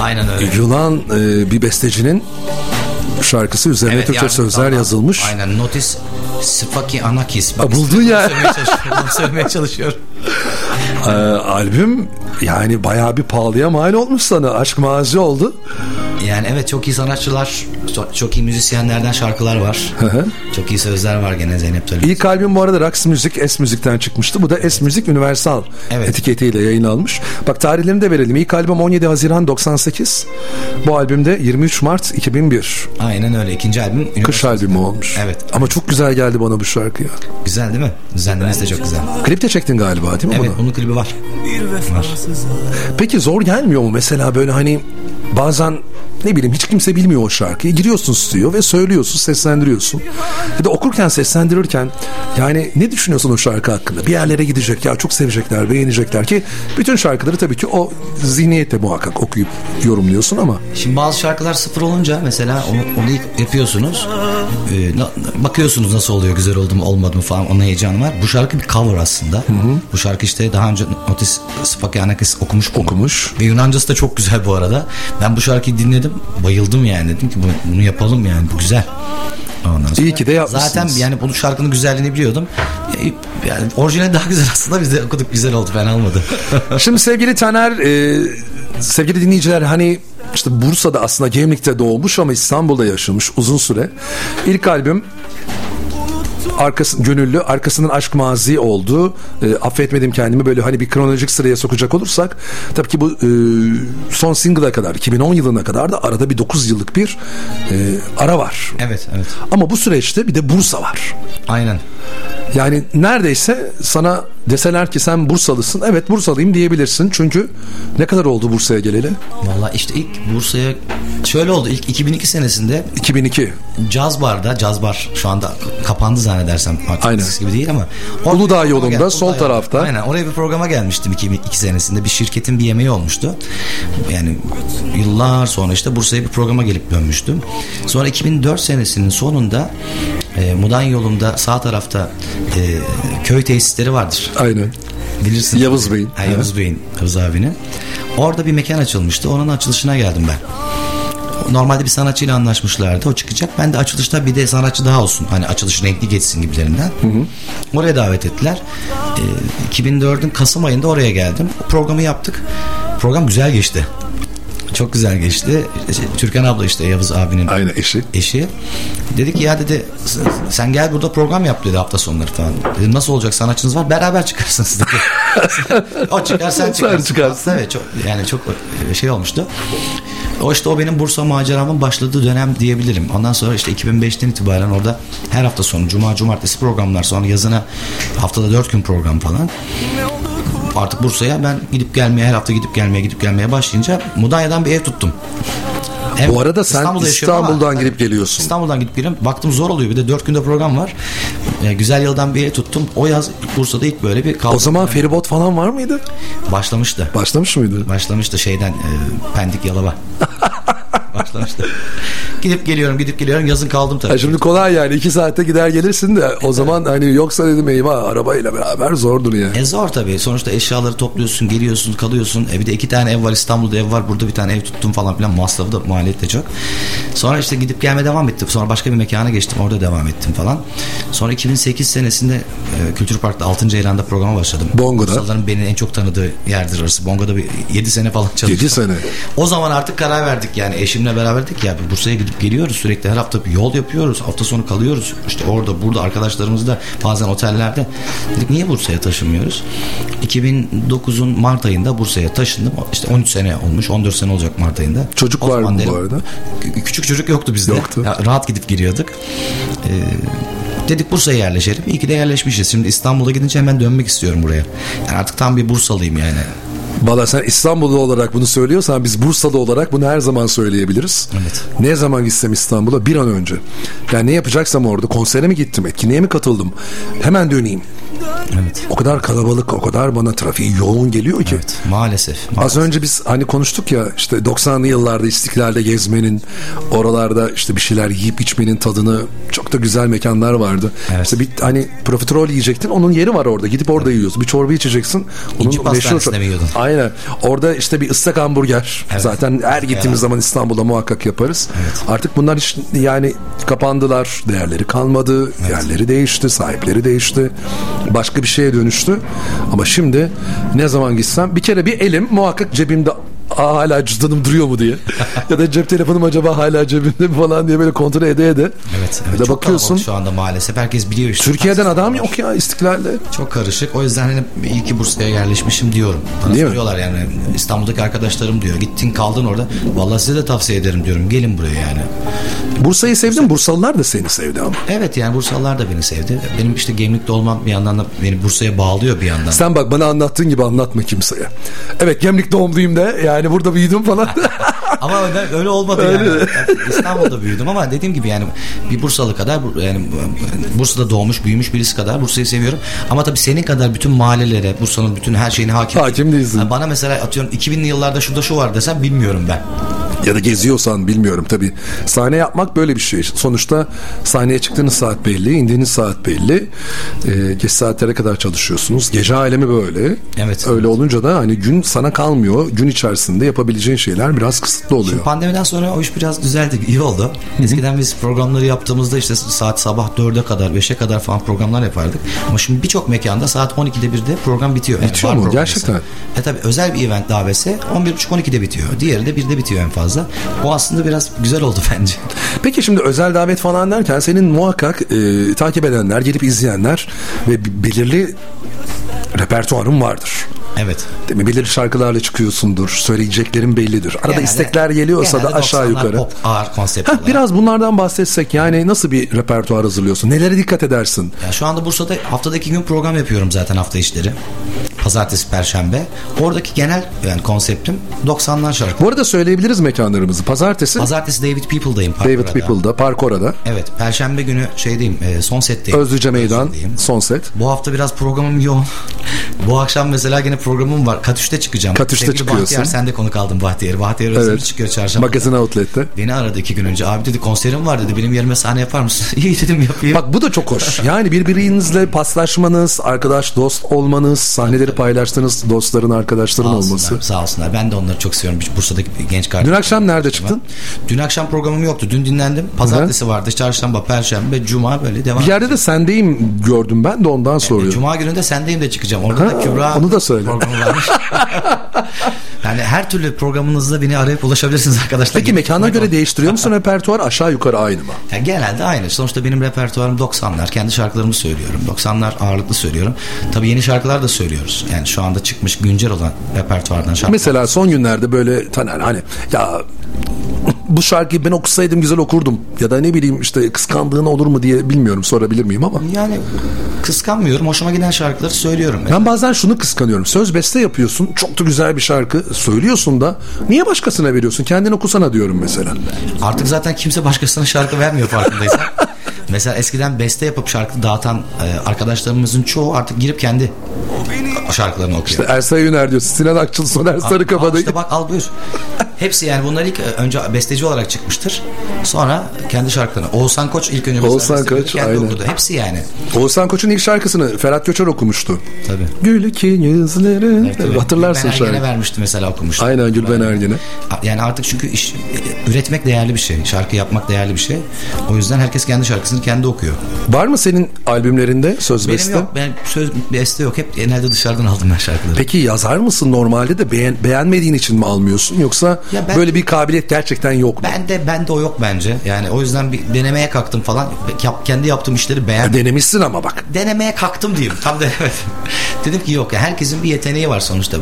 Aynen öyle. Yunan e, bir bestecinin şarkısı üzerine Evet, Türkçe yani sözler tamam. yazılmış. Aynen notis Sfaki Anakis. Ha, buldun ya. Söylemeye çalışıyorum. söylemeye çalışıyorum. Ee, albüm yani bayağı bir pahalıya mal olmuş sana. Aşk mazi oldu. Yani evet çok iyi sanatçılar, çok, çok iyi müzisyenlerden şarkılar var. çok iyi sözler var gene Zeynep Tölü. İlk albüm bu arada Rax Müzik S Müzik'ten çıkmıştı. Bu da S Müzik Universal etiketiyle yayınlanmış. Bak tarihlerini de verelim. İlk albüm 17 Haziran 98. Bu albümde 23 Mart 2001. Aynen öyle. İkinci albüm. Kış albümü olmuş. Evet. Ama çok güzel geldi bana bu şarkı ya. Güzel değil mi? Düzenlemesi de çok güzel. Klip de çektin galiba değil mi Evet bunu? bunun klibi var. Var. Peki zor gelmiyor mu mesela böyle hani bazen ne bileyim hiç kimse bilmiyor o şarkıyı. Giriyorsun stüdyo ve söylüyorsun, seslendiriyorsun. Ya da okurken, seslendirirken yani ne düşünüyorsun o şarkı hakkında? Bir yerlere gidecek ya çok sevecekler, beğenecekler ki bütün şarkıları tabii ki o zihniyetle muhakkak okuyup yorumluyorsun ama. Şimdi bazı şarkılar sıfır olunca mesela onu, onu yapıyorsunuz. Na- bakıyorsunuz nasıl oluyor, güzel oldu mu olmadı mı falan onun heyecanı var. Bu şarkı bir cover aslında. Bu şarkı işte daha önce Notis Spakianakis okumuş bunu. Okumuş. Ve Yunancası da çok güzel bu arada. Ben bu şarkıyı dinledim. Bayıldım yani. Dedim ki bu- bunu yapalım yani. Bu güzel. Ondan sonra- İyi ki de yapmışsınız. Zaten yani bu şarkının güzelliğini biliyordum. E, Yani orijinali daha güzel aslında biz de okuduk güzel oldu fena olmadı. Şimdi sevgili Taner, e, sevgili dinleyiciler hani işte Bursa'da aslında Gemlik'te doğmuş ama İstanbul'da yaşamış uzun süre. İlk albüm arkası gönüllü arkasının aşk mazi oldu. E, affetmedim kendimi böyle hani bir kronolojik sıraya sokacak olursak tabii ki bu e, son single'a kadar 2010 yılına kadar da arada bir 9 yıllık bir e, ara var. evet evet. Ama bu süreçte bir de Bursa var. Aynen. Yani neredeyse sana deseler ki sen Bursalısın. Evet Bursalıyım diyebilirsin. Çünkü ne kadar oldu Bursa'ya geleli? Valla işte ilk Bursa'ya şöyle oldu. İlk 2002 senesinde 2002. Caz Bar'da, Caz Bar şu anda kapandı zannedersem. Artık Aynen. gibi değil ama. Uludağ bir programa yolunda, gel- sol Uludağ tarafta. yolunda. Aynen oraya bir programa gelmiştim 2002 senesinde. Bir şirketin bir yemeği olmuştu. Yani yıllar sonra işte Bursa'ya bir programa gelip dönmüştüm. Sonra 2004 senesinin sonunda e, Mudan yolunda sağ tarafta e, köy tesisleri vardır. Aynen. Bilirsin. Yavuz Bey'in. Ha, Yavuz Bey'in, Yavuz abinin. Orada bir mekan açılmıştı. Onun açılışına geldim ben. Normalde bir sanatçıyla anlaşmışlardı. O çıkacak. Ben de açılışta bir de sanatçı daha olsun. Hani açılış renkli geçsin gibilerinden. Oraya davet ettiler. Ee, 2004'ün Kasım ayında oraya geldim. Programı yaptık. Program güzel geçti. Çok güzel geçti. İşte Türkan abla işte Yavuz abinin Aynen eşi. eşi. Dedi ki ya dedi sen gel burada program yap dedi hafta sonları falan. Dedim nasıl olacak sanatçınız var beraber çıkarsınız dedi. o çıkar sen çıkarsın. çıkarsın. Evet çok yani çok şey olmuştu. O işte o benim Bursa maceramın başladığı dönem diyebilirim. Ondan sonra işte 2005'ten itibaren orada her hafta sonu cuma cumartesi programlar sonra yazına haftada dört gün program falan. Artık Bursa'ya ben gidip gelmeye her hafta gidip gelmeye gidip gelmeye başlayınca Mudanya'dan bir ev tuttum. Ev- Bu arada sen İstanbul'da yaşıyorum ama- İstanbul'dan gidip geliyorsun. İstanbul'dan gidip geliyorum. Baktım zor oluyor. Bir de dört günde program var. Ee, güzel yıldan bir ev tuttum. O yaz Bursa'da ilk böyle bir kaldım. O zaman feribot falan var mıydı? Başlamıştı. Başlamış mıydı? Başlamıştı şeyden e, Pendik Yalova. Başlamıştı. Gidip geliyorum gidip geliyorum yazın kaldım tabii. Ha şimdi kolay yani iki saatte gider gelirsin de o zaman hani yoksa dedim eyvah arabayla beraber zordur yani. E zor tabii. Sonuçta eşyaları topluyorsun, geliyorsun, kalıyorsun. E bir de iki tane ev var. İstanbul'da ev var. Burada bir tane ev tuttum falan filan. Masrafı da maliyet de çok. Sonra işte gidip gelme devam ettim. Sonra başka bir mekana geçtim. Orada devam ettim falan. Sonra 2008 senesinde e, Kültür Park'ta 6. Eylül'de programa başladım. Bongo'da. Bursalıların beni en çok tanıdığı yerdir orası. Bongo'da bir 7 sene falan çalıştım. 7 sene. O zaman artık karar verdik yani eşimle beraberdik ya. Bursa'ya gidip geliyoruz sürekli. Her hafta bir yol yapıyoruz. Hafta sonu kalıyoruz. İşte orada burada arkadaşlarımız da bazen otellerde. Dedik niye Bursa'ya taşınmıyoruz? 2009'un Mart ayında Bursa'ya taşındım. İşte 13 sene olmuş. 14 sene olacak Mart ayında. Çocuk O var mı bu arada? Kü- küçük çocuk yoktu bizde. Yoktu. Ya, rahat gidip geliyorduk. Ee, dedik Bursa'ya yerleşelim. İyi ki de yerleşmişiz. Şimdi İstanbul'a gidince hemen dönmek istiyorum buraya. Yani artık tam bir Bursalıyım yani Valla sen İstanbullu olarak bunu söylüyorsan biz Bursa'da olarak bunu her zaman söyleyebiliriz. Evet. Ne zaman gitsem İstanbul'a bir an önce. Yani ne yapacaksam orada konsere mi gittim, etkinliğe mi katıldım? Hemen döneyim. Evet. O kadar kalabalık, o kadar bana trafiği yoğun geliyor ki. Evet, maalesef. Az maalesef. önce biz hani konuştuk ya işte 90'lı yıllarda İstiklal'de gezmenin, oralarda işte bir şeyler yiyip içmenin tadını çok da güzel mekanlar vardı. Evet. İşte bir hani profiterol yiyecektin onun yeri var orada. Gidip orada yiyorsun. Bir çorba içeceksin. İnci meşhur- pastanesinde mi yiyordun? Aynen. Orada işte bir ıslak hamburger. Evet. Zaten her gittiğimiz Evet. zaman İstanbul'da muhakkak yaparız. Artık bunlar hiç yani kapandılar. Değerleri kalmadı. Yerleri değişti. Sahipleri değişti. Başka bir şeye dönüştü. Ama şimdi ne zaman gitsem bir kere bir elim muhakkak cebimde Aa, hala cüzdanım duruyor mu diye. ya da cep telefonum acaba hala cebimde mi falan diye böyle kontrol ede ede. Evet, Ya evet da çok bakıyorsun şu anda maalesef herkes biliyor işte. Türkiye'den adam var. yok ya istiklalde. Çok karışık. O yüzden hani iyi ki Bursa'ya yerleşmişim diyorum. Bana Değil mi? soruyorlar yani İstanbul'daki arkadaşlarım diyor. Gittin kaldın orada. Vallahi size de tavsiye ederim diyorum. Gelin buraya yani. Bursa'yı sevdim. Bursalılar da seni sevdi ama. Evet yani Bursalılar da beni sevdi. Benim işte Gemlik'te olmam bir yandan da beni Bursa'ya bağlıyor bir yandan. Sen bak bana anlattığın gibi anlatma kimseye. Evet Gemlik doğumluyum da yani burada büyüdüm falan. Ama öyle, öyle olmadı Öyle. yani. İstanbul'da büyüdüm ama dediğim gibi yani bir Bursalı kadar yani Bursa'da doğmuş büyümüş birisi kadar Bursa'yı seviyorum. Ama tabii senin kadar bütün mahallelere Bursa'nın bütün her şeyine hakim. Hakim değilsin. Yani bana mesela atıyorum 2000'li yıllarda şurada şu var desem bilmiyorum ben. ya da geziyorsan bilmiyorum tabii. Sahne yapmak böyle bir şey. Sonuçta sahneye çıktığınız saat belli, indiğiniz saat belli. Ee, geç saatlere kadar çalışıyorsunuz. Gece alemi böyle. Evet. Öyle olunca da hani gün sana kalmıyor. Gün içerisinde yapabileceğin şeyler biraz kısıtlı oluyor. Pandemiden sonra o iş biraz düzeldi. iyi oldu. Eskiden biz programları yaptığımızda işte saat sabah 4'e kadar 5'e kadar falan programlar yapardık. Ama şimdi birçok mekanda saat 12'de 1'de program bitiyor. Yani Bitiyor bar mu? Gerçekten. E tabi özel bir event davesi 11.30-12'de bitiyor. Diğeri de 1'de bitiyor en fazla. O aslında biraz güzel oldu bence. Peki şimdi özel davet falan derken senin muhakkak e, takip edenler, gelip izleyenler ve belirli repertuarın vardır. Evet. Değil mi? Belirli şarkılarla çıkıyorsundur. Söyleyeceklerin bellidir. Arada Genelde- istekler geliyorsa da aşağı 90'lar yukarı. Pop ağır konsept Heh, olarak. biraz bunlardan bahsetsek yani nasıl bir repertuar hazırlıyorsun? Nelere dikkat edersin? Ya şu anda Bursa'da haftada iki gün program yapıyorum zaten hafta işleri. Pazartesi, Perşembe. Oradaki genel yani konseptim 90'lar şarkı. Bu arada söyleyebiliriz mekanlarımızı. Pazartesi Pazartesi David People'dayım. David Parkura'da. People'da, Parkora'da. Evet. Perşembe günü şeydeyim, e, son setteyim. Özlüce Meydan, Özlüce'deyim. son set. Bu hafta biraz programım yoğun. Bu akşam mesela gene programım var. Katüş'te çıkacağım. Katüş'te Sevgili çıkıyorsun. Bahtiyar sen de konuk aldın Bahtiyar. Bahtiyar Özdemir Evet. çıkıyor çarşamba. Magazin Outlet'te. Beni aradı iki gün önce. Abi dedi konserim var dedi. Benim yerime sahne yapar mısın? İyi dedim yapayım. Bak bu da çok hoş. Yani birbirinizle paslaşmanız, arkadaş, dost olmanız, sahneleri paylaştığınız dostların, arkadaşların Sağ olması. sağ olsunlar. Ben de onları çok seviyorum. Bursa'daki genç kardeşlerim. Dün akşam nerede çıktın? Dün akşam programım yoktu. Dün dinlendim. Pazartesi vardı. Çarşamba, perşembe, cuma böyle devam. Bir yerde de sendeyim gördüm ben de ondan soruyorum. Cuma günü de sendeyim de çıkacağım. Orada Ha, da Kübra onu da söyle. Programı varmış. yani her türlü programınızda beni arayıp ulaşabilirsiniz arkadaşlar. Peki mekana göre değiştiriyor musun repertuar aşağı yukarı aynı mı? Yani genelde aynı. Sonuçta benim repertuarım 90'lar. Kendi şarkılarımı söylüyorum. 90'lar ağırlıklı söylüyorum. Tabii yeni şarkılar da söylüyoruz. Yani şu anda çıkmış güncel olan repertuardan şarkılar. Mesela son günlerde böyle Taner hani ya bu şarkıyı ben okusaydım güzel okurdum ya da ne bileyim işte kıskandığın olur mu diye bilmiyorum sorabilir miyim ama Yani kıskanmıyorum. Hoşuma giden şarkıları söylüyorum. ben bazen şunu kıskanıyorum söz beste yapıyorsun çok da güzel bir şarkı söylüyorsun da niye başkasına veriyorsun kendin okusana diyorum mesela Artık zaten kimse başkasına şarkı vermiyor farkındaysan. Mesela eskiden beste yapıp şarkı dağıtan e, arkadaşlarımızın çoğu artık girip kendi şarkılarını okuyor. işte Ersay Üner diyorsun Sinan Akçıl Soner Sarıkabadayı işte bak al buyur. Hepsi yani bunlar ilk e, önce besteci olarak çıkmıştır. Sonra kendi şarkılarını. Oğuzhan Koç ilk önce Oğuzhan Koç, kendi aynen. okudu. Hepsi yani. Oğuzhan Koç'un ilk şarkısını Ferhat Göçer okumuştu Tabii. Gül iki yüzlerin Evet, tabii. hatırlarsın Gülben Ergen'e şarkıyı vermişti mesela okumuştu. aynen Gülben Ergen'e Yani artık çünkü iş, e, üretmek değerli bir şey. Şarkı yapmak değerli bir şey. O yüzden herkes kendi şarkısını kendi okuyor. var mı senin albümlerinde söz Benim beste? yok. Ben söz beste yok. Hep genelde dışarıdan aldım ben şarkıları. Peki yazar mısın normalde de beğen, beğenmediğin için mi almıyorsun yoksa Ya ben- böyle bir kabiliyet gerçekten yok mu? Ben de ben de o yok bence. Yani o yüzden bir denemeye kalktım falan. Yap- kendi yaptığım işleri beğendim. Denemişsin ama bak. denemeye kalktım diyeyim. Tam da evet. Dedim ki yok ya herkesin bir yeteneği var sonuçta.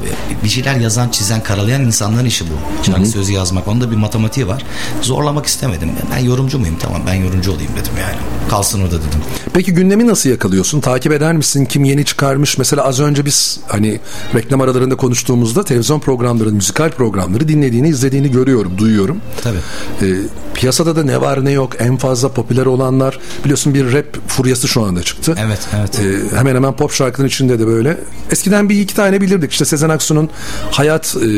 Bir şeyler yazan, çizen, karalayan insanların işi bu. Şarkı sözü yazmak. Onda bir matematiği var. Zorlamak istemedim. Ben yorumcu muyum? Tamam ben yorumcu olayım dedim yani. Kalsın orada dedim. Peki gündemi nasıl yakalıyorsun? Takip eder misin? Kim yeni çıkarmış? Mesela az önce biz hani reklam aralarında konuştuğumuzda televizyon programları, müzikal programları dinlediğini, izlediğini görüyorum, duyuyorum. Tabii. Ee, piyasada da ne var ne yok en fazla popüler olanlar biliyorsun bir rap furyası şu anda çıktı. Evet, evet. Ee, hemen hemen pop şarkının içinde de böyle. Eskiden bir iki tane bilirdik. İşte Sezen Aksu'nun Hayat e,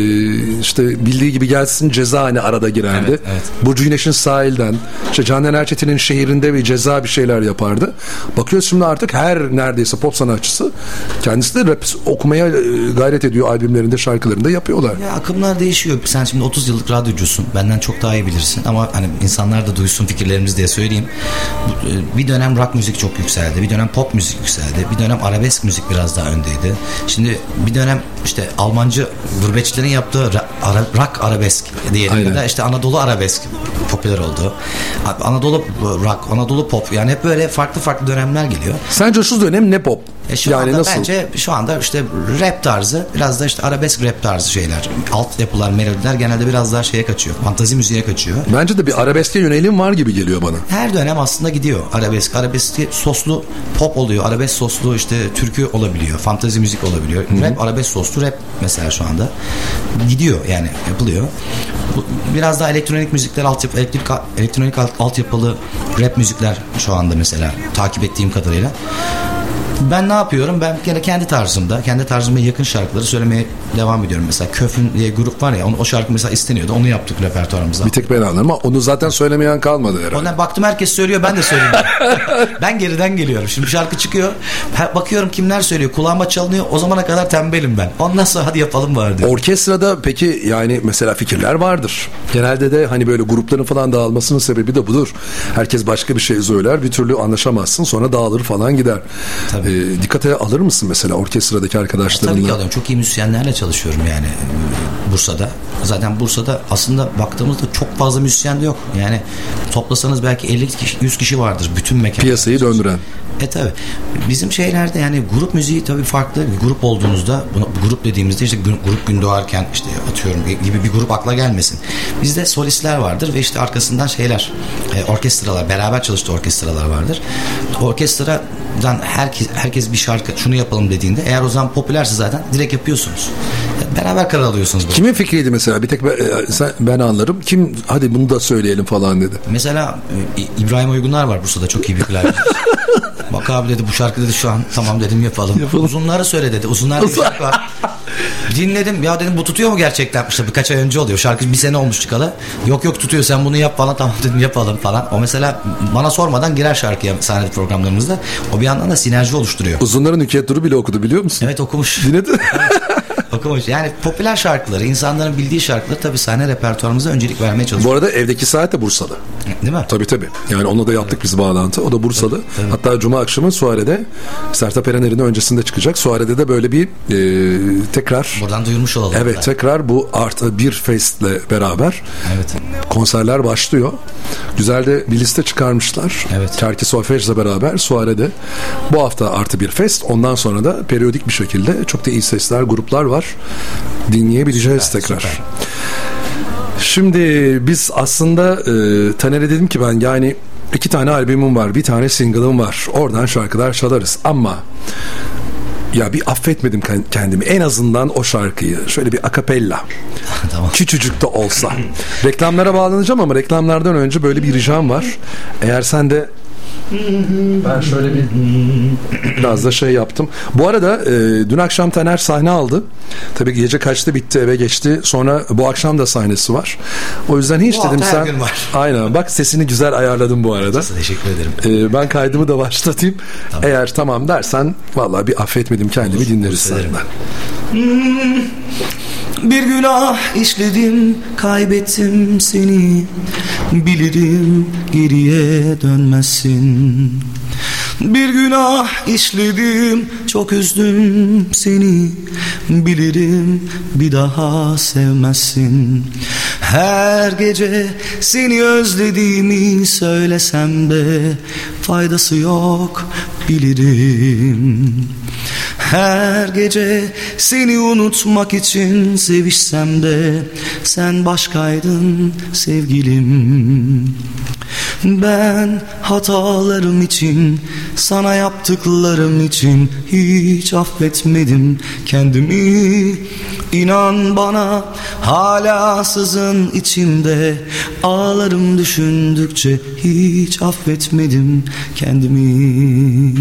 işte bildiği gibi gelsin ceza hani arada girerdi. Evet, evet. Burcu Güneş'in sahilden işte Canan Erçetin'in şehirinde bir ceza bir şeyler yapardı. Bakıyoruz şimdi artık her neredeyse pop sanatçısı kendisi de rap okumaya e, gayret ediyor albümlerinde şarkılarında yapıyorlar. Ya akımlar değişiyor. Sen şimdi 30 yıllık radyocusun. Benden çok daha iyi bilirsin. Ama hani insanlar da duysun fikirlerimizi diye söyleyeyim. E, Bir dönem rock müzik çok yükseldi. Bir dönem pop müzik yükseldi. Bir dönem arabesk müzik biraz daha önde dönemdeydi. Şimdi bir dönem işte Almancı gurbetçilerin yaptığı ara- rock arabesk diyelim Aynen. işte Anadolu arabesk popüler oldu. Anadolu rock, Anadolu pop yani hep böyle farklı farklı dönemler geliyor. Sence şu dönem ne pop? E şu yani anda nasıl? bence şu anda işte rap tarzı biraz da işte arabesk rap tarzı şeyler. Alt yapılar, melodiler genelde biraz daha şeye kaçıyor. Fantazi müziğe kaçıyor. Bence de bir arabeske yönelim var gibi geliyor bana. Her dönem aslında gidiyor arabesk. Arabesk soslu pop oluyor. Arabesk soslu işte türkü olabiliyor. Fantazi müzik olabiliyor. Rap arabesk soslu rap mesela şu anda. Gidiyor yani yapılıyor. Biraz daha elektronik müzikler altyapı elektronik alt, altyapılı rap müzikler şu anda mesela takip ettiğim kadarıyla. Ben ne yapıyorum? Ben gene kendi tarzımda, kendi tarzıma yakın şarkıları söylemeye devam ediyorum. Mesela Köfün diye grup var ya, onu- o şarkı mesela isteniyordu. Onu yaptık repertuarımıza. Bir tek ben anlarım ama onu zaten söylemeyen kalmadı herhalde. Ondan baktım herkes söylüyor ben de söyleyeyim. ben geriden geliyorum. Şimdi şarkı çıkıyor. Bakıyorum kimler söylüyor. Kulağıma çalınıyor. O zamana kadar tembelim ben. Ondan sonra hadi yapalım bari diyorum. Orkestrada peki yani mesela fikirler vardır. Genelde de hani böyle grupların falan dağılmasının sebebi de budur. Herkes başka bir şey söyler bir türlü anlaşamazsın sonra dağılır falan gider. Tabii. Ee, dikkate alır mısın mesela orkestradaki arkadaşlarınla? Tabii ki alıyorum. Çok iyi müzisyenlerle çalışıyorum yani e, Bursa'da. Zaten Bursa'da aslında baktığımızda çok fazla müzisyen de yok. Yani toplasanız belki 50 kişi, 100 kişi vardır bütün mekan. Piyasayı döndüren. E tabi. Bizim şeylerde yani grup müziği tabii farklı. Bir grup olduğunuzda bunu, grup dediğimizde işte grup gün doğarken işte atıyorum gibi bir grup akla gelmesin. Bizde solistler vardır ve işte arkasından şeyler e, orkestralar beraber çalıştığı orkestralar vardır. Orkestradan herkes herkes bir şarkı şunu yapalım dediğinde eğer o zaman popülerse zaten direkt yapıyorsunuz. Beraber karar alıyorsunuz. böyle. Kimin fikriydi mesela? Bir tek ben, e, ben anlarım. Kim hadi bunu da söyleyelim falan dedi. Mesela e, İbrahim Uygunlar var Bursa'da çok iyi bir klavyeci. Bak abi dedi bu şarkı dedi şu an tamam dedim yapalım. Uzunları söyle dedi. Uzunlar bir şarkı var. Dinledim ya dedim bu tutuyor mu gerçekten? İşte birkaç ay önce oluyor. Şarkı bir sene olmuş çıkalı. Yok yok tutuyor sen bunu yap falan tamam dedim yapalım falan. O mesela bana sormadan girer şarkıya sahne programlarımızda. O bir yandan da sinerji oluşturuyor. Uzunların Nükhet Duru bile okudu biliyor musun? Evet okumuş. Dinledi. Okumuş. Yani popüler şarkıları, insanların bildiği şarkıları tabii sahne repertuarımıza öncelik vermeye Bu çalışıyoruz. arada evdeki saat de Bursa'da. Değil mi? Tabii tabii. Yani onunla da yaptık biz bağlantı. O da Bursa'da. Hatta Cuma akşamı Suare'de Sertab Erener'in öncesinde çıkacak. Suare'de de böyle bir e, tekrar Buradan duyurmuş olalım. Evet tekrar bu artı bir festle beraber Evet. konserler başlıyor. Güzel de bir liste çıkarmışlar. Evet. Terki Solfej'le beraber Suare'de bu hafta artı bir fest. Ondan sonra da periyodik bir şekilde çok da iyi sesler, gruplar var. Dinleyebileceğiz tekrar. süper. Şimdi biz aslında e, Taner'e dedim ki ben yani iki tane albümüm var, bir tane single'ım var. Oradan şarkılar çalarız ama ya bir affetmedim ken- kendimi. En azından o şarkıyı şöyle bir akapella. tamam. Küçücük de olsa. Reklamlara bağlanacağım ama reklamlardan önce böyle bir ricam var. Eğer sen de ben şöyle bir biraz da şey yaptım. Bu arada e, dün akşam Taner sahne aldı. Tabii gece kaçta bitti eve geçti. Sonra bu akşam da sahnesi var. O yüzden hiç Bu dedim sen gün var. aynen bak sesini güzel ayarladım bu arada. Teşekkür ederim. E, ben kaydımı da başlatayım. Eğer tamam dersen vallahi bir affetmedim kendimi dinleriz severim. senden. Bir günah işledim, kaybettim seni. Bilirim geriye dönmezsin. Bir günah işledim, çok üzdüm seni. Bilirim bir daha sevmezsin. Her gece seni özlediğimi söylesem de faydası yok bilirim. Her gece seni unutmak için sevişsem de sen başkaydın sevgilim. Ben hatalarım için, sana yaptıklarım için hiç affetmedim kendimi. İnan bana hala sızın içimde ağlarım düşündükçe hiç affetmedim kendimi.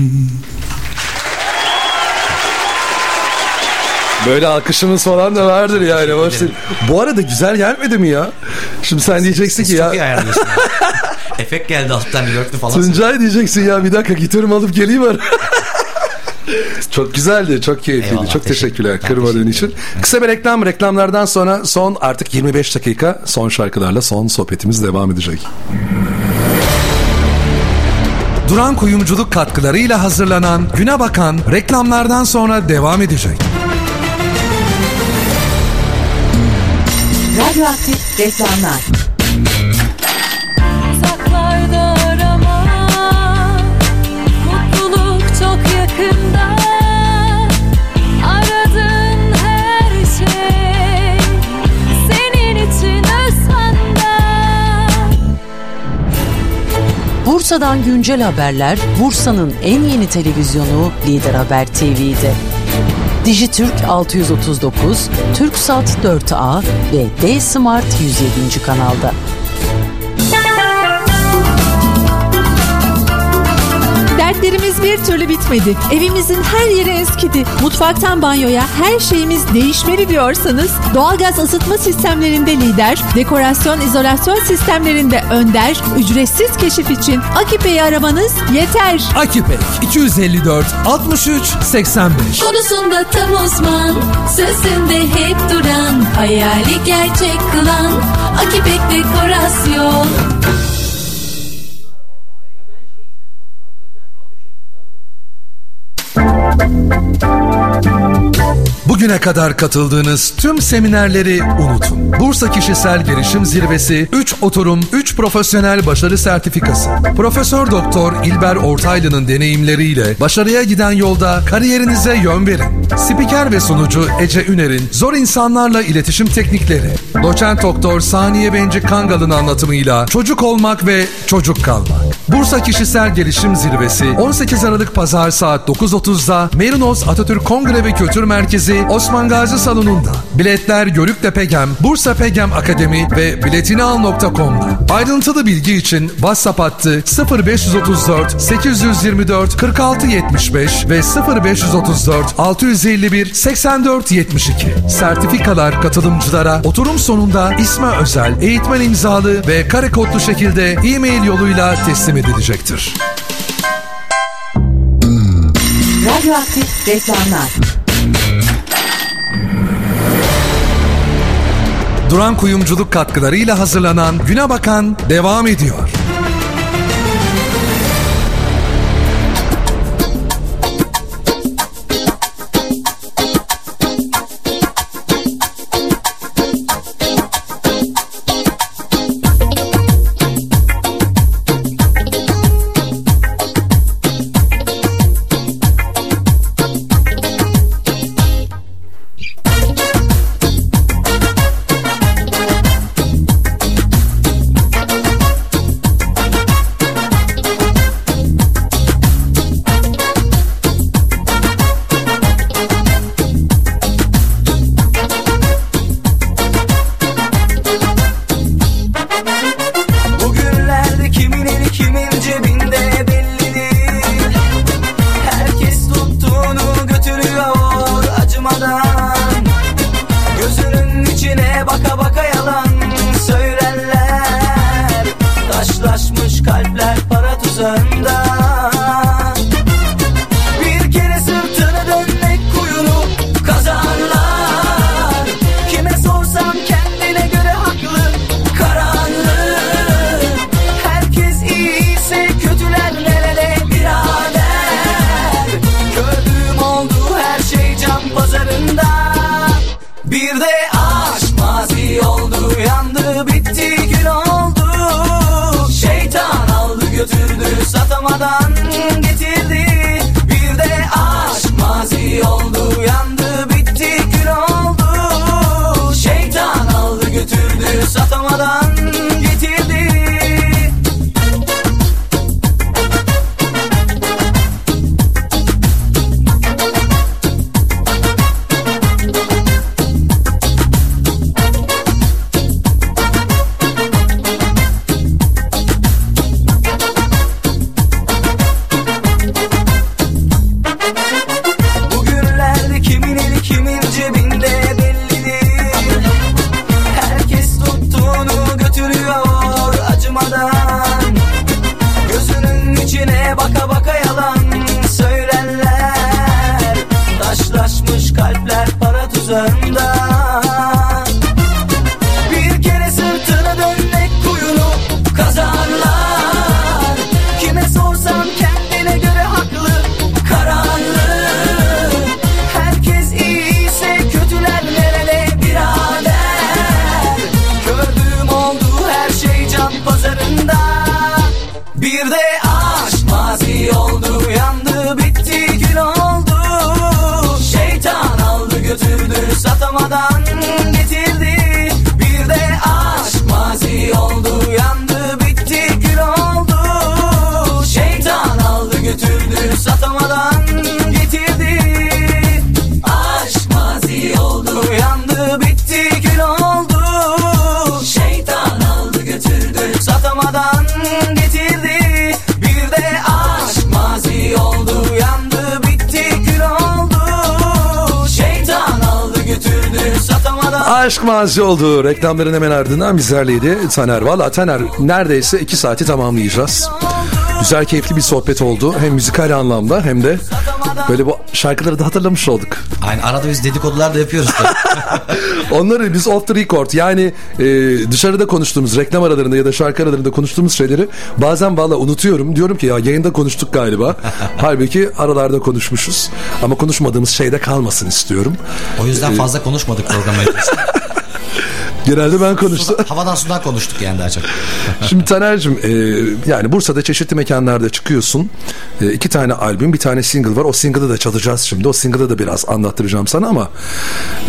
Böyle alkışımız falan da vardır yani. Boş değil. Bu arada güzel gelmedi mi ya? Şimdi sen diyeceksin ki Çok iyi ya ayarlıyorsun. Efekt geldi alttan reverb'lü falan. Tuncay diyeceksin ya bir dakika gitarımı alıp geleyim ara. çok güzeldi, çok keyifliydi. Eyvallah, çok teşekkür- teşekkürler ben kırmadığın teşekkür için. ederim. Kısa bir reklam, reklamlardan sonra son artık 25 dakika son şarkılarla son sohbetimiz devam edecek. Duran Kuyumculuk katkılarıyla hazırlanan Güne Bakan reklamlardan sonra devam edecek. Radyoaktif reklamlar. Uzaklarda arama Mutluluk çok yakında Aradığın her şey Senin için Özhan'da Bursa'dan güncel haberler Bursa'nın en yeni televizyonu Lider Haber TV'de. Dijitürk 639, Türksat 4A ve D Smart 107. kanalda. Dertlerimiz bir türlü bitmedi. Evimizin her yeri eskidi. Mutfaktan banyoya her şeyimiz değişmeli diyorsanız doğalgaz ısıtma sistemlerinde lider, dekorasyon izolasyon sistemlerinde önder, ücretsiz keşif için Akipe'yi aramanız yeter. Akipek 254 63 85 Konusunda tam uzman Sözünde hep duran Hayali gerçek kılan Akipek Dekorasyon Thank you. Bugüne kadar katıldığınız tüm seminerleri unutun. Bursa Kişisel Gelişim Zirvesi 3 oturum 3 profesyonel başarı sertifikası. Profesör Doktor İlber Ortaylı'nın deneyimleriyle başarıya giden yolda kariyerinize yön verin. Spiker ve sunucu Ece Üner'in zor insanlarla iletişim teknikleri. Doçent Doktor Saniye Benci Kangal'ın anlatımıyla çocuk olmak ve çocuk kalmak. Bursa Kişisel Gelişim Zirvesi 18 Aralık Pazar saat 9.30'da Merinos Atatürk Kongre ve Kültür Merkezi Osman Gazi Salonu'nda. Biletler Görükle Pegem, Bursa Pegem Akademi ve biletinial.com'da. Ayrıntılı bilgi için WhatsApp hattı 0534 824 46 75 ve 0534 651 84 72. Sertifikalar katılımcılara oturum sonunda isme özel, eğitmen imzalı ve kare kodlu şekilde e-mail yoluyla teslim edilecektir. Radyoaktif reklamlar. Duran Kuyumculuk katkılarıyla hazırlanan Güne Bakan devam ediyor. Mazi oldu. Reklamların hemen ardından bizlerleydi Taner. Valla Taner neredeyse iki saati tamamlayacağız. Güzel keyifli bir sohbet oldu. Hem müzikal anlamda hem de böyle bu şarkıları da hatırlamış olduk. Aynı arada biz dedikodular da yapıyoruz. Onları biz off the record yani e, dışarıda konuştuğumuz reklam aralarında ya da şarkı aralarında konuştuğumuz şeyleri bazen valla unutuyorum. Diyorum ki ya yayında konuştuk galiba. Halbuki aralarda konuşmuşuz. Ama konuşmadığımız şeyde kalmasın istiyorum. O yüzden fazla konuşmadık program. Genelde ben konuştum. Sudan- havadan sudan konuştuk yani daha çok. Şimdi Taner'cim e, yani Bursa'da çeşitli mekanlarda çıkıyorsun. E, iki tane albüm bir tane single var. O single'ı da çalacağız şimdi. O single'ı da biraz anlattıracağım sana ama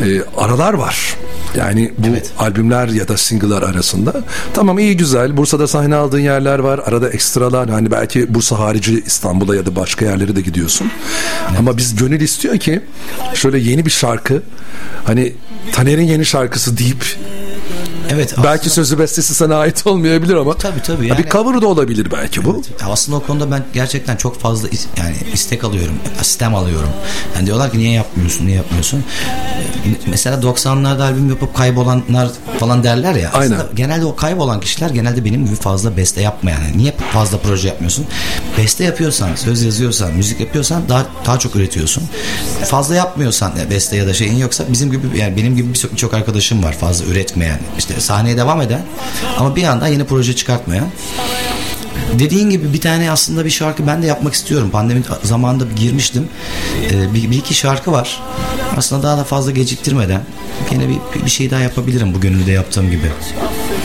e, aralar var. Yani bu albümler ya da single'lar arasında. Tamam iyi güzel. Bursa'da sahne aldığın yerler var. Arada ekstralar. Hani belki Bursa harici İstanbul'a ya da başka yerlere de gidiyorsun. Ama biz gönül istiyor ki şöyle yeni bir şarkı hani Taner'in yeni şarkısı deyip Evet. Belki sözü bestesi sana ait olmayabilir ama. Tabii tabii. Ha, Bir cover da olabilir belki bu. Ya Aslında o konuda ben gerçekten çok fazla is- yani istek alıyorum, sistem alıyorum. Yani diyorlar ki niye yapmıyorsun, niye yapmıyorsun? Ee, Mesela 90'larda albüm yapıp kaybolanlar falan derler ya. Aslında Aynen. genelde o kaybolan kişiler genelde benim gibi fazla beste yapmayan. Yani niye fazla proje yapmıyorsun? Beste yapıyorsan, söz yazıyorsan, müzik yapıyorsan daha daha çok üretiyorsun. Fazla yapmıyorsan ya beste ya da şeyin yoksa bizim gibi yani benim gibi birçok arkadaşım var fazla üretmeyen. işte sahneye devam eden ama bir yandan yeni proje çıkartmayan. Dediğin gibi bir tane aslında bir şarkı ben de yapmak istiyorum. Pandemi zamanında girmiştim. Ee, bir, bir iki şarkı var. Aslında daha da fazla geciktirmeden gene bir, bir şey daha yapabilirim bu gönülde yaptığım gibi.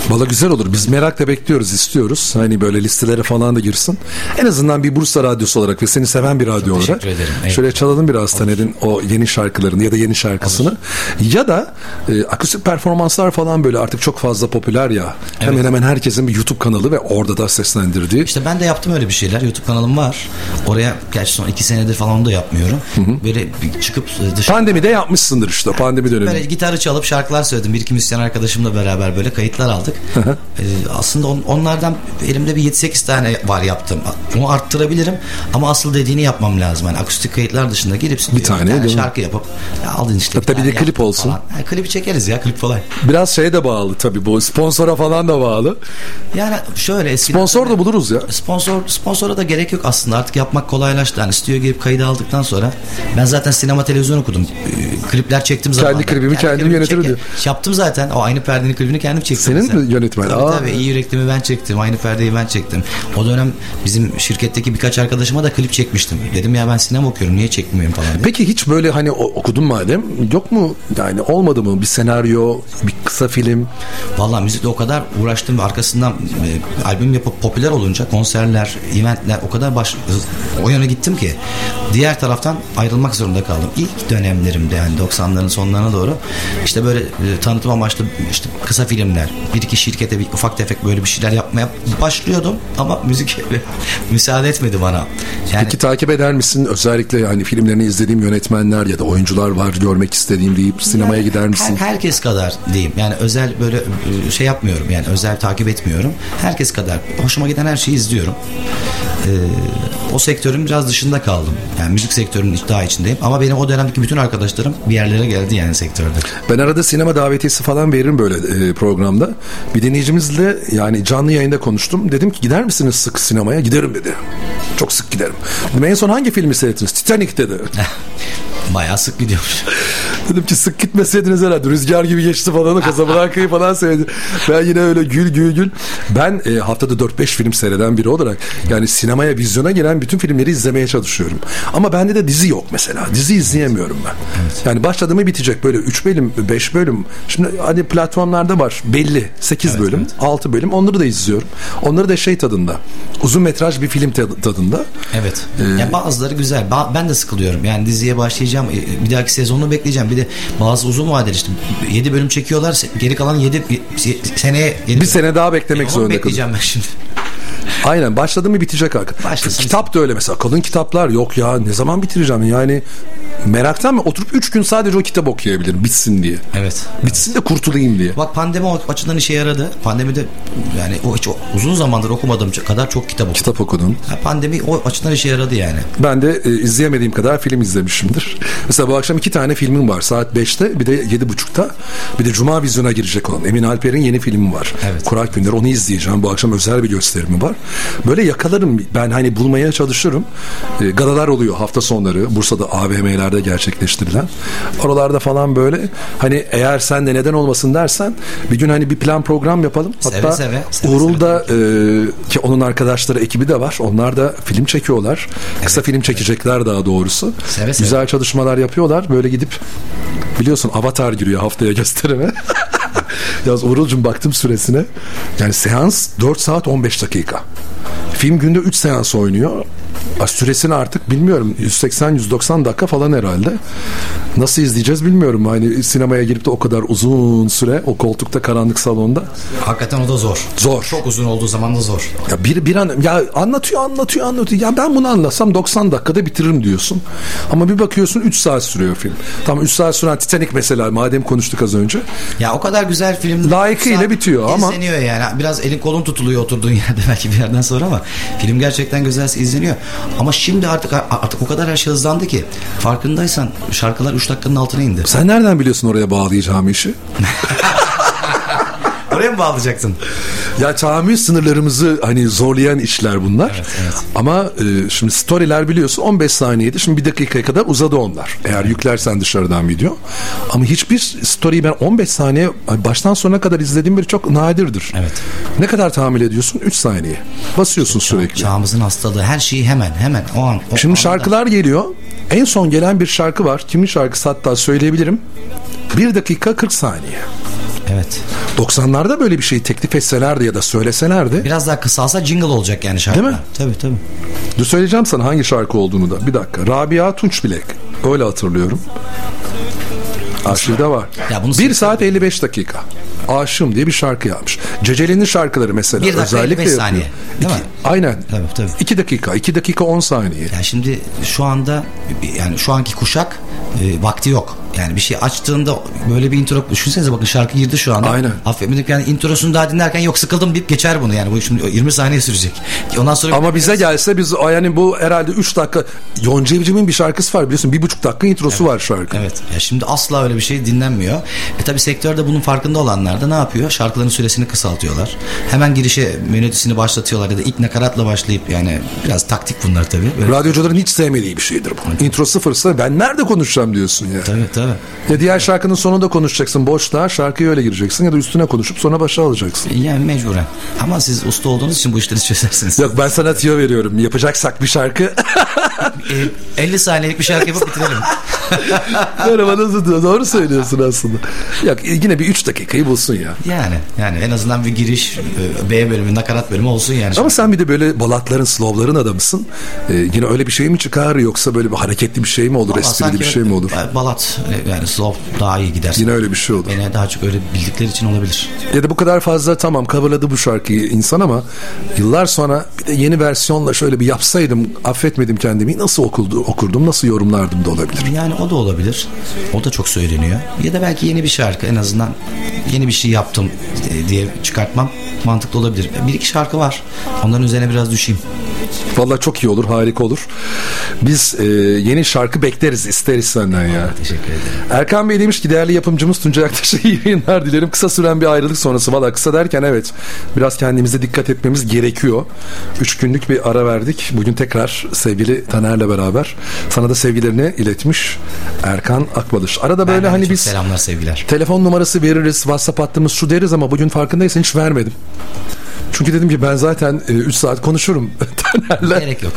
Valla güzel olur. Biz merakla bekliyoruz, istiyoruz. Hani böyle listelere falan da girsin. En azından bir Bursa radyosu olarak ve seni seven bir radyo olarak. teşekkür ederim. Evet. Şöyle çalalım biraz Taner'in o yeni şarkılarını ya da yeni şarkısını. Ya da e, akustik performanslar falan böyle artık çok fazla popüler ya. Hemen hemen herkesin bir YouTube kanalı ve orada da seslendirdiği. İşte ben de yaptım öyle bir şeyler. YouTube kanalım var. Oraya gerçi son iki senedir falan da yapmıyorum. Böyle bir çıkıp dışarı Pandemide yapmışsındır işte pandemi dönemi. Böyle gitarı çalıp şarkılar söyledim. Bir iki müzisyen arkadaşımla beraber böyle kayıtlar aldık. Ee, aslında on- onlardan elimde bir 7-8 tane var yaptım. Onu arttırabilirim ama asıl dediğini yapmam lazım. Yani akustik kayıtlar dışında girip Bir tane, mi? şarkı yapıp ya aldın işte. Hatta bir de klip olsun. falan. Klibi çekeriz ya klip kolay. Biraz şeye de bağlı tabii bu sponsora falan da bağlı. Yani şöyle eskiden Sponsor da buluruz ya. Sponsor sponsora da gerek yok aslında. Artık yapmak kolaylaştı. Yani stüdyoya girip kaydı aldıktan sonra ben zaten sinema televizyon okudum. Ee, klipler çektim Kendi zamanında. klibimi kendim klibimi yönetirim diyor. Yaptım zaten. O aynı perdenin klibini kendim çektim. Senin mesela. mi yönetmen? Tabii Aa. tabii. İyi yüreklimi ben çektim. Aynı perdeyi ben çektim. O dönem bizim şirketteki birkaç arkadaşıma da klip çekmiştim. Dedim ya ben sinema okuyorum. Niye çekmiyorum falan diye. Peki hiç böyle hani okudun madem yok mu yani olmadı mı bir senaryo bir kısa film Vallahi müzikle o kadar uğraştım ve arkasından e, albüm yapıp popüler olunca konserler, eventler o kadar baş, o yöne gittim ki diğer taraftan ayrılmak zorunda kaldım. İlk dönemlerimde yani 90'ların sonlarına doğru işte böyle e, tanıtım amaçlı işte kısa filmler, bir iki şirkete bir ufak tefek böyle bir şeyler yapmaya başlıyordum ama müzik müsaade etmedi bana. Yani Peki takip eder misin özellikle yani filmlerini izlediğim yönetmenler ya da oyuncular var görmek istediğim deyip sinemaya gider misin? Her, herkes kadar diyeyim. Yani özel böyle e, şey yapmıyorum. Yani özel takip etmiyorum. Herkes kadar hoşuma giden her şeyi izliyorum. Ee, o sektörün biraz dışında kaldım. Yani müzik sektörünün daha içindeyim. Ama benim o dönemdeki bütün arkadaşlarım bir yerlere geldi yani sektörde. Ben arada sinema davetiyesi falan veririm böyle e, programda. Bir dinleyicimizle yani canlı yayında konuştum. Dedim ki gider misiniz sık sinemaya? Giderim dedi. Çok sık giderim. Dedim, en son hangi filmi seyrettiniz? Titanic dedi. Bayağı sık gidiyormuş. Dedim ki sık gitmeseydiniz herhalde. Rüzgar gibi geçti falan. Casablanca'yı falan seyredim. Ben yine öyle gül gül gül. Ben e, haftada 4-5 film seyreden biri olarak yani sinemaya, vizyona giren bütün filmleri izlemeye çalışıyorum. Ama bende de dizi yok mesela. Dizi izleyemiyorum ben. Yani başladığımı bitecek böyle 3 bölüm, 5 bölüm. Şimdi hani platformlarda var belli 8 bölüm, 6 bölüm. Onları da izliyorum. Onları da şey tadında. Uzun metraj bir film tad- tadında. Evet. Ee, Ya bazıları güzel. Ben de sıkılıyorum. Yani diziye başlayacağım. E, Bir dahaki sezonu bekleyeceğim. Bir de bazı uzun vadeli işte 7 bölüm çekiyorlar. Geri kalan 7 seneye yedi- Bir sene daha beklemek Onu zorunda bekleyeceğim ben şimdi. Aynen başladı mı bitecek. Başlasın. Kitap da öyle mesela kalın kitaplar yok ya ne zaman bitireceğim yani meraktan mı oturup 3 gün sadece o kitap okuyabilirim bitsin diye. Evet. Bitsin de kurtulayım diye. Bak pandemi açıdan işe yaradı. Pandemide yani o hiç uzun zamandır okumadığım kadar çok kitap okudum. Kitap okudum. Ha, pandemi o açıdan işe yaradı yani. Ben de e, izleyemediğim kadar film izlemişimdir. Mesela bu akşam iki tane filmim var. Saat 5'te bir de 7.30'da. Bir de Cuma vizyona girecek olan. Emin Alper'in yeni filmi var. Evet. Kurak Günler. Onu izleyeceğim. Bu akşam özel bir gösterimi var. Böyle yakalarım. Ben hani bulmaya çalışırım. E, galalar oluyor hafta sonları. Bursa'da AVM'lerde gerçekleştirilen. Oralarda falan böyle hani eğer sen de neden olmasın dersen bir gün hani bir plan program yapalım. Seve Hatta seve, seve Uğur'da e, ki onun arkadaşları ekibi de var. Onlar da film çekiyorlar. Kısa film çekecekler daha doğrusu. Seve seve. Güzel çalışmalar yapıyorlar. Böyle gidip biliyorsun Avatar giriyor haftaya gösterime. Yalnız Uğur'cum baktım süresine. Yani seans 4 saat 15 dakika. Film günde 3 seans oynuyor. Süresini artık bilmiyorum 180-190 dakika falan herhalde. Nasıl izleyeceğiz bilmiyorum. Hani sinemaya girip de o kadar uzun süre o koltukta karanlık salonda. Hakikaten o da zor. Zor. Çok uzun olduğu zaman da zor. Ya bir bir an ya anlatıyor anlatıyor anlatıyor. Ya ben bunu anlatsam 90 dakikada bitiririm diyorsun. Ama bir bakıyorsun 3 saat sürüyor film. Tamam 3 saat süren Titanic mesela madem konuştuk az önce. Ya o kadar güzel film Layıkıyla bitiyor ama- izleniyor yani. Biraz elin kolun tutuluyor oturduğun yerde belki bir yerden sonra ama film gerçekten güzel izleniyor. Ama şimdi artık artık o kadar her şey hızlandı ki farkındaysan şarkılar 3 dakikanın altına indi. Sen nereden biliyorsun oraya bağlayacağım işi? Oraya mı bağlayacaksın? Ya tahammül sınırlarımızı hani zorlayan işler bunlar. Ama e, şimdi storyler biliyorsun 15 saniyede şimdi bir dakikaya kadar uzadı onlar. Eğer yüklersen dışarıdan video. Ama hiçbir story'i ben 15 saniye baştan sona kadar izlediğim bir çok nadirdir. Evet. Ne kadar tahammül ediyorsun? 3 saniye. Basıyorsun sürekli. Çağımızın hastalığı her şeyi hemen hemen o an. O Şimdi anda. şarkılar geliyor. En son gelen bir şarkı var. Kimin şarkısı hatta söyleyebilirim. 1 dakika 40 saniye. Evet. 90'larda böyle bir şey teklif etselerdi ya da söyleselerdi. Biraz daha kısalsa jingle olacak yani şarkı. Değil mi? Tabii tabii. Dur söyleyeceğim sana hangi şarkı olduğunu da. Bir dakika. Rabia Tunçbilek. Öyle hatırlıyorum. Arşivde var. Ya bunu 1 saat 55 dakika. Aşığım diye bir şarkı yapmış. Ceceli'nin şarkıları mesela. Bir dakika özellikle 55 yapıyor. saniye, değil mi? Aynen. Tabii, tabii. 2 dakika. 2 dakika 10 saniye. Yani şimdi şu anda yani şu anki kuşak e, vakti yok. Yani bir şey açtığında böyle bir intro düşünsenize bakın şarkı girdi şu anda. Aynen. Affetmedik yani introsunu daha dinlerken yok sıkıldım deyip geçer bunu yani. Bu şimdi 20 saniye sürecek. Ondan sonra Ama bize gelse biz yani bu herhalde 3 dakika Yonca Evcim'in bir şarkısı var biliyorsun. Bir buçuk dakika introsu var şarkı. Evet. Ya şimdi asla öyle bir şey dinlenmiyor. E tabi sektörde bunun farkında olanlar da ne yapıyor? Şarkıların süresini kısaltıyorlar. Hemen girişe melodisini başlatıyorlar ya da ilk nakaratla başlayıp yani biraz taktik bunlar tabi. Radyocuların hiç sevmediği bir şeydir bu. Intro sıfırsa ben nerede konuşacağım diyorsun ya. Tabii tabii. Ya diğer şarkının sonunda konuşacaksın boşluğa şarkıya öyle gireceksin ya da üstüne konuşup sonra başa alacaksın. Yani mecburen. Ama siz usta olduğunuz için bu işleri çözersiniz. Yok ben sana tüyo veriyorum. Yapacaksak bir şarkı. E, 50 saniyelik bir şarkı yapıp bitirelim. Bana zıtıyor. Doğru söylüyorsun aslında. Yok yine bir 3 dakikayı bulsun ya. Yani yani en azından bir giriş e, B bölümü nakarat bölümü olsun yani. Ama sen bir de böyle balatların, slowların adamısın. Ee, yine öyle bir şey mi çıkar yoksa böyle bir hareketli bir şey mi olur, esprili bir şey mi olur? Balat e, yani slow daha iyi gider. Yine öyle bir şey olur. Beni daha çok öyle bildikleri için olabilir. Ya da bu kadar fazla tamam coverladı bu şarkıyı insan ama yıllar sonra bir de yeni versiyonla şöyle bir yapsaydım affetmedim kendimi nasıl okuldu, okurdum nasıl yorumlardım da olabilir. Yani o da olabilir. O da çok söyleniyor. Ya da belki yeni bir şarkı en azından yeni bir şey yaptım e, diye çıkartmam mantıklı olabilir. Bir iki şarkı var. Onların üzerine biraz düşeyim. Vallahi çok iyi olur harika olur. Biz e, yeni şarkı bekleriz isteriz senden ya. Teşekkür ederim. Erkan Bey demiş ki değerli yapımcımız Tuncay Aktaş'a iyi yayınlar dilerim. Kısa süren bir ayrılık sonrası. Valla kısa derken evet biraz kendimize dikkat etmemiz gerekiyor. Üç günlük bir ara verdik. Bugün tekrar sevgili Taner'le beraber sana da sevgilerini iletmiş Erkan Akbalış. Arada böyle de hani biz selamlar sevgiler. telefon numarası veririz, WhatsApp hattımız şu deriz ama bugün farkındaysan hiç vermedim. Çünkü dedim ki ben zaten 3 saat konuşurum Taner'le. Gerek yok.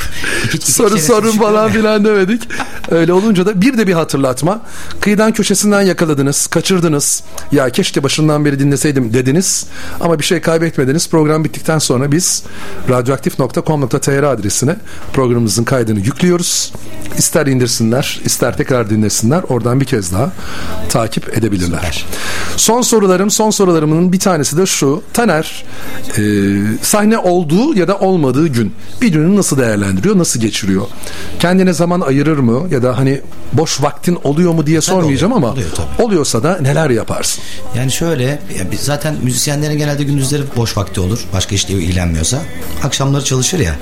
Kişiyle sorun falan filan demedik. Öyle olunca da bir de bir hatırlatma. Kıyıdan köşesinden yakaladınız, kaçırdınız. Ya keşke başından beri dinleseydim dediniz. Ama bir şey kaybetmediniz. Program bittikten sonra biz radyoaktif.com.tr adresine programımızın kaydını yüklüyoruz. İster indirsinler, ister tekrar dinlesinler. Oradan bir kez daha takip edebilirler. Süper. Son sorularım, son sorularımın bir tanesi de şu. Taner, e, sahne olduğu ya da olmadığı gün bir gününü nasıl değerlendiriyor, nasıl geçiriyor? Kendine zaman ayırır mı ya da hani boş vaktin oluyor mu diye sormayacağım oluyor, ama oluyor tabii. oluyorsa da neler yaparsın? Yani şöyle ya biz zaten müzisyenlerin genelde gündüzleri boş vakti olur. Başka işle ilgilenmiyorsa. Akşamları çalışır ya.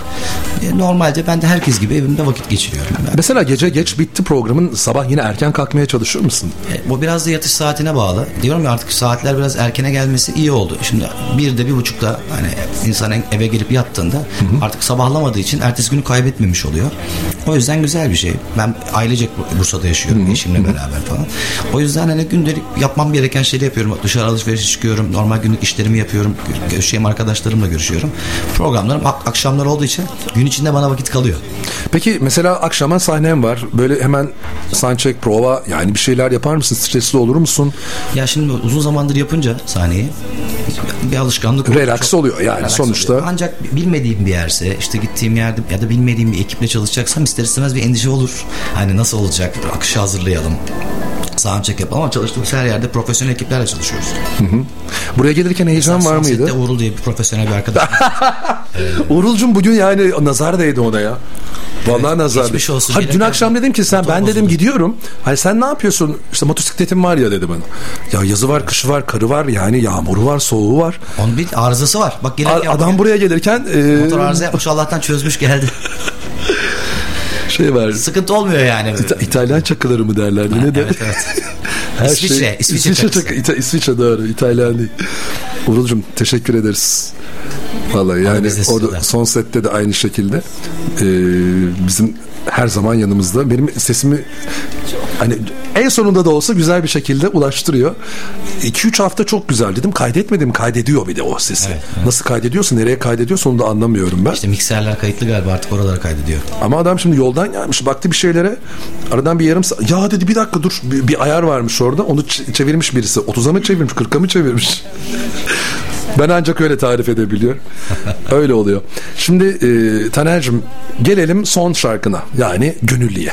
E, Normalde ben de herkes gibi evimde vakit geçiriyorum. Ben- Mesela gece geç bitti programın sabah yine erken kalkmaya çalışır mısın? E, Bu biraz da yatış saatine bağlı. Diyorum ya artık saatler biraz erkene gelmesi iyi oldu. Şimdi bir de bir buçukta hani insan eve gelip yattığında artık sabahlamadığı için ertesi günü kaybetmemiş oluyor. O yüzden güzel bir şey. Ben ailecek Bu- Bursa'da yaşıyorum eşimle beraber falan. O yüzden hani gündelik yapmam gereken şeyleri yapıyorum. Dışarı alışverişe çıkıyorum. Normal günlük işlerimi yapıyorum. Görüşeceğim arkadaşlarımla görüşüyorum. Programlarım ak- akşamlar olduğu için gün içinde bana vakit kalıyor. Peki mesela akşama sahnem var. Böyle hemen soundcheck, prova yani bir şeyler yapar mısın? Stresli olur musun? Ya şimdi uzun zamandır yapınca sahneyi bir alışkanlık. Relax Çok- oluyor yani relax sonuçta. oluyor. Ancak bilmediğim bir yerse işte gittiğim yerde ya da bilmediğim bir ekiple çalışacaksam ister istemez bir endişe olur. Hani nasıl olacak? Akışı hazırlayalım. Soundcheck yapalım ama çalıştığımız her yerde profesyonel ekiplerle çalışıyoruz. Buraya gelirken heyecan var mıydı? Sunset'te Uğurlu diye bir profesyonel bir arkadaş. Uğurulcum bugün yani nazar değdi ona ya. Vallahi nazar değdi. geçmiş olsun. Hayır, dün akşam dedim ki sen ben dedim gidiyorum. Hani sen ne yapıyorsun? İşte motosikletim var ya dedi bana. Ya yazı var, kışı var, karı var yani yağmuru var, soğuğu var. Onun bir arızası var. Bak gelirken A- Adam buraya gelirken e, motor arıza yapmış Allah'tan çözmüş geldi. şey var. Sıkıntı olmuyor yani. İta- İtalyan çakıları mı derlerdi ne de? Evet evet. Her İsviçre, şey- İsviçre İsviçre, çakısı. çakı, İta- İsviçre doğru. İtalyan değil. Uğurlucum teşekkür ederiz. Vallahi yani orada son sette de aynı şekilde e, bizim her zaman yanımızda. Benim sesimi hani en sonunda da olsa güzel bir şekilde ulaştırıyor. 2-3 hafta çok güzel dedim. Kaydetmedim. Kaydediyor bir de o sesi. Evet, Nasıl kaydediyorsa, nereye kaydediyorsa onu da anlamıyorum ben. İşte mikserler kayıtlı galiba artık oralara kaydediyor. Ama adam şimdi yoldan gelmiş baktı bir şeylere aradan bir yarım saat ya dedi bir dakika dur bir, bir ayar varmış orada onu çevirmiş birisi 30'a mı çevirmiş 40'a mı çevirmiş ben ancak öyle tarif edebiliyorum. Öyle oluyor. Şimdi e, Taner'cim gelelim son şarkına. Yani Gönüllü'ye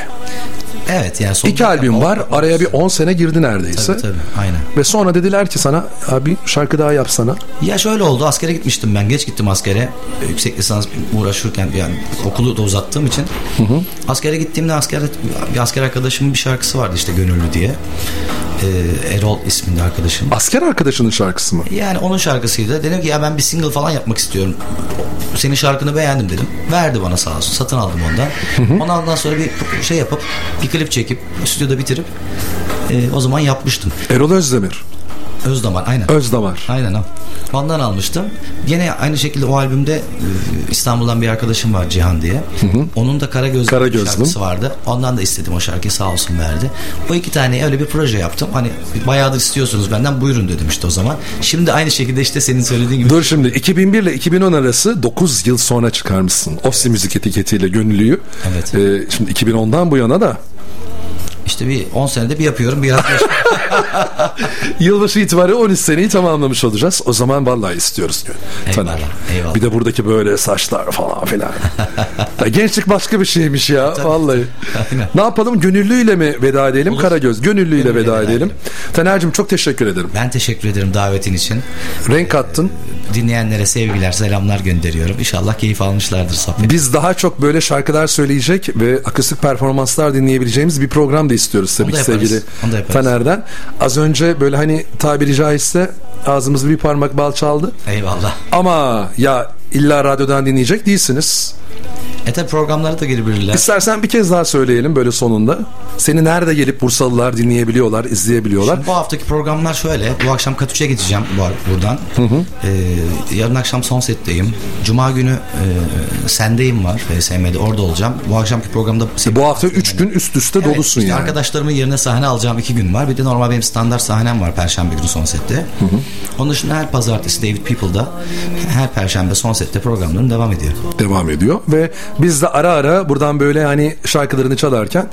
Evet yani son İki albüm var araya bir 10 sene girdi neredeyse. Tabii tabii aynen. ve sonra dediler ki sana abi şarkı daha yapsana. Ya şöyle oldu askere gitmiştim ben geç gittim askere. Yüksek lisans uğraşırken yani okulu da uzattığım için. Askere gittiğimde asker bir asker arkadaşımın bir şarkısı vardı işte Gönüllü diye. Ee, Erol isminde arkadaşım. Asker arkadaşının şarkısı mı? Yani onun şarkısıydı. Dedim ki ya ben bir single falan yapmak istiyorum. Senin şarkını beğendim. Dedim. Verdi bana sağ olsun. Satın aldım ondan. Ondan sonra bir şey yapıp bir klip çekip stüdyoda bitirip e, o zaman yapmıştım Erol Özdemir Özdamar aynen Özdamar Aynen o. Ondan almıştım. Gene aynı şekilde o albümde e, İstanbul'dan bir arkadaşım var Cihan diye. Onun da Karagözlüm, Karagözlüm. şarkısı vardı. Ondan da istedim o şarkıyı sağ olsun verdi. O iki tane öyle bir proje yaptım. Hani bayağıdır istiyorsunuz benden buyurun dedim işte o zaman. Şimdi aynı şekilde işte senin söylediğin gibi. Dur şimdi 2001 ile 2010 arası 9 yıl sonra çıkarmışsın. Ofsi müzik etiketiyle gönüllüyü. Evet. Ee, şimdi 2010'dan bu yana da İşte bir 10 senede bir yapıyorum bir yapıyorum. yılbaşı itibariyle 13 seneyi tamamlamış olacağız. O zaman vallahi istiyoruz. Eyvallah, Taner. eyvallah. Bir de buradaki böyle saçlar falan filan. Ya gençlik başka bir şeymiş ya vallahi. Aynen. Ne yapalım gönüllüyle mi veda edelim Karagöz? Gönüllüyle Gönüllüyle veda veda edelim. edelim. Taner'cim çok teşekkür ederim. ben teşekkür ederim davetin için. Renk kattın. Dinleyenlere sevgiler, selamlar gönderiyorum. İnşallah keyif almışlardır sohbet. Biz daha çok böyle şarkılar söyleyecek ve akustik performanslar dinleyebileceğimiz bir program da istiyoruz tabii Onu da ki sevgili. Taner'den. Az önce böyle hani tabiri caizse ağzımızı bir parmak bal çaldı. Eyvallah. Ama ya illa radyodan dinleyecek değilsiniz. E tabi programlara da girebilirler. İstersen bir kez daha söyleyelim böyle sonunda. Seni nerede gelip Bursalılar dinleyebiliyorlar, izleyebiliyorlar. Şimdi bu haftaki programlar şöyle. Bu akşam Katuş'a gideceğim bu, buradan. Ee, yarın akşam son setteyim. Cuma günü e, sendeyim var. FSM'de orada olacağım. Bu akşamki programda Bu hafta 3 gün üst üste Evet, dolusun işte yani. Arkadaşlarımın yerine sahne alacağım iki gün var. Bir de normal benim standart sahnem var Perşembe günü son sette. Onun dışında her pazartesi David People'da her Perşembe son sette programlarım devam ediyor. devam ediyor ve Biz de ara ara buradan böyle hani şarkılarını çalarken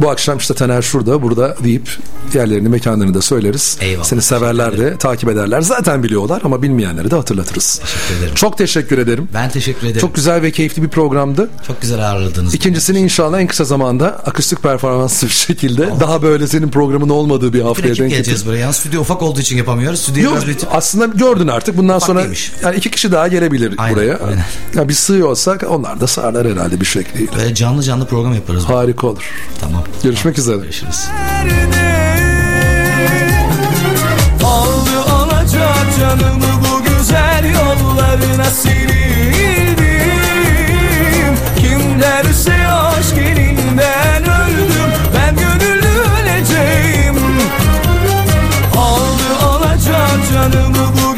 bu akşam işte Taner şurada burada deyip yerlerini mekanlarını da söyleriz. Eyvallah. Seni severler de takip ederler. Zaten biliyorlar ama bilmeyenleri de hatırlatırız. Teşekkür ederim. Çok teşekkür ederim. Ben teşekkür ederim. Çok güzel ve keyifli bir programdı. Çok güzel ağırladınız. İkincisini inşallah en kısa zamanda akustik performanslı bir şekilde daha böyle senin programın olmadığı bir haftaya denk geleceğiz buraya. Yani stüdyo ufak olduğu için yapamıyoruz. Stüdyo Yok, biraz aslında gördün artık bundan sonra değilmiş. yani iki kişi daha gelebilir Aynen, buraya. aynen. Ya biz sığıyorsak onlar da sığarlar herhalde bir şekliyle. böyle canlı canlı program yaparız. Harika olur. Tamam. Görüşmek üzere. Görüşürüz. Aldı alacak canımı bu güzel yollarına sildim Kim derse aşk elinden öldüm Ben gönüllü öleceğim Aldı alacak canımı bu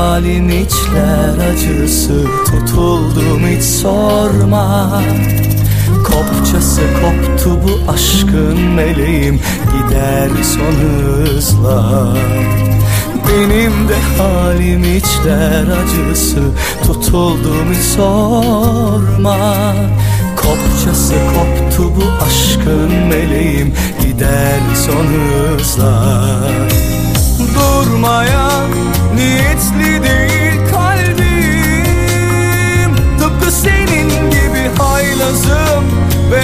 halim içler acısı Tutuldum hiç sorma. Kopçası koptu bu aşkın meleğim Gider son hızla? Benim de halim içler acısı Tutuldum hiç sorma. Kopçası koptu bu aşkın meleğim Gider son hızla? Durmaya niyetli değil kalbim. Tıpkı senin gibi haylazım ve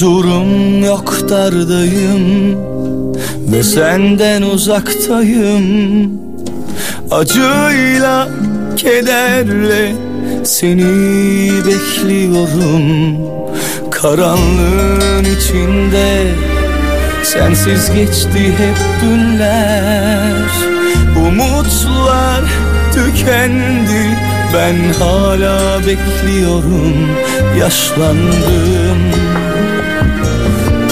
Huzurum yok dardayım Ve senden uzaktayım. Acıyla, kederle seni bekliyorum. Karanlığın içinde sensiz geçti hep günler. Umutlar tükendi ben hala bekliyorum yaşlandım.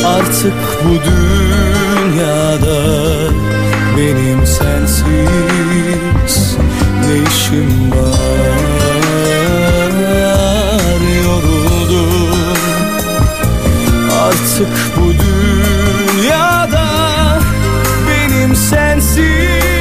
Artık bu dünyada benim sensiz ne işim var? Yoruldum. Artık bu dünyada benim sensiz